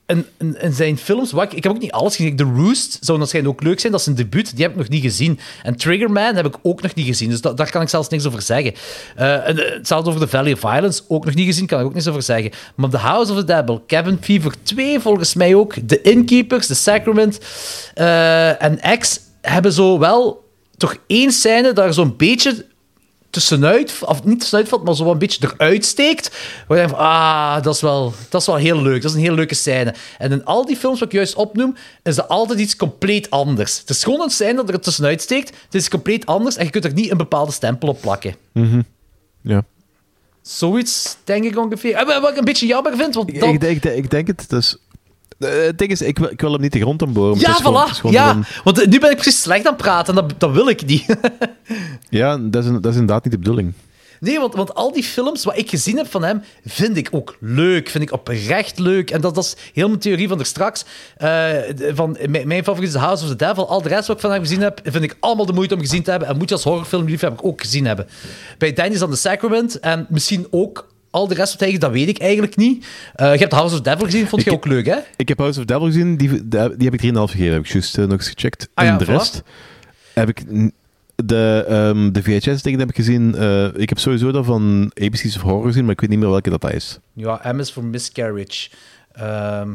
in, in zijn films, wat ik, heb ook niet alles gezien. The Roost zou waarschijnlijk ook leuk zijn, dat is een debuut, die heb ik nog niet gezien. En Triggerman heb ik ook nog niet gezien, dus da- daar kan ik zelfs niks over zeggen. Eh, en, eh, hetzelfde over The Valley of Violence, ook nog niet gezien, kan ik ook niks over zeggen. Maar The House of the Devil, Cabin Fever 2 volgens mij ook, The Innkeepers, The Sacrament eh, en X hebben zo wel toch één scène daar zo'n beetje tussenuit, of niet tussenuit valt, maar zo een beetje eruit steekt. Waar je denkt van, ah, dat is, wel, dat is wel heel leuk. Dat is een heel leuke scène. En in al die films wat ik juist opnoem, is dat altijd iets compleet anders. Het is gewoon een scène dat er tussenuit steekt. Het is compleet anders en je kunt er niet een bepaalde stempel op plakken. Mhm. Ja. Zoiets, denk ik ongeveer. En wat ik een beetje jammer vind, want dan... Ik, ik denk het, dus... eh, Het ding is, ik wil, ik wil hem niet de grond omboren. Ja, voilà. gewoon Ja, want nu ben ik precies slecht aan het praten en dat, dat wil ik niet. ja dat, is, dat is inderdaad niet de bedoeling. Nee, want, want al die films wat ik gezien heb van hem, vind ik ook leuk. Vind ik oprecht leuk. En dat, dat is heel mijn theorie van er straks. Eh, van, mijn, mijn favoriet is House of the Devil. Al de rest wat ik van hem gezien heb, vind ik allemaal de moeite om gezien te hebben. En moet je als horrorfilmliefhebber ook gezien hebben. Bij Danny's on the Sacrament. En misschien ook al de rest wat hij dat weet ik eigenlijk niet. Eh, je hebt House of Devil gezien, vond je ook leuk, hè? Ik heb House of Devil gezien, die, die, die heb ik 3,5 gegeven, heb ik juist eh, nog eens gecheckt. Ah en de voilà. rest heb ik... De, ehm, de VHS-dingen heb ik gezien. eh, ik heb sowieso dat van ABC's of Horror gezien, maar ik weet niet meer welke dat is. Ja, M is voor Miscarriage. Ehm,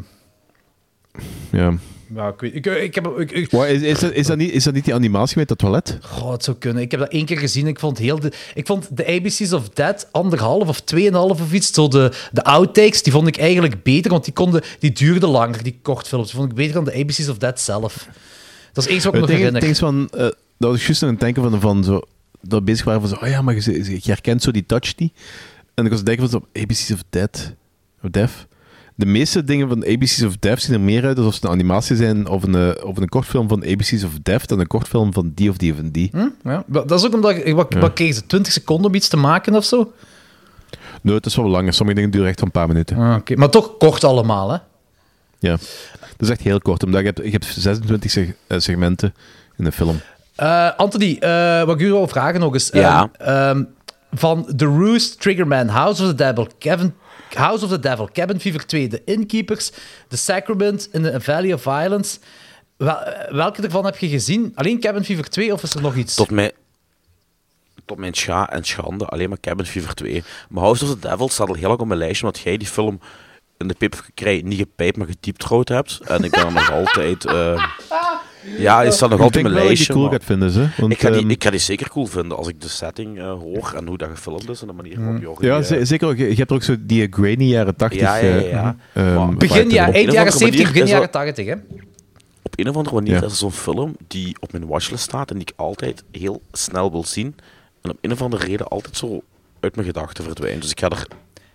Ja. Ja, ik, weet, ik, ik heb, ik, is, is, dat, is, dat niet, is dat niet die animatie met dat toilet? Goh, het zou kunnen. Ik heb dat één keer gezien. Ik vond, heel de, ik vond de ABC's of Dead anderhalf of tweeënhalf of iets. Zo de, de outtakes, die vond ik eigenlijk beter, want die, konden, die duurden langer, die kortfilms. Die vond ik beter dan de ABC's of Dead zelf. Dat is eens wat ik me nog herinner. van, eh, dat was juist aan het denken van, van zo, dat we bezig waren van zo, oh ja, maar je, je herkent zo die touch niet. En ik was denken van zo, ABC's of Dead, of Death. De meeste dingen van ABC's of Death zien er meer uit alsof ze een animatie zijn of een, eh, of een kortfilm van ABC's of Death dan een kortfilm van die of die of die. Hm? Ja. Dat is ook omdat... ik- Wat, Ja. wat kregen ze? 20 seconden om iets te maken of zo? Nee, het is wel langer. Sommige dingen duren echt een paar minuten. Ah, oké. Maar toch kort allemaal, hè? Ja. Dat is echt heel kort, omdat je hebt, je hebt 26 seg- eh, segmenten in de film. Eh, Anthony, eh, wat ik u wil vragen nog eens. Ja. Ehm, ehm, van The Roost, Triggerman, House of the Devil, Kevin, House of the Devil, Cabin Fever 2, The Innkeepers, The Sacrament in the Valley of Violence. Eh, welke ervan heb je gezien? Alleen Cabin Fever 2 of is er nog iets? Tot mijn, tot mijn scha en schande, alleen maar Cabin Fever 2. Maar House of the Devil staat al heel lang op mijn lijstje, omdat jij die film in de pipkrijg niet gepijpt, maar gedieptrood hebt. En ik ben er nog altijd... eh, ja, die staat nog Ik altijd mijn dat je lijstje. die cool maar gaat vinden, ze. Want, ik, ga die, ehm, ik ga die zeker cool vinden als ik de setting eh, hoor en hoe dat gefilmd is en de manier waarop Jorgen ja, die, ze- eh, zeker ook. Je je hebt ook zo die grainy jaren 80. Ja, ja, ja, eh, ja. ehm, Maar- begin eind jaren of andere 70, manier begin is jaren dat- 80, hè? op een of andere manier Ja. is er zo'n film die op mijn watchlist staat en die ik altijd heel snel wil zien. En op een of andere reden altijd zo uit mijn gedachten verdwijnt. Dus ik ga er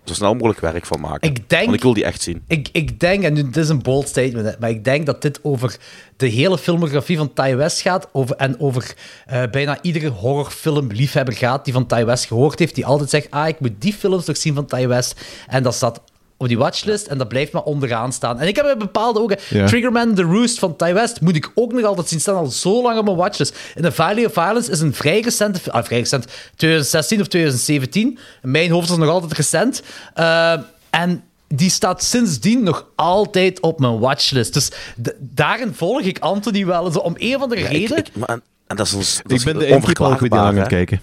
zo snel mogelijk werk van maken. Ik denk- Want ik wil die echt zien. Ik, ik denk, en dit is een bold statement, hè, maar ik denk dat dit over de hele filmografie van Ty West gaat over, en over eh, bijna iedere horrorfilm-liefhebber gaat die van Ty West gehoord heeft, die altijd zegt, ah, ik moet die films nog zien van Ty West. En dat staat op die watchlist en dat blijft maar onderaan staan. En ik heb een bepaalde ook. Triggerman The Roost van Ty West moet ik ook nog altijd zien staan, al zo lang op mijn watchlist. In The Valley of Violence is een vrij recente, ah, vrij recent, 2016 of 2017. In mijn hoofd is nog altijd recent. Eh, en die staat sindsdien nog altijd op mijn watchlist. Dus daarin volg ik Anthony wel. Om een of andere Ja, ik- reden. ik- maar, en, dat is, ons, dat Ik is ben de goed aan het kijken.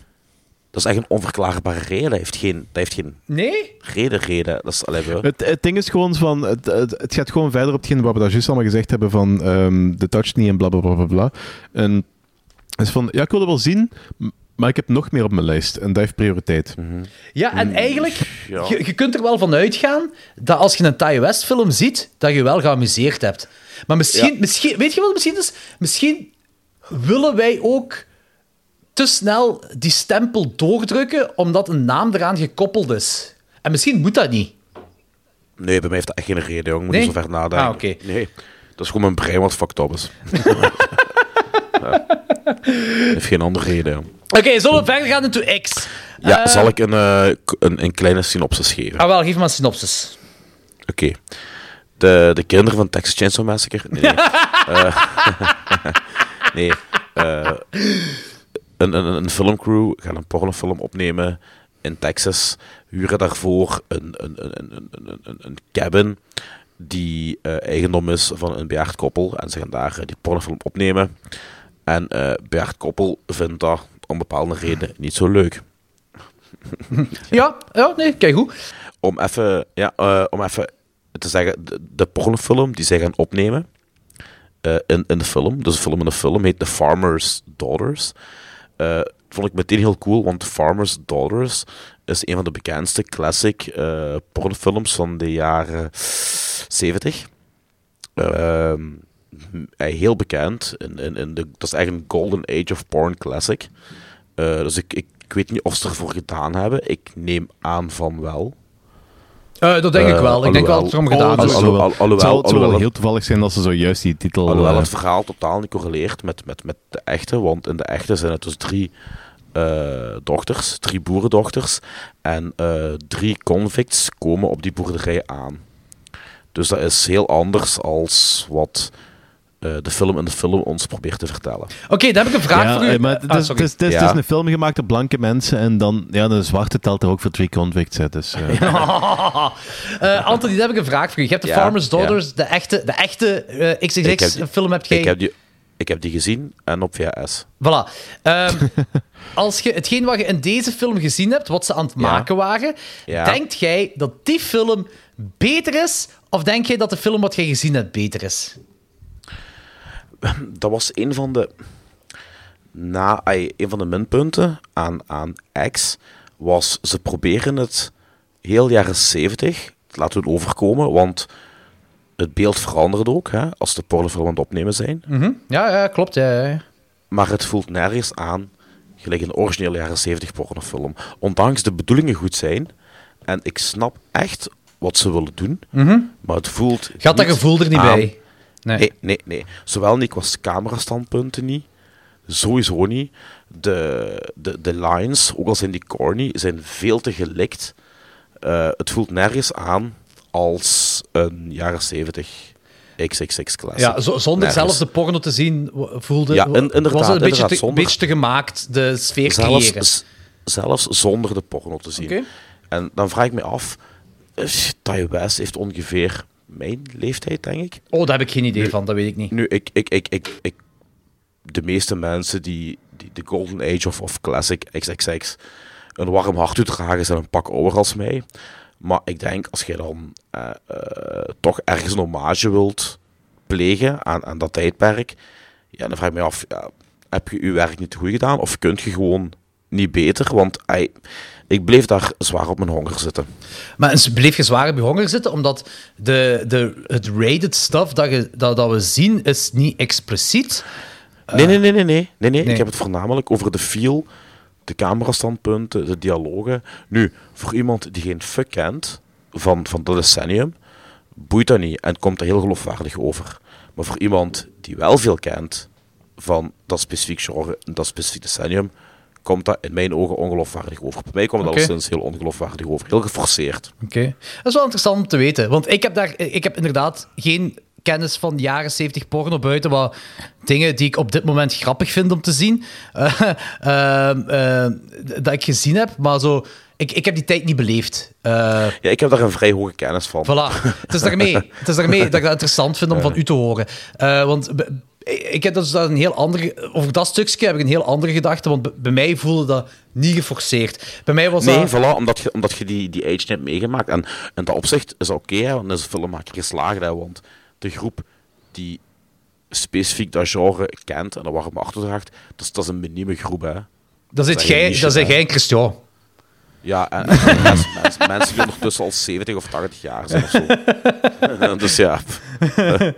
Dat is echt een onverklaarbare reden. Dat heeft geen, dat heeft geen Nee? reden, reden. Dat is, allee, we- Het, het ding is gewoon van, het, het, het gaat gewoon verder op hetgeen wat we daar juist allemaal gezegd hebben van ehm, de touch niet en bla bla bla bla bla. En het is van, ja, ik wil het wel zien, maar ik heb nog meer op mijn lijst en dat heeft prioriteit. Ja, en eigenlijk, ja. je, je kunt er wel van uitgaan dat als je een Ty West film ziet, dat je wel geamuseerd hebt. Maar misschien, Ja. misschien weet je wat het misschien is? Misschien willen wij ook te snel die stempel doordrukken, omdat een naam eraan gekoppeld is. En misschien moet dat niet. Nee, bij mij heeft dat echt geen reden, jong. Moet Nee? niet zo ver nadenken. Ah, oké. Nee, dat is gewoon mijn brein wat fucked up is. ja. Heeft geen andere reden, jong. Oké, zullen we verder gaan into X? Ja, Eh, zal ik een, eh, een, een kleine synopsis geven? Ah, wel, geef maar een synopsis. Oké. De, de kinderen van Texas Chainsaw Massacre? Nee, nee. Eh, nee. Een, een, een filmcrew gaat een pornofilm opnemen in Texas. Huren daarvoor een, een, een, een, een, een, een cabin die eh, eigendom is van een bejaard koppel. En ze gaan daar eh, die pornofilm opnemen. En eh bejaard koppel vindt dat om bepaalde reden niet zo leuk. Ja, ja nee, kijk goed. om even, ja, om even te zeggen, de, de pornofilm die zij gaan opnemen in, in de film, dus de film in de film heet The Farmer's Daughters. Eh, vond ik meteen heel cool, want Farmer's Daughters is een van de bekendste classic eh, pornofilms van de jaren 70. Ehm, eh, heel bekend. In, in, de, dat is eigenlijk een golden age of porn classic. Dus ik, ik weet niet of ze ervoor gedaan hebben. Ik neem aan van wel. Eh, dat denk ik Eh, wel. Ik denk wel dat het erom gedaan is. alhoewel- het zal wel heel toevallig zijn als ze zojuist die titel... Alhoewel eh, het verhaal totaal niet correleert met, met, met de echte, want in de echte zijn het dus drie eh, dochters, drie boerendochters, en eh, drie convicts komen op die boerderij aan. Dus dat is heel anders als wat de film in de film ons probeert te vertellen. Oké, dan heb ik een vraag ja, voor u. eh, maar het Ah, is, het is, het is, Ja. het is een film gemaakt door blanke mensen en dan... Ja, de zwarte telt er ook voor drie convicts, hè, dus... eh, Eh, Anthony, dan heb ik een vraag voor u. Je hebt de Ja, Farmer's Daughters, de echte, de echte eh, heb XXX-film heb jij... Ik heb die, ik heb die gezien en op VHS. Voilà. Ehm, als je hetgeen wat je in deze film gezien hebt, wat ze aan het maken waren, Ja. denkt jij dat die film beter is? Of denk jij dat de film wat jij gezien hebt beter is? dat was een van de, na, ay, een van de minpunten aan, aan X. Was ze proberen het heel jaren 70 te laten doen overkomen. Want het beeld verandert ook hè, als de pornofilm aan het opnemen zijn. Mhm. Ja, ja, klopt. Ja, ja. Maar het voelt nergens aan gelijk een originele jaren 70 pornofilm. Ondanks de bedoelingen goed zijn. En ik snap echt wat ze willen doen. Mhm. Maar het voelt. Gaat dat gevoel er niet aan- bij? Nee. Nee, nee, nee. Zowel niet qua camerastandpunten niet. Sowieso niet. De, de, de lines, ook al zijn die corny, zijn veel te gelikt. Eh, het voelt nergens aan als een jaren 70 XXX classic. Ja, zo- zonder Nergens. zelf de porno te zien voelde Ja, in- inderdaad, was het een beetje te, zonder- beetje te gemaakt, de sfeer zelfs, creëren. zelfs zonder de porno te zien. En dan vraag ik me af, eh, Ty West heeft ongeveer mijn leeftijd, denk ik. Oh, daar heb ik geen idee van, dat weet ik niet. Nu, ik, ik, ik, ik, ik, de meeste mensen die, die de Golden Age of, of Classic XXX een warm hart toedragen, zijn een pak ouder als mij. Maar ik denk, als je dan eh, eh, toch ergens een hommage wilt plegen aan, aan dat tijdperk, ja, dan vraag ik me af, ja, heb je je werk niet goed gedaan? Of kunt je gewoon niet beter? Want ik bleef daar zwaar op mijn honger zitten. Maar bleef je zwaar op je honger zitten, omdat de, de, het rated stuff dat, je, dat, dat we zien, is niet expliciet. Nee, nee, nee, nee, nee, nee, nee. nee. Ik heb het voornamelijk over de feel, de camerastandpunten, de dialogen. Nu, voor iemand die geen fuck kent van, van dat decennium, boeit dat niet en komt dat heel geloofwaardig over. Maar voor iemand die wel veel kent van dat specifiek genre, en dat specifiek decennium, komt dat in mijn ogen ongeloofwaardig over. Bij mij kwam het Oké. alleszins heel ongeloofwaardig over. Heel geforceerd. Oké. Dat is wel interessant om te weten. Want ik heb, daar, ik heb inderdaad geen kennis van jaren 70 porno buiten wat dingen die ik op dit moment grappig vind om te zien. eh, ehm, eh, dat ik gezien heb, maar zo... Ik, ik heb die tijd niet beleefd. Eh, Ja, ik heb daar een vrij hoge kennis van. Voilà. Het is daarmee, het is daarmee dat ik dat interessant vind om van u te horen. Eh, want ik heb dus dat een heel andere... Over dat stukje heb ik een heel andere gedachte, want bij mij voelde dat niet geforceerd. Bij mij was Nee, dat... voilà, omdat je, omdat je die, die age hebt meegemaakt. En in dat opzicht is dat oké, want dan is de filmmaker geslaagd. Hè, want de groep die specifiek dat genre kent en dat warme achterdraagt, dat is, dat is een minieme groep. Hè. Dat zit is jij, dat jij en Christian. Ja, en, en mensen, mensen, mensen die ondertussen al 70 of 80 jaar zijn of zo. dus ja.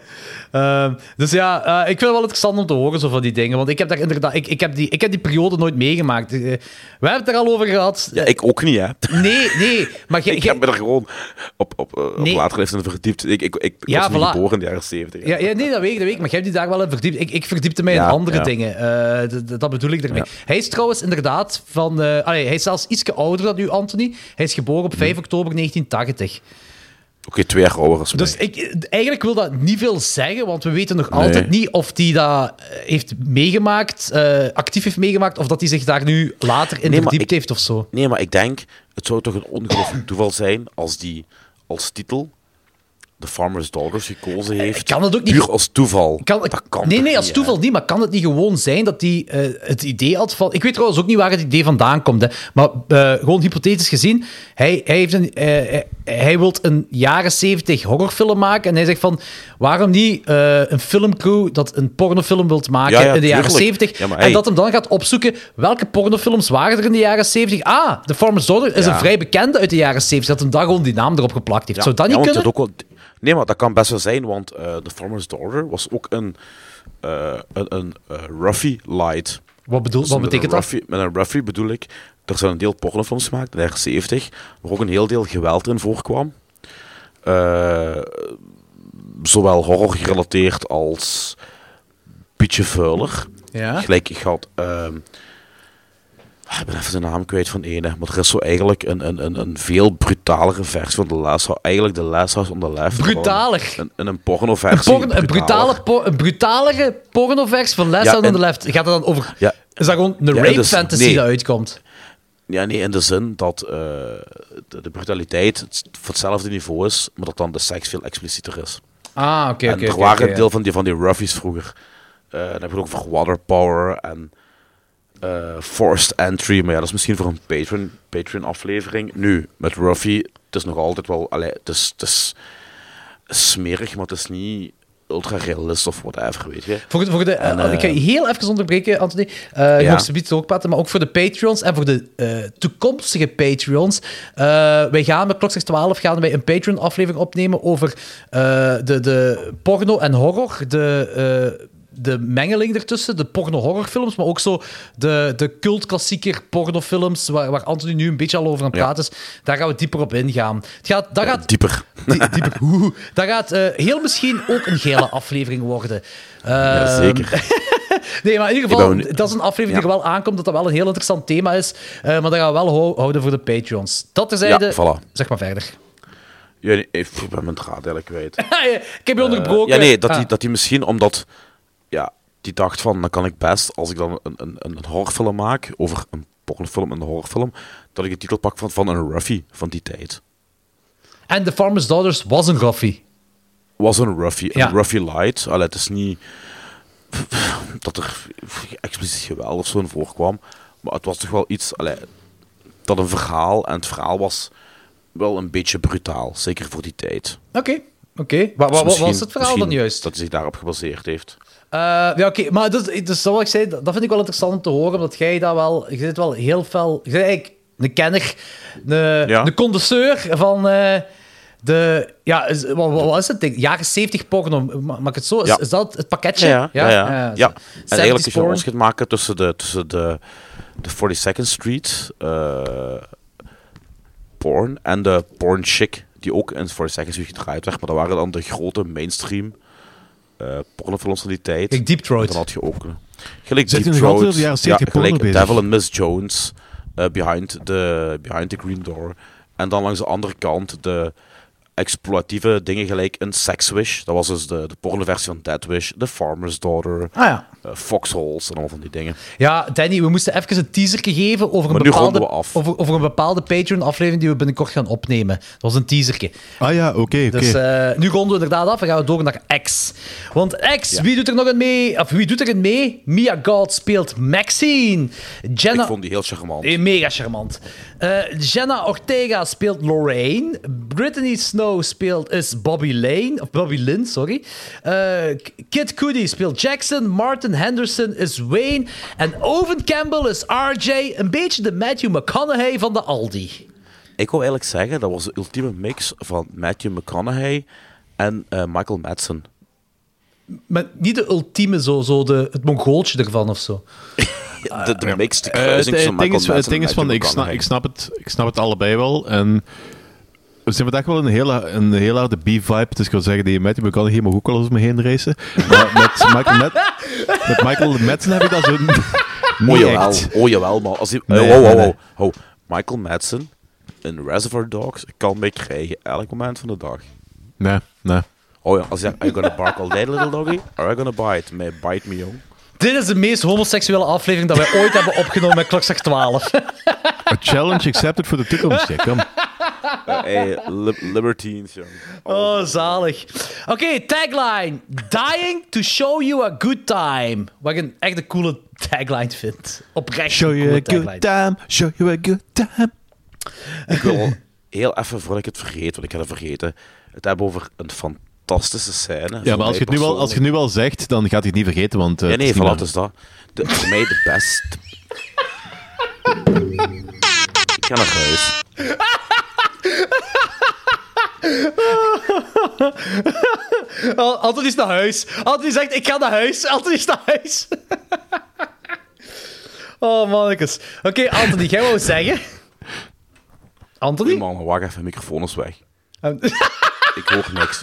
Ehm, dus ja, eh, ik vind het wel interessant om te horen zo van die dingen. Want ik heb daar inderdaad, ik, ik, heb, die, ik heb die periode nooit meegemaakt. Eh, we hebben het er al over gehad. ja, ik ook niet, hè. Nee, nee. Maar Ik heb me er gewoon op, op, eh, op Nee. later in verdiept. Ik, ik, ik, ik Ja, was niet voilà. geboren in de jaren 70. Ja, ja, nee, dat weet ik, dat weet ik. Maar jij hebt die daar wel in verdiept. Ik, ik verdiepte mij in andere dingen. Dat bedoel ik ermee. Hij is trouwens inderdaad van... allee, hij is zelfs iets ouder dan u, Anthony. Hij is geboren op 5 oktober 1980. Oké, twee jaar ouder als mij. Dus ik, eigenlijk wil dat niet veel zeggen, want we weten nog Nee. altijd niet of hij dat eh, heeft meegemaakt, eh, actief heeft meegemaakt, of dat hij zich daar nu later in Nee, verdiept ik- heeft of zo. Nee, maar ik denk, het zou toch een ongelooflijk toeval zijn als die als titel The Farmer's Daughters gekozen heeft. kan het ook niet- Puur als toeval. Kan, dat kan nee, nee, als niet, toeval niet, maar kan het niet gewoon zijn dat hij eh, het idee had van... Ik weet trouwens ook niet waar het idee vandaan komt, hè, maar eh, gewoon hypothetisch gezien, hij, hij, heeft een, eh, hij, hij wil een jaren 70 horrorfilm maken en hij zegt van, waarom niet eh, een filmcrew dat een pornofilm wilt maken Ja, ja, in de jaren. 70 Ja, maar en hey. dat hem dan gaat opzoeken welke pornofilms waren er in de jaren 70. Ah, The Farmer's Daughter is een vrij bekende uit de jaren 70, dat hem daar gewoon die naam erop geplakt heeft. Zou dat niet kunnen? het ook wel- nee, maar dat kan best wel zijn, want eh The Farmer's Daughter was ook een, eh een, een eh, Ruffy light. Wat, bedoel, Dus wat betekent dat? Ruffy, Met een Ruffy bedoel ik, er zijn een deel pornofilms gemaakt in de jaren 70, waar ook een heel deel geweld in voorkwam. Zowel horror gerelateerd als beetje vuiler. Ja. Gelijk, ik had... ehm, ik ben even de naam kwijt van ene, maar er is zo eigenlijk een, een, een, een veel brutalere versie van de Last House. Eigenlijk de Last House on the Left. Brutaler? Een, een, een Een, pornoversie. porno, een, brutale, por- een brutalere pornovers van Last Ja, Out on the Left. Gaat het dan over... Ja. Is dat gewoon een Ja, rape dus- fantasy nee. dat uitkomt? Ja, nee, in de zin dat eh, de, de brutaliteit het, voor hetzelfde niveau is, maar dat dan de seks veel explicieter is. Ah, oké, oké. er oké, waren een deel van die, van die roughies vroeger. Eh, dan heb je ook over water power en eh, forced entry. Maar ja, dat is misschien voor een Patreon, Patreon aflevering. Nu, met Ruffy, het is nog altijd wel... Allee, het, is, het is smerig, maar het is niet ultra realist of whatever, weet je. Voor, de- voor de, En, ik ga je eh, heel even onderbreken, Anthony. Ik Ja. mag ze ook praten, maar ook voor de Patreons en voor de toekomstige Patreons. Wij gaan met Klokslag 12 gaan wij een Patreon-aflevering opnemen over de, de porno en horror. De, de mengeling ertussen, de porno-horrorfilms, maar ook zo de, de cult-klassieker pornofilms, waar, waar Anthony nu een beetje al over aan het Ja. praten is. Daar gaan we dieper op ingaan. Het gaat, dat gaat Dieper. Die- dieper. Oeh. Dat gaat eh, heel misschien ook een gele aflevering worden. Ja, Ehm, zeker. nee, maar in ieder geval, dat is een aflevering die er wel aankomt, dat dat wel een heel interessant thema is. Eh, maar dat gaan we wel hou- houden voor de Patreons. Dat terzijde, Ja, voilà. zeg maar verder. Ja, nee, ik ben mijn draad eigenlijk kwijt. ik heb je onderbroken. ja, nee, dat Ah. hij dat die misschien omdat... Ja, die dacht van, dan kan ik best, als ik dan een, een, een horrorfilm maak, over een pornofilm en een horrorfilm, dat ik de titel pak van, van een roughie van die tijd. En The Farmer's Daughters was een graffie. Was een Ja. een roughie light. Allee, het is niet dat er expliciet geweld of zo in voorkwam, maar het was toch wel iets, allee, dat een verhaal, en het verhaal was wel een beetje brutaal, zeker voor die tijd. Oké, oké. Wa- wa- Dus Wat was het verhaal dan juist? Dat hij zich daarop gebaseerd heeft. Eh, ja, oké. Maar dus, dus zoals ik zei, dat vind ik wel interessant om te horen, omdat jij dat wel... Je zit wel heel fel... Je bent eigenlijk een kenner, een, Ja. een van eh, de... Ja, is, wat, wat was het? De jaren 70 porno. Ma- Mag ik het zo? Is, Ja. is dat het pakketje? Ja, ja, ja. ja, ja. En eigenlijk 70s als je onderscheid maken tussen de, tussen de, de 42nd Street eh, porn en de porn chic, die ook in 42nd Street gedraaid werd, maar dat waren dan de grote mainstream eh pornofilms van die tijd. Kijk, Deep Throat. Dan had je ook... Gelijk Zit Deep Throat, over de jaren ja, 70 porno gelijk bezig? Devil and Miss Jones, eh, behind, the, behind the Green Door. En dan langs de andere kant de exploitieve dingen gelijk een Sex Wish. Dat was dus de, de pornoversie van Dead Wish. The Farmer's Daughter. Ah ja. eh, Foxholes en al van die dingen. Ja, Danny, we moesten even een teaser geven over een, Maar bepaalde, ronden we af. Over, over een bepaalde Patreon-aflevering die we binnenkort gaan opnemen. Dat was een teaserke. Ah ja, oké, oké. Dus eh, nu ronden we inderdaad af en gaan we door naar X. Want X, Ja. wie doet er nog een mee? Of wie doet er een mee? Mia God speelt Maxine. Jenna... Ik vond die heel charmant. Eh, Mega charmant. Eh, Jenna Ortega speelt Lorraine. Brittany Snow speelt is Bobby Lane. Of Bobby Lynn, sorry. Eh, K- Kid Cudi speelt Jackson. Martin Henderson is Wayne. En Owen Campbell is RJ. Een beetje de Matthew McConaughey van de Aldi. Ik wil eigenlijk zeggen, dat was de ultieme mix van Matthew McConaughey en eh, Michael Madsen. Maar niet de ultieme, zo, zo de, het mongooltje ervan of zo. De, de mix, de Eh, kruising het ding Michael is, het Madsen ding is van, ik snap, ik, snap het, ik snap het allebei wel. En we zijn vandaag wel een hele, een hele harde B-vibe. Dus ik wil zeggen, die Matthew McConaughey mag ook wel over me heen racen. Maar met Michael, Mad- met Michael Madsen heb ik dat zo Oh jawel, oh jawel, maar als. Nee, oh, oh, oh, oh, oh. Michael Madsen in Reservoir Dogs kan mij krijgen elk moment van de dag. Nee, nee. Oh ja, als je are you gonna bark all day, little doggy? Or are you gonna bite? May bite me, jong. Dit is de meest homoseksuele aflevering dat wij ooit hebben opgenomen met Klokslag 12. A challenge accepted voor de toekomst. Ja, kom. Eh, hey, li- libertines, jong. Oh, zalig. Oké, tagline. Dying to show you a good time. Wat ik een echt een coole tagline vind. Oprecht Show you a good time. Show you a good time. Ik wil heel even, voordat ik het vergeet, want ik ga het vergeten, het hebben over een fantastische scène. Ja, maar als je, het nu wel, als je het nu wel zegt, dan gaat hij het niet vergeten. Want, eh, Ja, nee, voilà, is dat. De, voor mij de beste... ik ga naar huis. Al- Anthony is naar huis. Anthony zegt, ik ga naar huis. Anthony is naar huis. oh, mannetjes. Oké, Anthony, jij wou zeggen? Anthony? Oei, man, wacht even, de microfoon is weg. Ik hoor niks.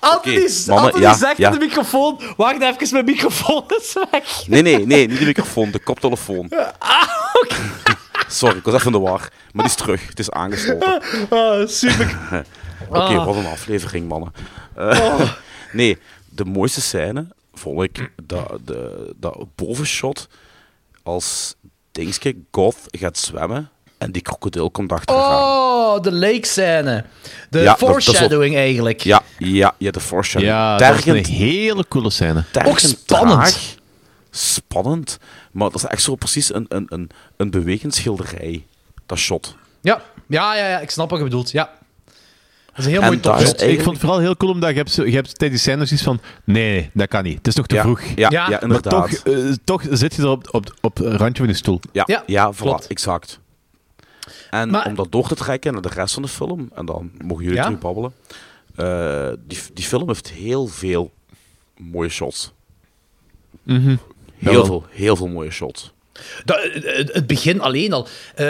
Anthony, Oké, mannen, Anthony ja, zegt ja. de microfoon... Wacht even, mijn microfoon is weg. Nee, nee, nee, niet de microfoon, de koptelefoon. Ah, Sorry, ik was even in de war. Maar die is terug, het is aangesloten. Oh, super. Oké, Ah. wat een aflevering, mannen. Eh, Oh. Nee, de mooiste scène vond ik dat, de, dat bovenshot als Dingske Goth gaat zwemmen en die krokodil komt achteraan. Oh, de lake scène. De Ja, dat- dat is wel- foreshadowing eigenlijk. Ja, ja, ja, de foreshadowing. Ja, dat is Tergend- een hele coole scène. tergend Ook spannend. traag, spannend, maar dat is echt zo precies een, een, een, een bewegend schilderij. dat shot. Ja. Ja, ja, ja, ik snap wat je bedoelt. Ja. Dat is een heel En mooi. Ik vond het vooral heel cool omdat je hebt, je hebt tijdens die scènes iets van nee, dat kan niet. Het is nog te Ja, vroeg. ja, Ja. ja, Maar Maar inderdaad. toch, eh, toch zit je er op, op, op het randje van je stoel. Ja, Ja, ja, voilà, klopt. exact. En Maar- om dat door te trekken naar de rest van de film, en dan mogen jullie Ja? babbelen. eh, die, die film heeft heel veel mooie shots. Mhm. Heel veel, heel veel mooie shots. Dat, het, begin alleen al. eh,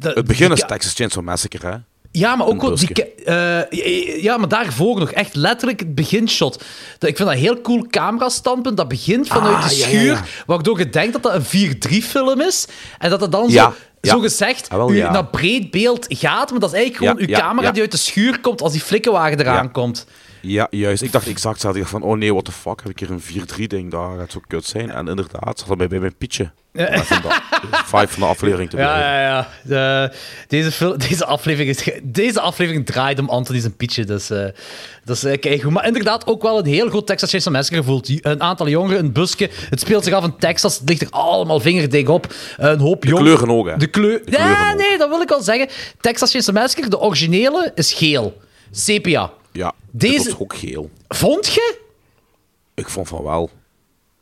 Het begin is Texas Chainsaw Massacre, hè? Ja, maar ook die, eh, ja, maar daarvoor nog echt letterlijk het beginshot. Ik vind dat een heel cool camerastandpunt. Dat begint vanuit Ah, de ja, ja, schuur, ja. waardoor je denkt dat dat een 4-3-film is. En dat het dan Ja, zo, ja. zo gezegd Ah, wel, u naar breed beeld gaat. Maar dat is eigenlijk gewoon uw camera die uit de schuur komt als die flikkenwagen eraan komt. Ja, juist. Ik dacht exact hetzelfde. Ik dacht van, oh nee, what the fuck, heb ik hier een 4-3-ding, dat gaat zo kut zijn. En inderdaad, zat dat bij, mijn even de vibe van de aflevering te blijven. ja, ja. De- deze, deze, aflevering is, deze aflevering draait om Anthony zijn Pietje. Dus eh, dat is eh, keigoed. Maar inderdaad ook wel een heel groot Texas Chainsaw Massacre gevoeld. Een aantal jongeren, een busje. Het speelt zich af in Texas. Het ligt er allemaal vingerdik op. Een hoop De jongeren. kleuren ook, hè. De kleur... De Ja, nee, dat wil ik wel zeggen. Texas Chainsaw Massacre, de originele, is geel. Sepia. Ja, Deze- dit was ook geel. Vond je? Ik vond van wel.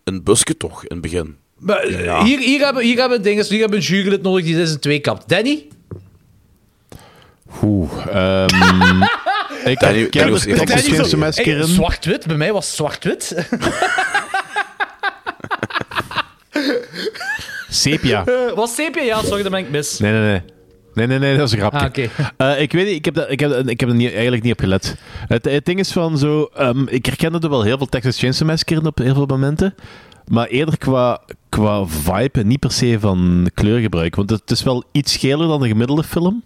Een busje toch, in het begin. Maar, eh, Ja. hier, hier hebben hier hebben dinges, hier hebben we een jurylid nodig die deze twee kapt. Danny? Oeh. ehm, ik Danny- heb Danny was Hey, in. Zwart-wit, bij mij was het zwart-wit. Sepia. Eh, was sepia? Ja, sorry, dat ben ik mis. Nee, nee, nee. Nee, nee, nee, dat is een grapje. Ah. Eh, ik weet niet, ik heb, dat, ik heb, ik heb er niet, eigenlijk niet op gelet. Het, het ding is van zo... ehm, ik herkende er wel heel veel Texas Chainsaw Massacre op heel veel momenten. Maar eerder qua, qua vibe en niet per se van kleurgebruik. Want het is wel iets geler dan een gemiddelde film.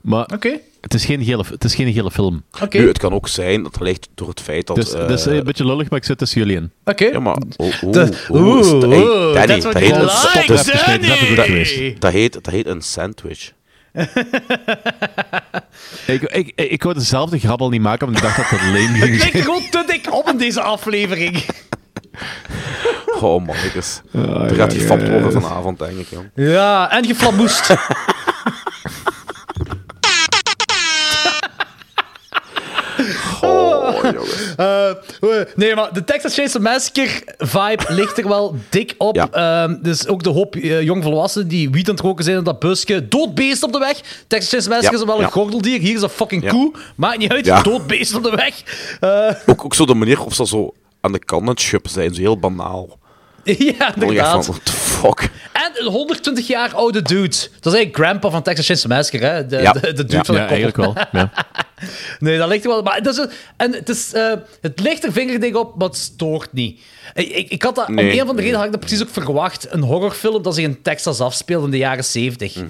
Maar Hmm. Het, is geen gele, het is geen gele film. Oké. Nu, het kan ook zijn dat het ligt door het feit dat... Dus eh, het is een beetje lullig, maar ik zit tussen jullie in. Oké. Ja, maar... Oh, oh, De- oh, hey, Danny, dat heet, like, dat, is- dat, is- dat, dat, heet, dat heet een sandwich. Ik, ik, ik wou dezelfde grap al niet maken, omdat ik dacht dat het Het ging ligt zijn. gewoon te dik op in deze aflevering. Oh, mannetjes. Ah, er gaat ja. worden vanavond, denk ik. Jong. Ja, en geflamoest. Eh, eh, nee, maar de Texas Chainsaw Massacre vibe ligt er wel dik op. Ja. Ehm, dus ook de hoop eh, jongvolwassenen die wiet aan het roken zijn in dat busje. Dood beest op de weg. Texas Chainsaw Massacre Ja, is wel ja. een gordeldier. Hier is een fucking koe. Maakt niet uit. Ja. Dood beest op de weg. Ook, ook zo de manier of ze zo aan de kant aan het schuppen zijn. Zo heel banaal. ja, ja, inderdaad. van, what the fuck? En een 120 jaar oude dude. Dat is eigenlijk grandpa van Texas Chainsaw Massacre, hè? De, Ja. de, de dude Ja, van de Ja, eigenlijk wel. Ja. Nee, dat ligt er wel. Maar dat is een- en het, is, eh, het ligt er vingerdik op, maar het stoort niet. Ik, ik, had dat, Nee. om een van de redenen had ik dat precies ook verwacht. Een horrorfilm dat zich in Texas afspeelt in de jaren 70. Mhm.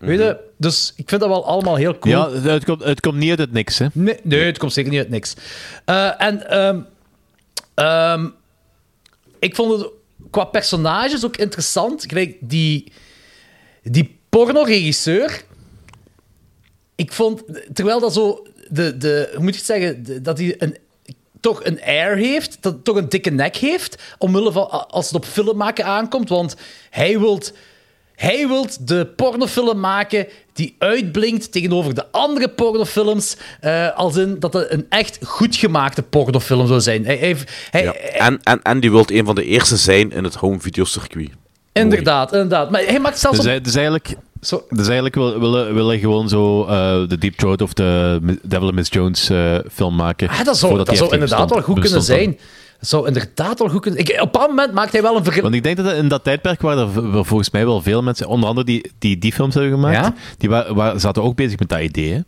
Weet je? Dus ik vind dat wel allemaal heel cool. Ja, het komt, het komt niet uit het niks, hè. Nee, nee, het komt zeker niet uit niks. Eh, en ehm, ehm, ik vond het qua personages ook interessant. Gelijk die, die pornoregisseur. Ik vond, terwijl dat zo, de, de, hoe moet je het zeggen, dat hij een, toch een air heeft, dat toch een dikke nek heeft, omwille van als het op film maken aankomt. Want hij wilt, hij wilt de pornofilm maken die uitblinkt tegenover de andere pornofilms, eh, als in dat het een echt goed gemaakte pornofilm zou zijn. Hij, hij, hij- Ja. En, en, en die wil een van de eerste zijn in het home video circuit. Inderdaad, inderdaad. Maar hij maakt zelfs Dus, op... hij- dus eigenlijk, Zo. dus eigenlijk wil- willen willen gewoon zo eh, de Deep Throat of de Devil and Miss Jones eh, film maken. Ah, dat zou, dat zou inderdaad wel goed kunnen dan. Dat zou inderdaad wel goed kunnen... Ik, op een moment maakt hij wel een vergelijking... Want ik denk dat in dat tijdperk waren er volgens mij wel veel mensen, onder andere die die, die films hebben gemaakt, Ja? die wa- wa- zaten ook bezig met dat idee. hè.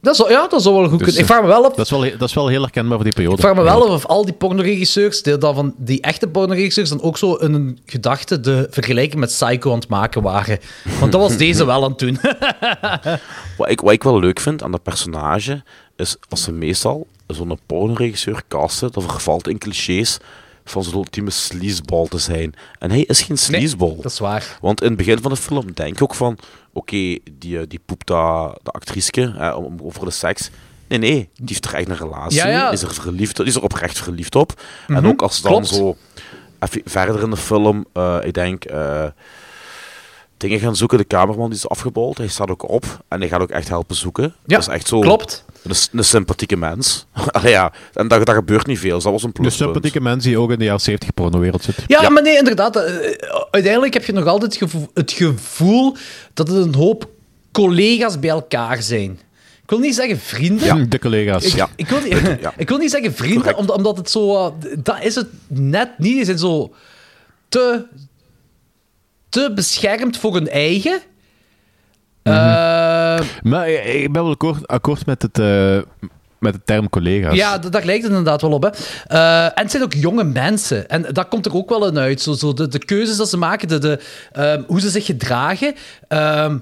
Dat zou, ja, dat zou wel goed Dus, kunnen. Ik vraag me wel op... Dat is wel, dat is wel heel herkenbaar voor die periode. Ik vraag me wel of al die pornoregisseurs, die, dan van die echte pornoregisseurs, dan ook zo in hun gedachte de vergelijking met Psycho aan het maken waren. Want dat was deze wel aan het doen. Wat ik, wat ik wel leuk vind aan dat personage, is als ze meestal zo'n pornoregisseur casten, dat vervalt in clichés van zo'n ultieme sleazeball te zijn. En hij is geen sleazeball. dat is waar. Want in het begin van de film denk ik ook van, oké, die, eh, die poept dat, de actrice over de seks. Nee, nee, die heeft er echt een relatie Ja, is er, verliefd, is er oprecht verliefd op. En Mhm, ook als dan klopt. zo, even verder in de film, eh, ik denk, eh, dingen gaan zoeken. De cameraman die is afgebold. Hij staat ook op. En hij gaat ook echt helpen zoeken. Ja, dat is echt zo klopt. Een, een sympathieke mens. Allee, ja, en dat, dat gebeurt niet veel. Dus dat was een Een pluspunt. sympathieke mens die ook in de jaren 70 pornowereld zit. Ja, maar nee, inderdaad. eh, uiteindelijk heb je nog altijd het gevoel, het gevoel dat het een hoop collega's bij elkaar zijn. Ik wil niet zeggen vrienden. Ja, de collega's. Ik, ik, wil niet, ik wil niet zeggen vrienden, omdat, omdat het zo... eh, dat is het net niet. Die zijn zo te, te beschermd voor hun eigen. Eh, Maar ik ik ben wel akkoord, akkoord met, het, eh, met de term collega's. Ja, d- daar lijkt het inderdaad wel op. Hè. Eh, en het zijn ook jonge mensen. En dat komt er ook wel in uit. Zo, zo de, de keuzes dat ze maken, de, de, ehm, hoe ze zich gedragen. ehm,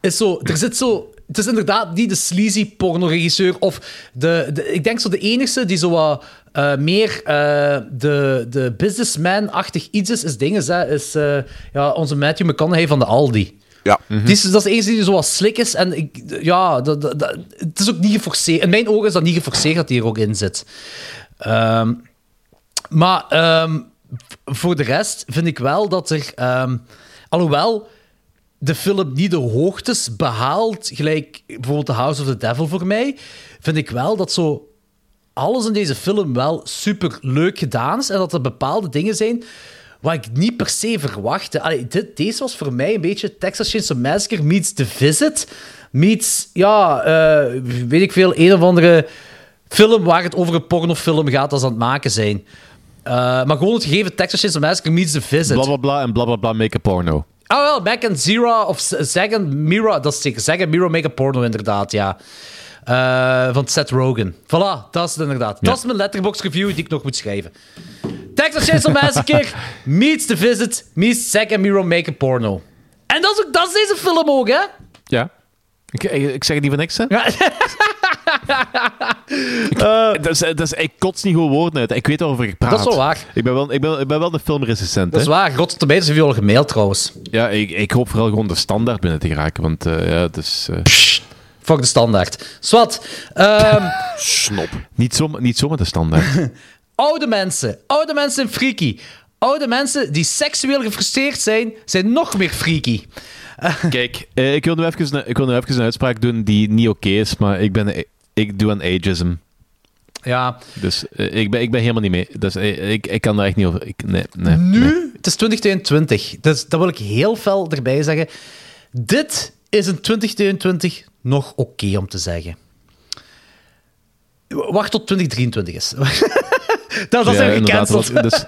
is zo, er zit zo... Het is inderdaad niet de sleazy pornoregisseur of de, de... Ik denk zo de enige die zo wat eh, meer eh, de, de businessman-achtig iets is, is dinges, hè, is eh, ja, onze Matthew McConaughey van de Aldi. Ja. Die is, dat is de enige die zo wat slik is. En ik, ja, dat, dat, dat- het is ook niet geforceerd. In mijn ogen is dat niet geforceerd dat hij er ook in zit. Ehm, maar ehm, voor de rest vind ik wel dat er... ehm, alhoewel de film niet de hoogtes behaalt, gelijk bijvoorbeeld The House of the Devil voor mij, vind ik wel dat zo alles in deze film wel super leuk gedaan is en dat er bepaalde dingen zijn wat ik niet per se verwachtte. Allee, dit, deze was voor mij een beetje Texas Chainsaw Massacre meets The Visit meets, ja, eh, weet ik veel, een of andere film waar het over een pornofilm gaat als ze aan het maken zijn. Eh, maar gewoon het gegeven Texas Chainsaw Massacre meets The Visit. Bla bla bla en bla bla bla make a porno. Ah, wel, Mac en Zero, of en Mira, dat is zeker. En Mira make a porno, inderdaad, ja. Eh, van Seth Rogen. Voilà, dat is het inderdaad. Dat is mijn letterbox review die ik nog moet schrijven. Texas Chainsaw Massacre meets The Visit meets Zack en Mira make a porno. En dat is, ook, dat is deze film ook, hè? Ja. Ik, zeg het niet voor niks, hè? Ja. Ik, dat is, dat is, ik kots niet gewoon woorden uit. Ik weet waarover ik praat. Dat is wel waar. Ik ben wel, ik ben, ik ben wel de filmrecensent. Dat is hè. waar. Rotten Tomatoes heeft je al gemaild, trouwens. Ja, ik, ik hoop vooral gewoon de standaard binnen te geraken. Want eh, ja, het is... eh, Fuck de standaard. Swat. Ehm, Snop. niet, zo, niet zomaar de standaard. oude mensen. Oude mensen zijn freaky. Oude mensen die seksueel gefrustreerd zijn, zijn nog meer freaky. Kijk, eh, ik wil nu even, een- ik wil nu even een uitspraak doen die niet oké is, maar ik, ben, ik doe aan ageism. Ja. Dus eh, ik, ben, ik ben helemaal niet mee. Dus eh, ik, ik kan daar echt niet over... Ik, nee, nee, Nu, nee. het is 2022. Dus dat wil ik heel fel erbij zeggen. Dit is in 2022 nog oké om te zeggen. Wacht tot 2023 is. dat dat Ja, gecanceld. dus-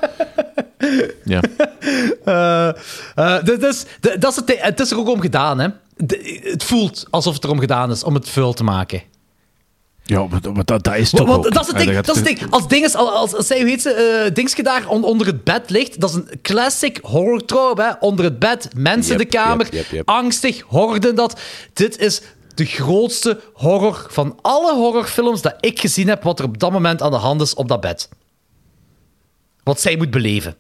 ja. Is- dit- dat is het, het is er ook om gedaan, hè. De- het voelt alsof het erom gedaan is om het vuil te maken. Ja, maar, maar dat, dat is toch want ook... dat is het ding. Dat is het ding. Als ding is, als, als zij, hoe heet ze, dingske daar on- onder het bed ligt, dat is een classic horror trope, hè. Onder het bed, mensen Yep, de kamer, yep, yep, yep. angstig, horden dat. Dit is de grootste horror van alle horrorfilms dat ik gezien heb, wat er op dat moment aan de hand is op dat bed. Wat zij moet beleven.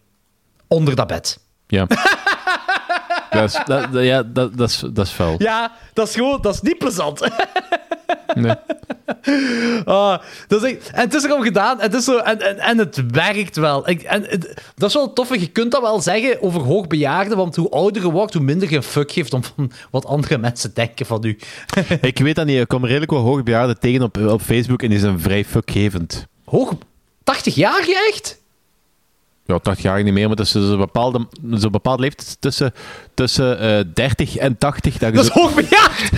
Onder dat bed. Ja. dat is, dat, ja, dat, dat, is, dat is vuil. Ja, dat is gewoon, dat is niet plezant. Nee. Ah, dat is echt- en het is erom gedaan en het, is zo, en, en, en het werkt wel. Ik, en, het- dat is wel tof. Je kunt dat wel zeggen over hoogbejaarden, want hoe ouder je wordt, hoe minder je een fuck geeft om van wat andere mensen denken van u. Ik weet dat niet. Ik kom redelijk wel hoogbejaarden tegen op, op Facebook en die zijn vrij fuckgevend. Hoog... 80 jaar echt? Ja, 80 jaar niet meer, maar tussen zo'n bepaalde, zo'n bepaalde leeftijd tussen, tussen eh 30 en 80. Dat, is zo- hoogbejaard!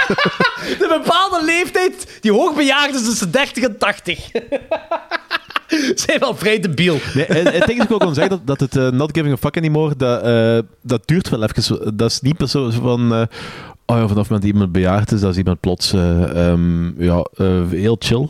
de bepaalde leeftijd die hoogbejaard is tussen 30 en 80. Zijn wel vrij debiel. Nee, het, het ding is, ik wil gewoon zeggen dat, dat het eh, not giving a fuck anymore, dat, eh, dat duurt wel even. Dat is niet per zo van... oh ja, vanaf het moment dat iemand bejaard is, dat is iemand plots eh, ehm, ja, heel chill.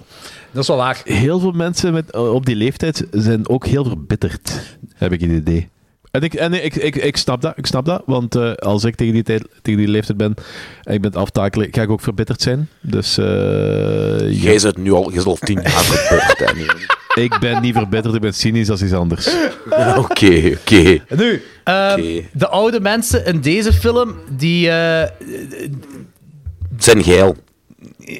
Dat is wel waar. Heel veel mensen met, eh, op die leeftijd zijn ook heel verbitterd, heb ik het idee. En ik, en ik, ik, ik, snap dat, ik snap dat, want eh, als ik tegen die, tijd, tegen die leeftijd ben en ik ben aftakelen, ga ik ook verbitterd zijn. Dus eh, Jij zit nu al, je al tien jaar verbitterd, ik ben niet verbitterd, ik ben cynisch als iets anders. Oké, oké. Nu, ehm, de oude mensen in deze film, die... eh, Zijn geil.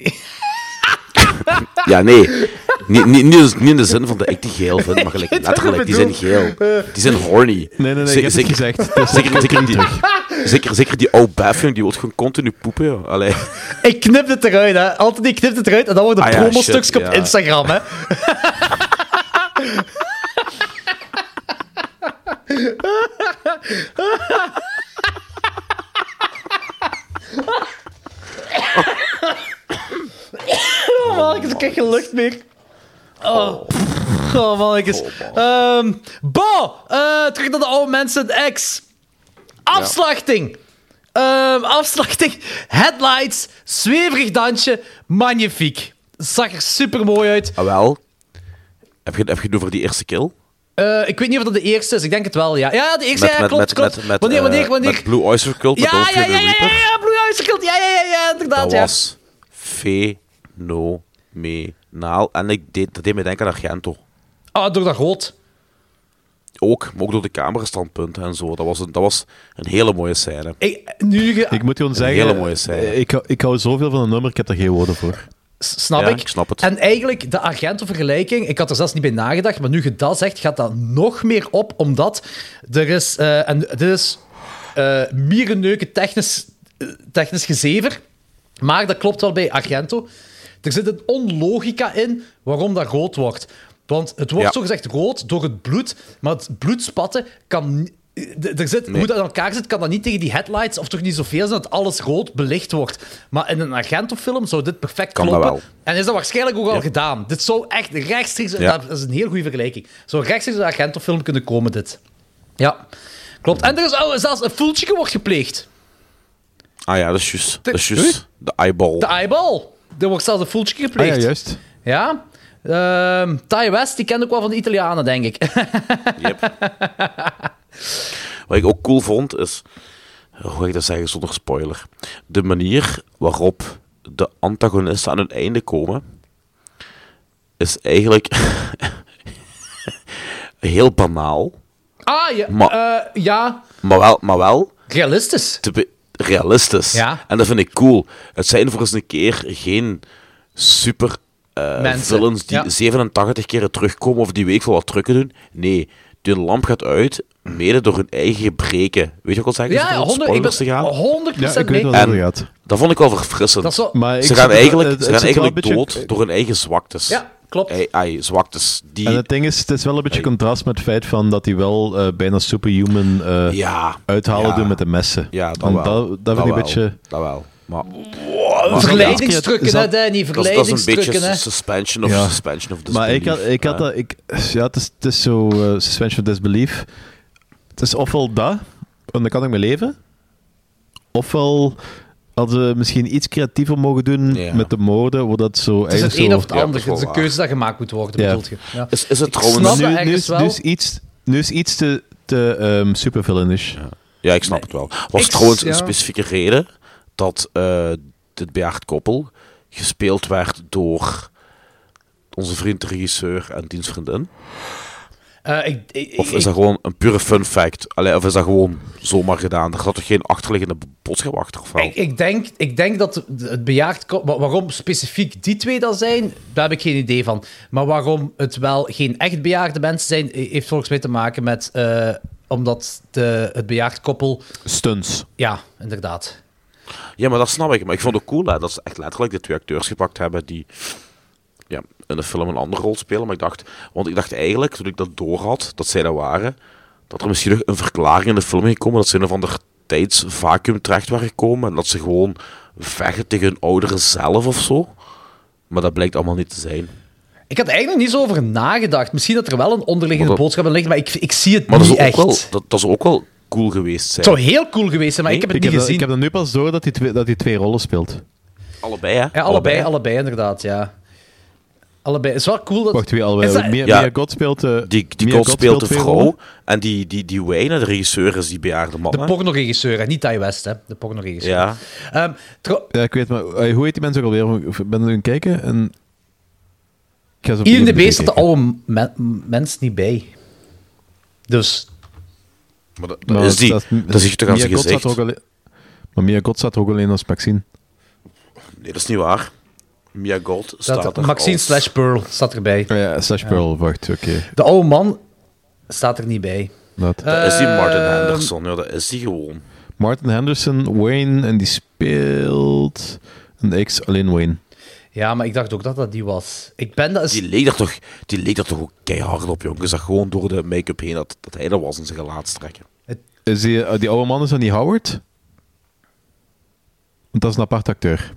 ja, nee. Niet, niet, niet, in de zin van dat ik die geel vind, maar gelijk, letterlijk, die zijn geel. Die zijn horny. Nee, nee, nee, Zeker- het gezegd. Dus Zeker, zeker, die, zeker, zeker die oude die wil gewoon continu poepen. joh. Allee. Ik knip het eruit, hè. Altijd die knipt het eruit en dan wordt een Ah ja, promo-stukje shit, op ja. Instagram, hè. Oh man, ik heb geen lucht meer. Oh, oh man, ik is... Ehm, Bo, eh, terug naar de oude mensen X. Afslachting. Ehm, afslachting. Headlights. Zweverig dansje. Magnifiek. Zag er super mooi uit. Ah, wel. Heb je, heb je het over die eerste kill? Eh, ik weet niet of dat de eerste is. Ik denk het wel, ja. Ja, ja, de eerste, Met, ja, met, klopt, met, klopt. met, met, wanneer, eh, wanneer, wanneer? met Blue Oyster Cult, met ja, ja, ja, ja, ja, ja, Blue Oyster Cult. Ja, ja, ja, ja, inderdaad, Dat ja. was fenomenaal. En ik deed, dat deed me denken aan Argento. Ah, door dat rood. Ook, maar ook door de camerastandpunten en zo. Dat was een, dat was een hele mooie scène. Ik, nu ge- Ik moet gewoon Een zeggen, hele mooie scène. eh, ik, hou- ik hou zoveel van een nummer, ik heb daar geen woorden voor. S- Snap Ja, ik. ik snap het. En eigenlijk, de Argento-vergelijking, ik had er zelfs niet bij nagedacht, maar nu je dat zegt, gaat dat nog meer op, omdat er is, eh, en dit is eh mierenneuken technisch, technisch gezever, maar dat klopt wel bij Argento. Er zit een onlogica in waarom dat rood wordt. Want het wordt Ja. zogezegd rood door het bloed, maar het bloedspatten kan... Er zit, Nee. Hoe dat in elkaar zit, kan dat niet tegen die headlights, of toch niet zoveel zijn dat alles rood belicht wordt. Maar in een Argento-film zou dit perfect Kan kloppen. wel. En is dat waarschijnlijk ook al gedaan. Dit zou echt rechtstreeks... Ja. Dat is een heel goede vergelijking. Zou rechtstreeks een Argento-film kunnen komen, dit. Ja, klopt. En er is oh, zelfs een voeltje wordt gepleegd. Ah ja, dat is juist. Dat is juist. De eyeball. De eyeball. Er wordt zelfs een voeltje Ah gepleegd. ja, juist. Ja. Ehm Ty West, die kent ook wel van de Italianen, denk ik. Wat ik ook cool vond, is... Hoe ga ik dat zeggen zonder spoiler? De manier waarop de antagonisten aan hun einde komen... is eigenlijk... heel banaal. ah, ja. Maar- eh, ja. Maar wel... Maar wel Realistisch. te realistisch. Ja. En dat vind ik cool. Het zijn voor eens een keer geen super Mensen, villains die ja. 87 keer terugkomen of die week veel wat trucken doen. Nee, die lamp gaat uit, mede door hun eigen gebreken. Weet je wat ik wil zeggen? Ja, Zonder ja, op 100, ik ben spoilers te gaan. 100% Ja, ik weet mee. wel En- hoe het gaat. Dat vond ik wel verfrissend. Dat is wel- Maar ik ze gaan eigenlijk, het- ze gaan een eigenlijk beetje- dood door hun eigen zwaktes. Ja, klopt. Ai, ai, zwaktes. Die... En het ding is, het is wel een beetje contrast met het feit van dat hij wel eh, bijna superhuman eh ja, uithalen ja. doen met de messen. Ja, dat Want wel. Dat, dat vind ik wel. een beetje... Dat wel. Maar, Verleidingstrukken, Is hè, dat- Danny. dat, is- dat is een beetje Verleidingstrukken, hè. suspension of Ja. suspension of Maar ik disbelief. had, ik had Ja. dat... Ik, ja, het is, het is zo... eh, suspension of disbelief. Het is ofwel dat, en dan kan ik mee leven. Ofwel hadden ze misschien iets creatiever mogen doen Ja. met de moorden, waar dat zo Het is het een zo... of het Ja, ander. Het is een keuze dat gemaakt moet worden, Ja. bedoelt je. Ja. Is, is het trouwens... nu, nu, is, iets, nu is iets te, te ehm supervillainish. Ja, ik snap het wel. Was Ik- trouwens ja. een specifieke reden dat eh dit bejaard koppel gespeeld werd door onze vriend de regisseur en dienstvriendin? Eh, ik, ik, Of is ik- dat gewoon een pure fun fact? Allee, of is dat gewoon zomaar gedaan? Er zat toch geen achterliggende boodschap achter? Of wel? Ik, ik, denk, ik denk dat het bejaard... Waarom specifiek die twee dat zijn, daar heb ik geen idee van. Maar waarom het wel geen echt bejaarde mensen zijn, heeft volgens mij te maken met... eh, omdat de, het bejaard koppel... Stunts. Ja, inderdaad. Ja, maar dat snap ik. Maar ik vond het cool hè, dat ze echt letterlijk de twee acteurs gepakt hebben die in de film een andere rol spelen. Maar ik dacht, want ik dacht eigenlijk, toen ik dat door had, dat zij dat waren, dat er misschien nog een verklaring in de film ging komen, dat ze in een of ander tijdsvacuum terecht waren gekomen en dat ze gewoon vechten tegen hun ouderen zelf of zo. Maar dat blijkt allemaal niet te zijn. Ik had er eigenlijk niet zo over nagedacht. Misschien dat er wel een onderliggende dat- boodschap in ligt, maar ik, ik zie het Maar dat niet is, ook echt. wel, dat, dat is ook wel cool geweest zijn. Het zou heel cool geweest zijn, maar ik heb het ik, niet heb dat, gezien. ik heb dat nu pas door dat hij twee, dat hij twee rollen speelt. Allebei, hè? Ja, allebei, allebei, inderdaad, ja. Allebei. Het is wel cool dat... Wacht, wie al? Is dat- Mia, Ja. Mia God speelt... eh, Die, die Mia God speelt de vrouw. En die, die, die Wayne, de regisseur, is die bejaarde man. De pornoregisseur, hè, niet Ty West, hè. De pornoregisseur. Ja. Ehm, trouw- Ja, ik weet maar... eh, hoe heet die mensen ook alweer? Ik ben er aan het kijken en... Op IMDb IMDb staat de oude me- mens niet bij. Dus... Maar dat, Maar dat is die. Dat zie je toch aan zijn gezicht. ook alleen... Maar Mia God staat er ook alleen als Maxine. Nee, dat is niet waar. Mia Gold staat Dat, er Maxine als- slash Pearl staat erbij. Oh ja, Slash Pearl, wacht, oké. De oude man staat er niet bij. Dat. Dat is die Martin Ehm, Henderson, ja, dat is die gewoon. Martin Henderson, Wayne, en die speelt een X, alleen Wayne. Ja, maar ik dacht ook dat dat die was. Ik ben dat... Die leek er toch, die leek er toch ook keihard op, jongen. Je zag gewoon door de make-up heen dat, dat hij er was in zijn gelaatstrekken. Is die, eh, die oude man is dat niet Howard? Want dat is een apart acteur.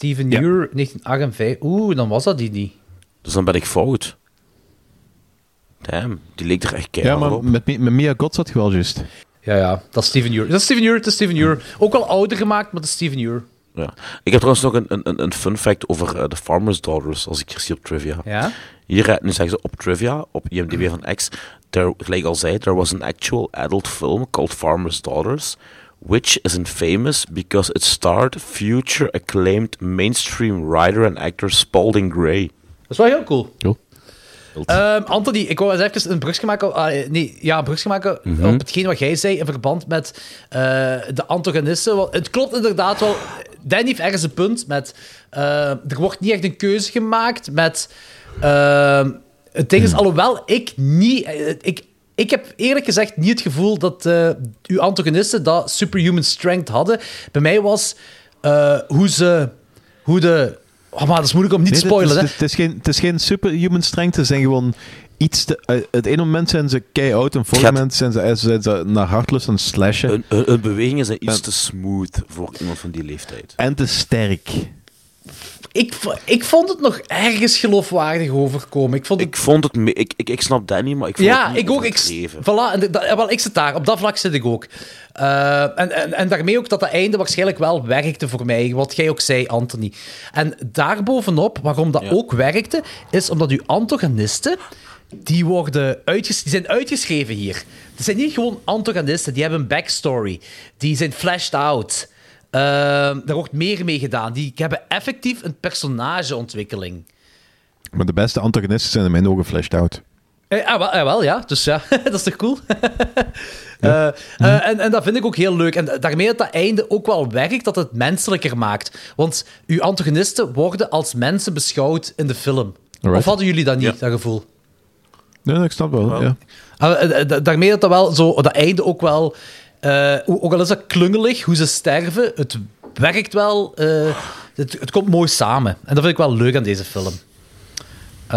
Steven Ure, 1958. Oeh, dan was dat die niet. Dus dan ben ik fout. Damn, die leek er echt Ja, keihard maar op. met, met Mia Goth zat je wel juist. Ja, ja, dat is Steven Ure. Dat is Steven Ure, dat is Steven Ure. Ook wel ouder gemaakt, maar dat is Steven Ure. Ja. Ik heb trouwens nog een, een, een fun fact over eh, The Farmer's Daughters, als ik hier zie op trivia. Ja? Hier, eh, nu zeggen ze op trivia, op IMDb van X, there, gelijk al zei, there was an actual adult film called Farmer's Daughters, which is infamous because it starred future acclaimed mainstream writer and actor Spalding Gray. Dat is wel heel cool. Ehm, Anthony, ik wou eens even een brugje maken, ah, nee, ja, een brugje maken Mhm. op hetgeen wat jij zei in verband met eh, de antagonisten. Want Het klopt inderdaad wel. Danny heeft ergens een punt met... eh, er wordt niet echt een keuze gemaakt met... ehm, het ding is, alhoewel ik niet... eh, Ik, ik heb eerlijk gezegd niet het gevoel dat eh, uw antagonisten dat superhuman strength hadden. Bij mij was eh, hoe ze... Hoe de... Oh, maar dat is moeilijk om niet te spoilen, het, hè. is, het, is geen, het is geen superhuman strength, ze zijn gewoon iets te... eh, het ene moment zijn ze kei-oud, en het volgende moment zijn ze, zijn ze naar hartlust aan het slashen. Hun, hun, hun bewegingen zijn iets En- te smooth voor iemand van die leeftijd. En te sterk. Ik, ik vond het nog ergens geloofwaardig overkomen. Ik vond het... Ik vond het... me- Ik, ik, ik snap Danny, maar ik vond ja, het niet ik ook. Ik, voilà, en dat, wel, ik zit daar. Op dat vlak zit ik ook. Eh, en, en, en daarmee ook dat dat einde waarschijnlijk wel werkte voor mij. Wat jij ook zei, Anthony. En daarbovenop, waarom dat ook werkte, is omdat uw antagonisten... Die, worden uitges die zijn uitgeschreven hier. Het zijn niet gewoon antagonisten, die hebben een backstory. Die zijn fleshed out. Eh, daar wordt meer mee gedaan. Die hebben effectief een personageontwikkeling. Maar de beste antagonisten zijn in mijn ogen fleshed out. Eh, ah, wel, ah, wel, ja. Dus ja, dat is toch cool? Eh, eh, en, en dat vind ik ook heel leuk. En da- daarmee dat dat einde ook wel werkt, dat het menselijker maakt. Want uw antagonisten worden als mensen beschouwd in de film. Alright. Of hadden jullie dat niet, Ja. dat gevoel? Nee, nee, ik snap wel. Ja. Ah, eh, eh, da- daarmee dat dat wel zo, dat einde ook wel, eh, ook al is dat klungelig, hoe ze sterven, het werkt wel, eh, het, het komt mooi samen. En dat vind ik wel leuk aan deze film. Eh,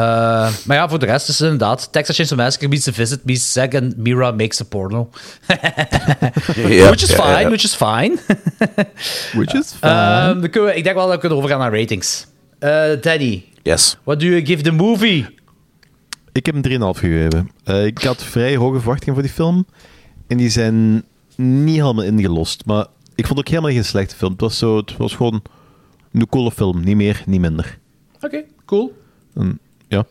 maar ja, voor de rest is het inderdaad Texas Chainsaw Massacre meets The Visit meets Zack and Mira makes a porno. Ja, which is fine, which is fine. Which is fine. Ehm, dan kunnen we, ik denk wel dat we kunnen overgaan naar ratings. Eh Danny, Yes. what do you give the movie? Ik heb hem 3,5 gegeven. Eh, ik had vrij hoge verwachtingen voor die film. En die zijn niet helemaal ingelost. Maar ik vond ook helemaal geen slechte film. Het was, zo, het was gewoon een coole film. Niet meer, niet minder. Oké, cool. En, ja.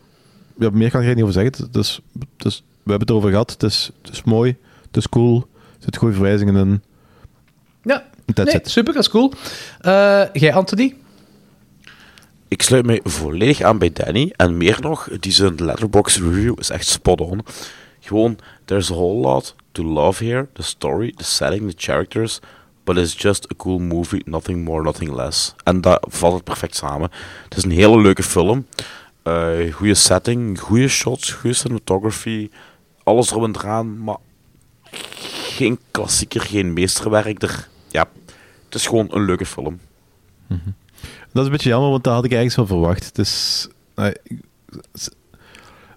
ja, meer kan ik er niet over zeggen. Het is, het is, we hebben het erover gehad. Het is, het is mooi. Het is cool. Er zitten goede verwijzingen in. Ja, That's nee, it. super, dat is cool. Eh, jij, Anthony? Ik sluit mij volledig aan bij Danny. En meer nog, die zijn letterbox review is echt spot on. Gewoon, there's a whole lot to love here. The story, the setting, the characters. But it's just a cool movie, nothing more, nothing less. En dat valt het perfect samen. Het is een hele leuke film. Eh goede setting, goede shots, goede cinematography. Alles erop en eraan, maar geen klassieker, geen meesterwerk. Er, ja, het is gewoon een leuke film. Dat is een beetje jammer, want dat had ik eigenlijk wel verwacht. Het is... ik-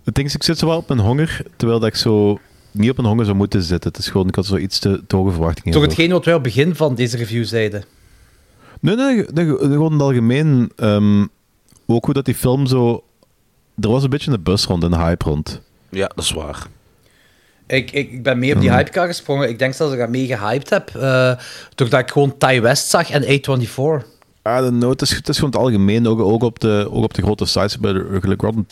het is, ik zit zo wel op mijn honger, terwijl dat ik zo niet op mijn honger zou moeten zitten. Het is gewoon, ik had zo iets te, te hoge verwachtingen. Toch hetgeen wat wij op het begin van deze review zeiden. Nee, nee, nee, gewoon in het algemeen. ehm, ook hoe dat die film zo... Er was een beetje een bus rond, een hype rond. Ja, dat is waar. Ik, ik, ik ben mee op die Mhm. hypecar gesprongen. Ik denk zelfs dat ik dat mee gehyped heb. eh doordat ik gewoon Ty West zag en A24. Note is, het is gewoon het algemeen, ook, ook, op, de, ook op de grote sites, bij de Rotten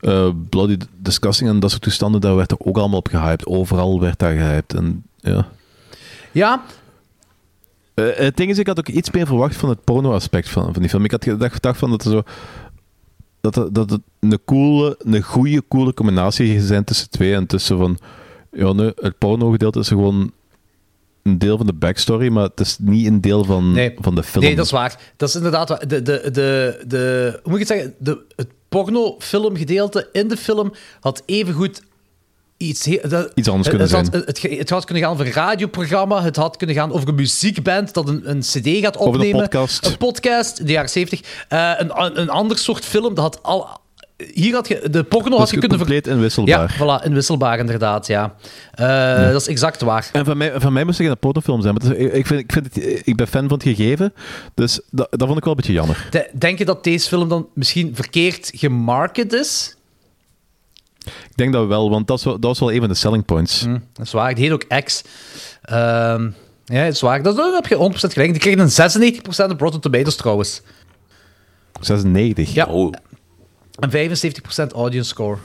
eh, Bloody Discussing en dat soort toestanden, daar werd er ook allemaal op gehyped. Overal werd daar gehyped. En, ja. Ja, Eh, het ding is, ik had ook iets meer verwacht van het porno-aspect van, van die film. Ik had gedacht, gedacht van dat er zo... Dat, het- dat het een coole, een goede, coole combinatie zijn tussen twee en tussen van... Ja, nee, het porno-gedeelte is er gewoon een deel van de backstory, maar het is niet een deel van, Nee. van de film. Nee, dat is waar. Dat is inderdaad waar. De, de, de, de, hoe moet ik het zeggen? De, het pornofilmgedeelte in de film had evengoed iets, dat- Iets anders kunnen het zijn. het, het, het had kunnen gaan over een radioprogramma, het had kunnen gaan over een muziekband dat een, een cd gaat Over een opnemen. podcast. Een podcast, de jaren 70. Eh, een, een, een ander soort film, dat had al... Hier had je... De porno had je kunnen... compleet inwisselbaar. Ja, voilà, inwisselbaar inderdaad, ja. Eh, Dat is exact waar. En van mij, van mij moest het geen pornofilm zijn. Maar is- ik, vind, ik, vind het, ik ben fan van het gegeven, dus dat, dat vond ik wel een beetje jammer. De- denk je dat deze film dan misschien verkeerd gemarket is? Ik denk dat wel, want dat is wel, dat was wel een van de selling points. Hm, dat is waar. Het heet ook X. Ehm, ja, dat is waar. Dat, dat heb je 100% gelijk. Die kregen een 96% op Rotten Tomatoes trouwens. 96. Ja. Oh, En 75% audience score.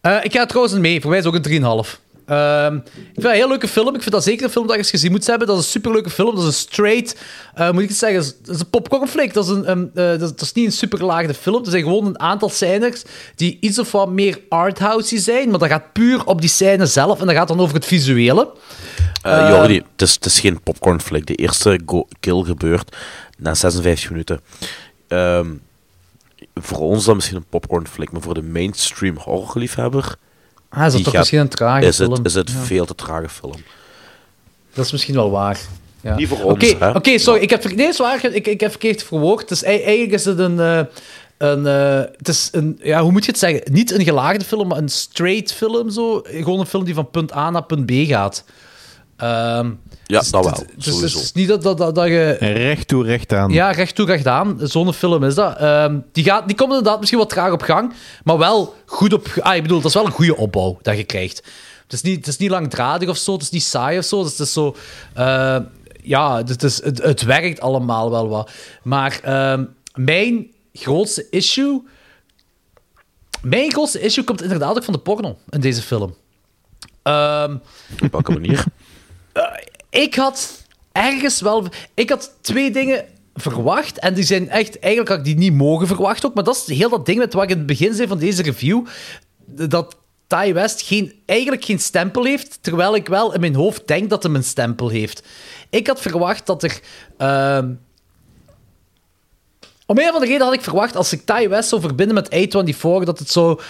Eh, ik ga trouwens een mee. Voor mij is het ook een 3,5. Ehm, ik vind dat een heel leuke film. Ik vind dat zeker een film dat je eens gezien moet hebben. Dat is een superleuke film. Dat is een straight... eh, moet ik het zeggen? Dat is een popcorn flick. Dat is, een, een, eh, dat, is, dat is niet een supergelaagde film. Er zijn gewoon een aantal scènes die iets of wat meer arthousey zijn. Maar dat gaat puur op die scène zelf. En dat gaat dan over het visuele. Jordi, het is, het is geen popcorn flick. De eerste kill gebeurt na 56 minuten. Ehm, voor ons dat misschien een popcorn flick, maar voor de mainstream horrorliefhebber Ah, is dat die toch gaat- misschien een trage is film? Het, is het Ja. veel te trage film. Dat is misschien wel waar. Ja. Niet voor Oké, ons? Oké, sorry. Ik heb, ver- nee, is waar. Ik, ik heb verkeerd verwoord. Dus ei- eigenlijk is het een... eh, een eh, het is een... Ja, hoe moet je het zeggen? Niet een gelaagde film, maar een straight film. Zo. Gewoon een film die van punt A naar punt B gaat. Ehm, Ja, dus dat wel, Dus het sowieso. is niet dat, dat, dat, dat je... Recht toe, recht aan. Ja, recht toe, recht aan. Zo'n film is dat. Ehm, die, gaat, die komt inderdaad misschien wat traag op gang, maar wel goed op... Ah, ik bedoel, dat is wel een goede opbouw dat je krijgt. Het is niet, het is niet langdradig of zo, het is niet saai of zo. Het is zo... eh, ja, het, is, het, het werkt allemaal wel wat. Maar ehm, mijn grootste issue... Mijn grootste issue komt inderdaad ook van de porno in deze film. Ehm, Op welke manier? Ik had ergens wel... Ik had twee dingen verwacht. En die zijn echt... Eigenlijk had ik die niet mogen verwachten ook. Maar dat is heel dat ding met wat ik in het begin zei van deze review. Dat Ty West geen, eigenlijk geen stempel heeft. Terwijl ik wel in mijn hoofd denk dat hij een stempel heeft. Ik had verwacht dat er... ehm, om een of andere reden had ik verwacht, als ik Ty West zou verbinden met A24, dat het zo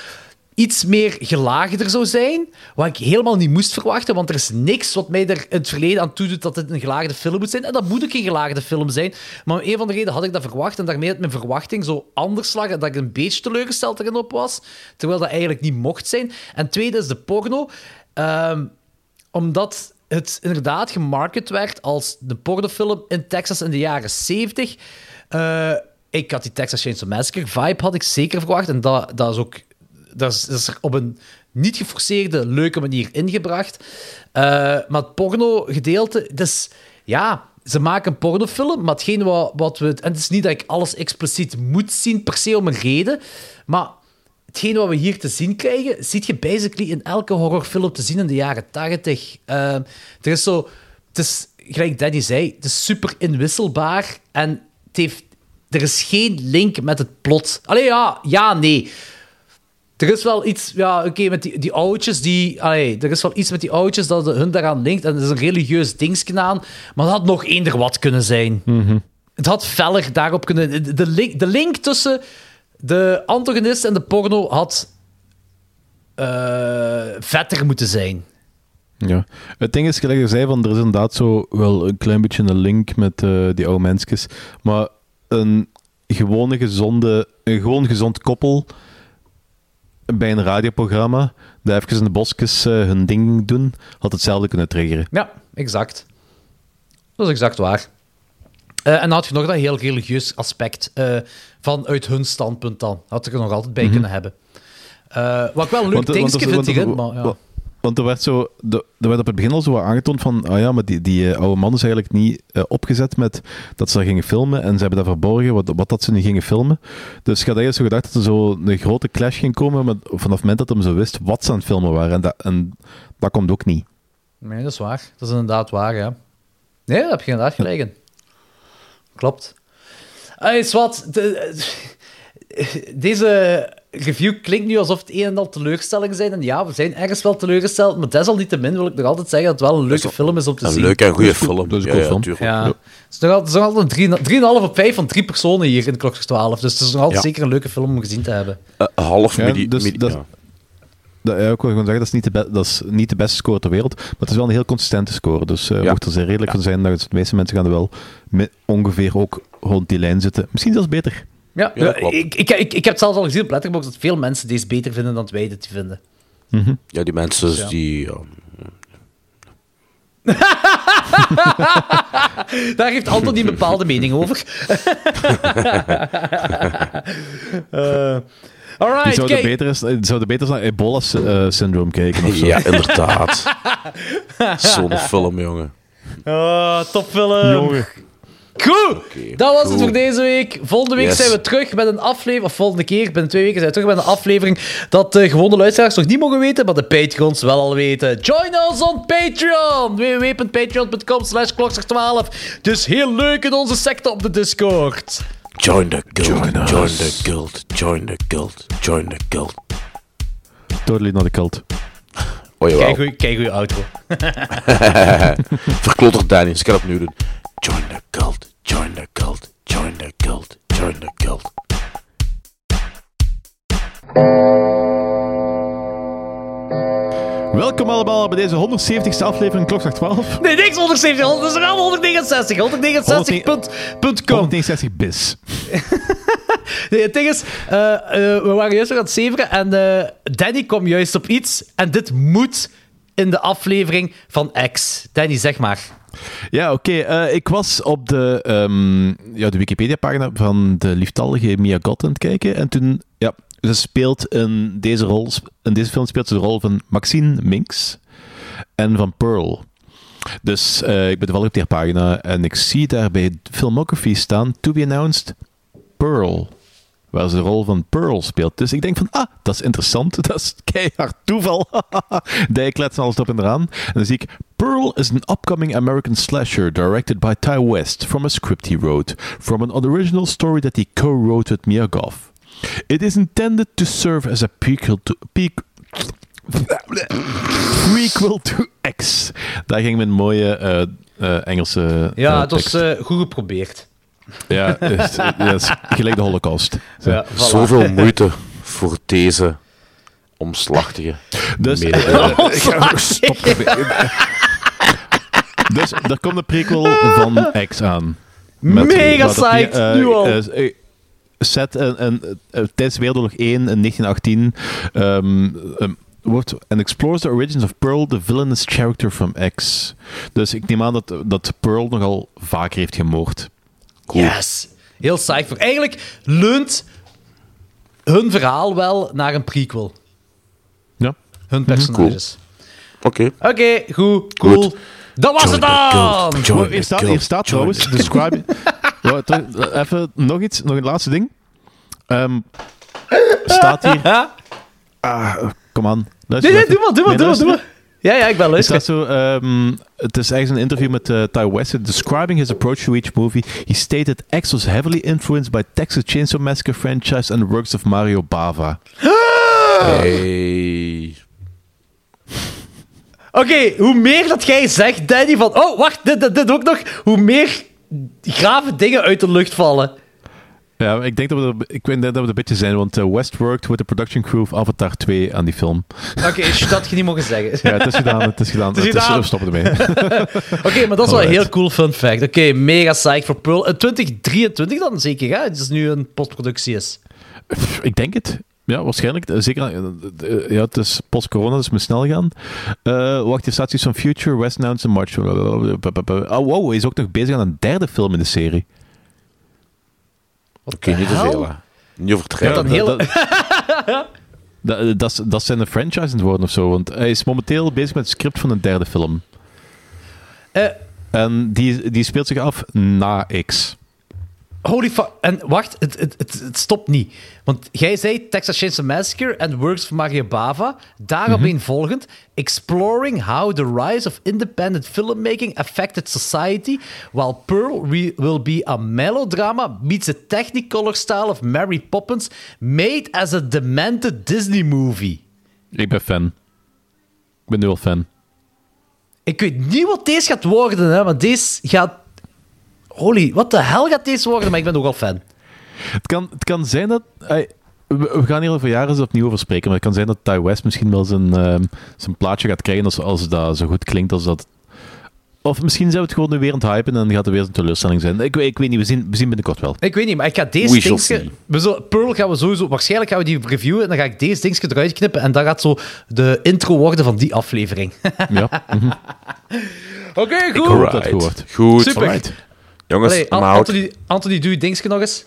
iets meer gelaagder zou zijn. Wat ik helemaal niet moest verwachten, want er is niks wat mij er in het verleden aan toedoet dat het een gelaagde film moet zijn. En dat moet ook geen gelaagde film zijn. Maar een of andere reden had ik dat verwacht en daarmee had mijn verwachting zo anders lag dat ik een beetje teleurgesteld erin op was. Terwijl dat eigenlijk niet mocht zijn. En tweede is de porno. Ehm, omdat het inderdaad gemarket werd als de pornofilm in Texas in de jaren 70. Eh, ik had die Texas Chainsaw Massacre vibe had ik zeker verwacht. En dat, dat is ook dat is, er op een niet geforceerde, leuke manier ingebracht. Eh, maar het porno-gedeelte, dus ja, ze maken een pornofilm, maar hetgeen wat, we... En het is niet dat ik alles expliciet moet zien, per se om een reden, maar hetgeen wat we hier te zien krijgen, ziet je basically in elke horrorfilm te zien in de jaren 80. Eh, er is zo... Het is, gelijk Danny zei, het is super inwisselbaar en heeft, er is geen link met het plot. Allee, ja, ja, nee. Er is wel iets, ja, oké, met die, die oudjes die... Allee, er is wel iets met die oudjes dat hun daaraan linkt. En er is een religieus dingetje aan. Maar dat had nog eender wat kunnen zijn. Het had feller daarop kunnen... De, link, de link tussen de antagonist en de porno had eh, vetter moeten zijn. Ja. Het ding is, gelijk je zei, van, er is inderdaad zo wel een klein beetje een link met eh, die oude mensjes. Maar een gewone gezonde, een gewoon gezond koppel bij een radioprogramma, dat even in de bosjes eh, hun ding doen, had hetzelfde kunnen triggeren. Ja, exact. Dat is exact waar. Eh, en dan had je nog dat heel religieus aspect eh, vanuit hun standpunt dan. Had ik er nog altijd bij Mhm. kunnen hebben. Wat ik wel een leuk dingetje vind hierin, maar ja. Want er werd, zo, er werd op het begin al zo wat aangetoond van, ah ja, maar die, die eh, oude man is eigenlijk niet eh, opgezet met dat ze dat gingen filmen en ze hebben dat verborgen, wat, wat dat ze niet gingen filmen. Dus ik had eigenlijk zo gedacht dat er zo een grote clash ging komen, maar vanaf het moment dat hem zo wist wat ze aan het filmen waren. En dat, en dat komt ook niet. Nee, dat is waar. Dat is inderdaad waar, ja. Nee, daar heb je inderdaad gelijk. Klopt. Hey, wat. de- deze review klinkt nu alsof het een en al teleurstellingen zijn. En ja, we zijn ergens wel teleurgesteld, maar desalniettemin wil ik nog altijd zeggen dat het wel een leuke film is om te Een zien. leuke en goede film. een ja, ja. Het is nog altijd, het is nog altijd een 3 3,5 op 5 van drie personen hier in Klokslag 12. Dus het is nog altijd Ja. zeker een leuke film om gezien te hebben. Eh, half Ja, midi- dus midi- dat- ja. Dat, ja, ik wil gewoon zeggen, dat is, niet de dat is niet de beste score ter wereld, maar het is wel een heel consistente score. Dus eh Ja. mocht er zeer redelijk van zijn, dat de meeste mensen gaan er wel met ongeveer ook rond die lijn zitten. Misschien zelfs beter. Ja, klopt. ik, ik, ik, ik heb het zelfs al gezien op Letterboxd dat veel mensen deze beter vinden dan wij dit vinden. ja, die mensen Dus ja. die... ja, Daar heeft Anton een bepaalde mening over. Eh Die alright, zouden kijk. beter, is, eh, zouden beter naar Ebola-syndroom kijken of zo. ja, inderdaad. Zo'n film, jongen. Oh, topfilm. Jongen. Goed, dat was het voor deze week. Volgende week Yes. zijn we terug met een aflevering, of volgende keer, binnen twee weken zijn we terug met een aflevering dat de gewone luisteraars nog niet mogen weten, maar de Patreons wel al weten. Join us on Patreon! www.patreon.com slash klokslag12 Dus heel leuk in onze secte op de Discord. Join the guild, Join the guild, join the guild, join the guild. Totally not a cult. Oh jawel. Kijk goeie, kijk goeie outro. Verklotter Danny, ik ga het opnieuw doen. Join the guild, allemaal bij deze 170ste aflevering Klokslag 12. Nee, niks 170, dat is wel 169. 169.com. 169 bis. Nee, het ding is, eh, eh, we waren juist nog aan het zeveren en eh, Danny kwam juist op iets en dit moet in de aflevering van X. Danny, zeg maar. Ja, oké. ik was op de, ehm, ja, de Wikipedia-pagina van de lieftallige Mia Goth aan het kijken. En toen, ja, ze speelt in deze, rol, in deze film speelt ze de rol van Maxine Minks en van Pearl. Dus eh, ik ben toevallig op die pagina en ik zie daar bij Filmography staan, to be announced, Pearl. Waar ze de rol van Pearl speelt. Dus ik denk van, ah, dat is interessant. Dat is keihard toeval. Die kletsen alles op en eraan. En dan zie ik, Pearl is an upcoming American slasher directed by Ty West from a script he wrote, from an original story that he co-wrote with Mia Goth. It is intended to serve as a prequel to... Peak, prequel to X. Daar ging mijn mooie eh, eh, Engelse Ja, eh, het was eh, goed geprobeerd. Ja, gelijk de holocaust. Zo. Ja, voilà. Zoveel moeite voor deze omslachtige Dus. Ja, ermee. dus er komt een prequel van X aan. Met- Mega psyched, nu al. Set een, een, eh, tijdens Wereldoorlog 1 in 1918 ehm, ehm, wordt and explores the origins of Pearl, the villainous character from X. Dus ik neem aan dat, dat Pearl nogal vaker heeft gemoord. Yes. Heel voor. Eigenlijk leunt hun verhaal wel naar een prequel. Ja. Hun personages. Oké. Oké, goed, cool. Goed. Dat was het dan! Hier the staat, hier staat trouwens, describe... Toch, even nog iets, nog een laatste ding. Ehm, staat hier... Ah, kom aan. Nee, nee, doe maar, doe maar, doe maar, doe maar. Ja, ja, ik ben Er luisteren. zo, ehm, het is eigenlijk een interview met uh, Ty West. Describing his approach to each movie, he stated X was heavily influenced by Texas Chainsaw Massacre franchise and works of Mario Bava. Hey. Oké, hoe meer dat jij zegt, Danny, van... Oh, wacht, dit, dit, dit ook nog. Hoe meer grave dingen uit de lucht vallen. Ja, ik denk dat we er, ik denk dat we er een beetje zijn, want uh, West worked with the production crew of Avatar 2 aan die film. Oké, okay, dat je niet mogen zeggen. Ja, het is gedaan, het is gedaan. Het is gedaan. we stoppen ermee. Oké, maar dat is wel een heel cool fun fact. Oké, mega psyched voor Pearl. In 2023 dan zeker, hè? Het is nu een postproductie is. ik denk het. Ja, waarschijnlijk. Eh, Zeker, eh, eh, ja, het is post-corona, dus moet snel gaan. Eh wacht, hier staat iets van Future, West Announced in March. Oh, wow, hij is ook nog bezig aan een derde film in de serie. Oké, niet te veel. Niet overdrijven. dan heel- dat, dat, dat, dat zijn een franchise aan het worden of zo, want hij is momenteel bezig met het script van een derde film. Eh, En die, die speelt zich af na X. Holy fuck. En wacht, het, het, het, het stopt niet. Want jij zei Texas Chainsaw Massacre and Works of Maria Bava. Daarop een volgend. Exploring how the rise of independent filmmaking affected society, while Pearl will be a melodrama meets a technicolor style of Mary Poppins made as a demented Disney movie. Ik ben fan. Ik ben nu al fan. Ik weet niet wat deze gaat worden, hè, want deze gaat... Holy, wat de hel gaat deze worden? Maar ik ben nogal fan. Het kan, het kan zijn dat... we, we gaan hier over jaren opnieuw over spreken, maar het kan zijn dat Ty West misschien wel zijn, ehm, zijn plaatje gaat krijgen als, als dat zo goed klinkt als dat... Of misschien zijn we het gewoon nu weer aan het hypen en dan gaat er weer een teleurstelling zijn. Ik, weet- ik weet niet, we zien, we zien binnenkort wel. Ik weet niet, maar ik ga deze We dingetje... We zullen, Pearl gaan we sowieso... Waarschijnlijk gaan we die reviewen en dan ga ik deze dingetje eruit knippen en dat gaat zo de intro worden van die aflevering. Ja. mhm. Oké, Ik goed. hoop dat het goed wordt. Goed. Super. Jongens, Allee, An-. Anthony, Anthony, doe je dingetje nog eens.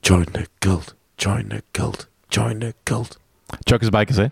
Join the cult. Join the cult. Join the cult. Chuck is bikers, hè?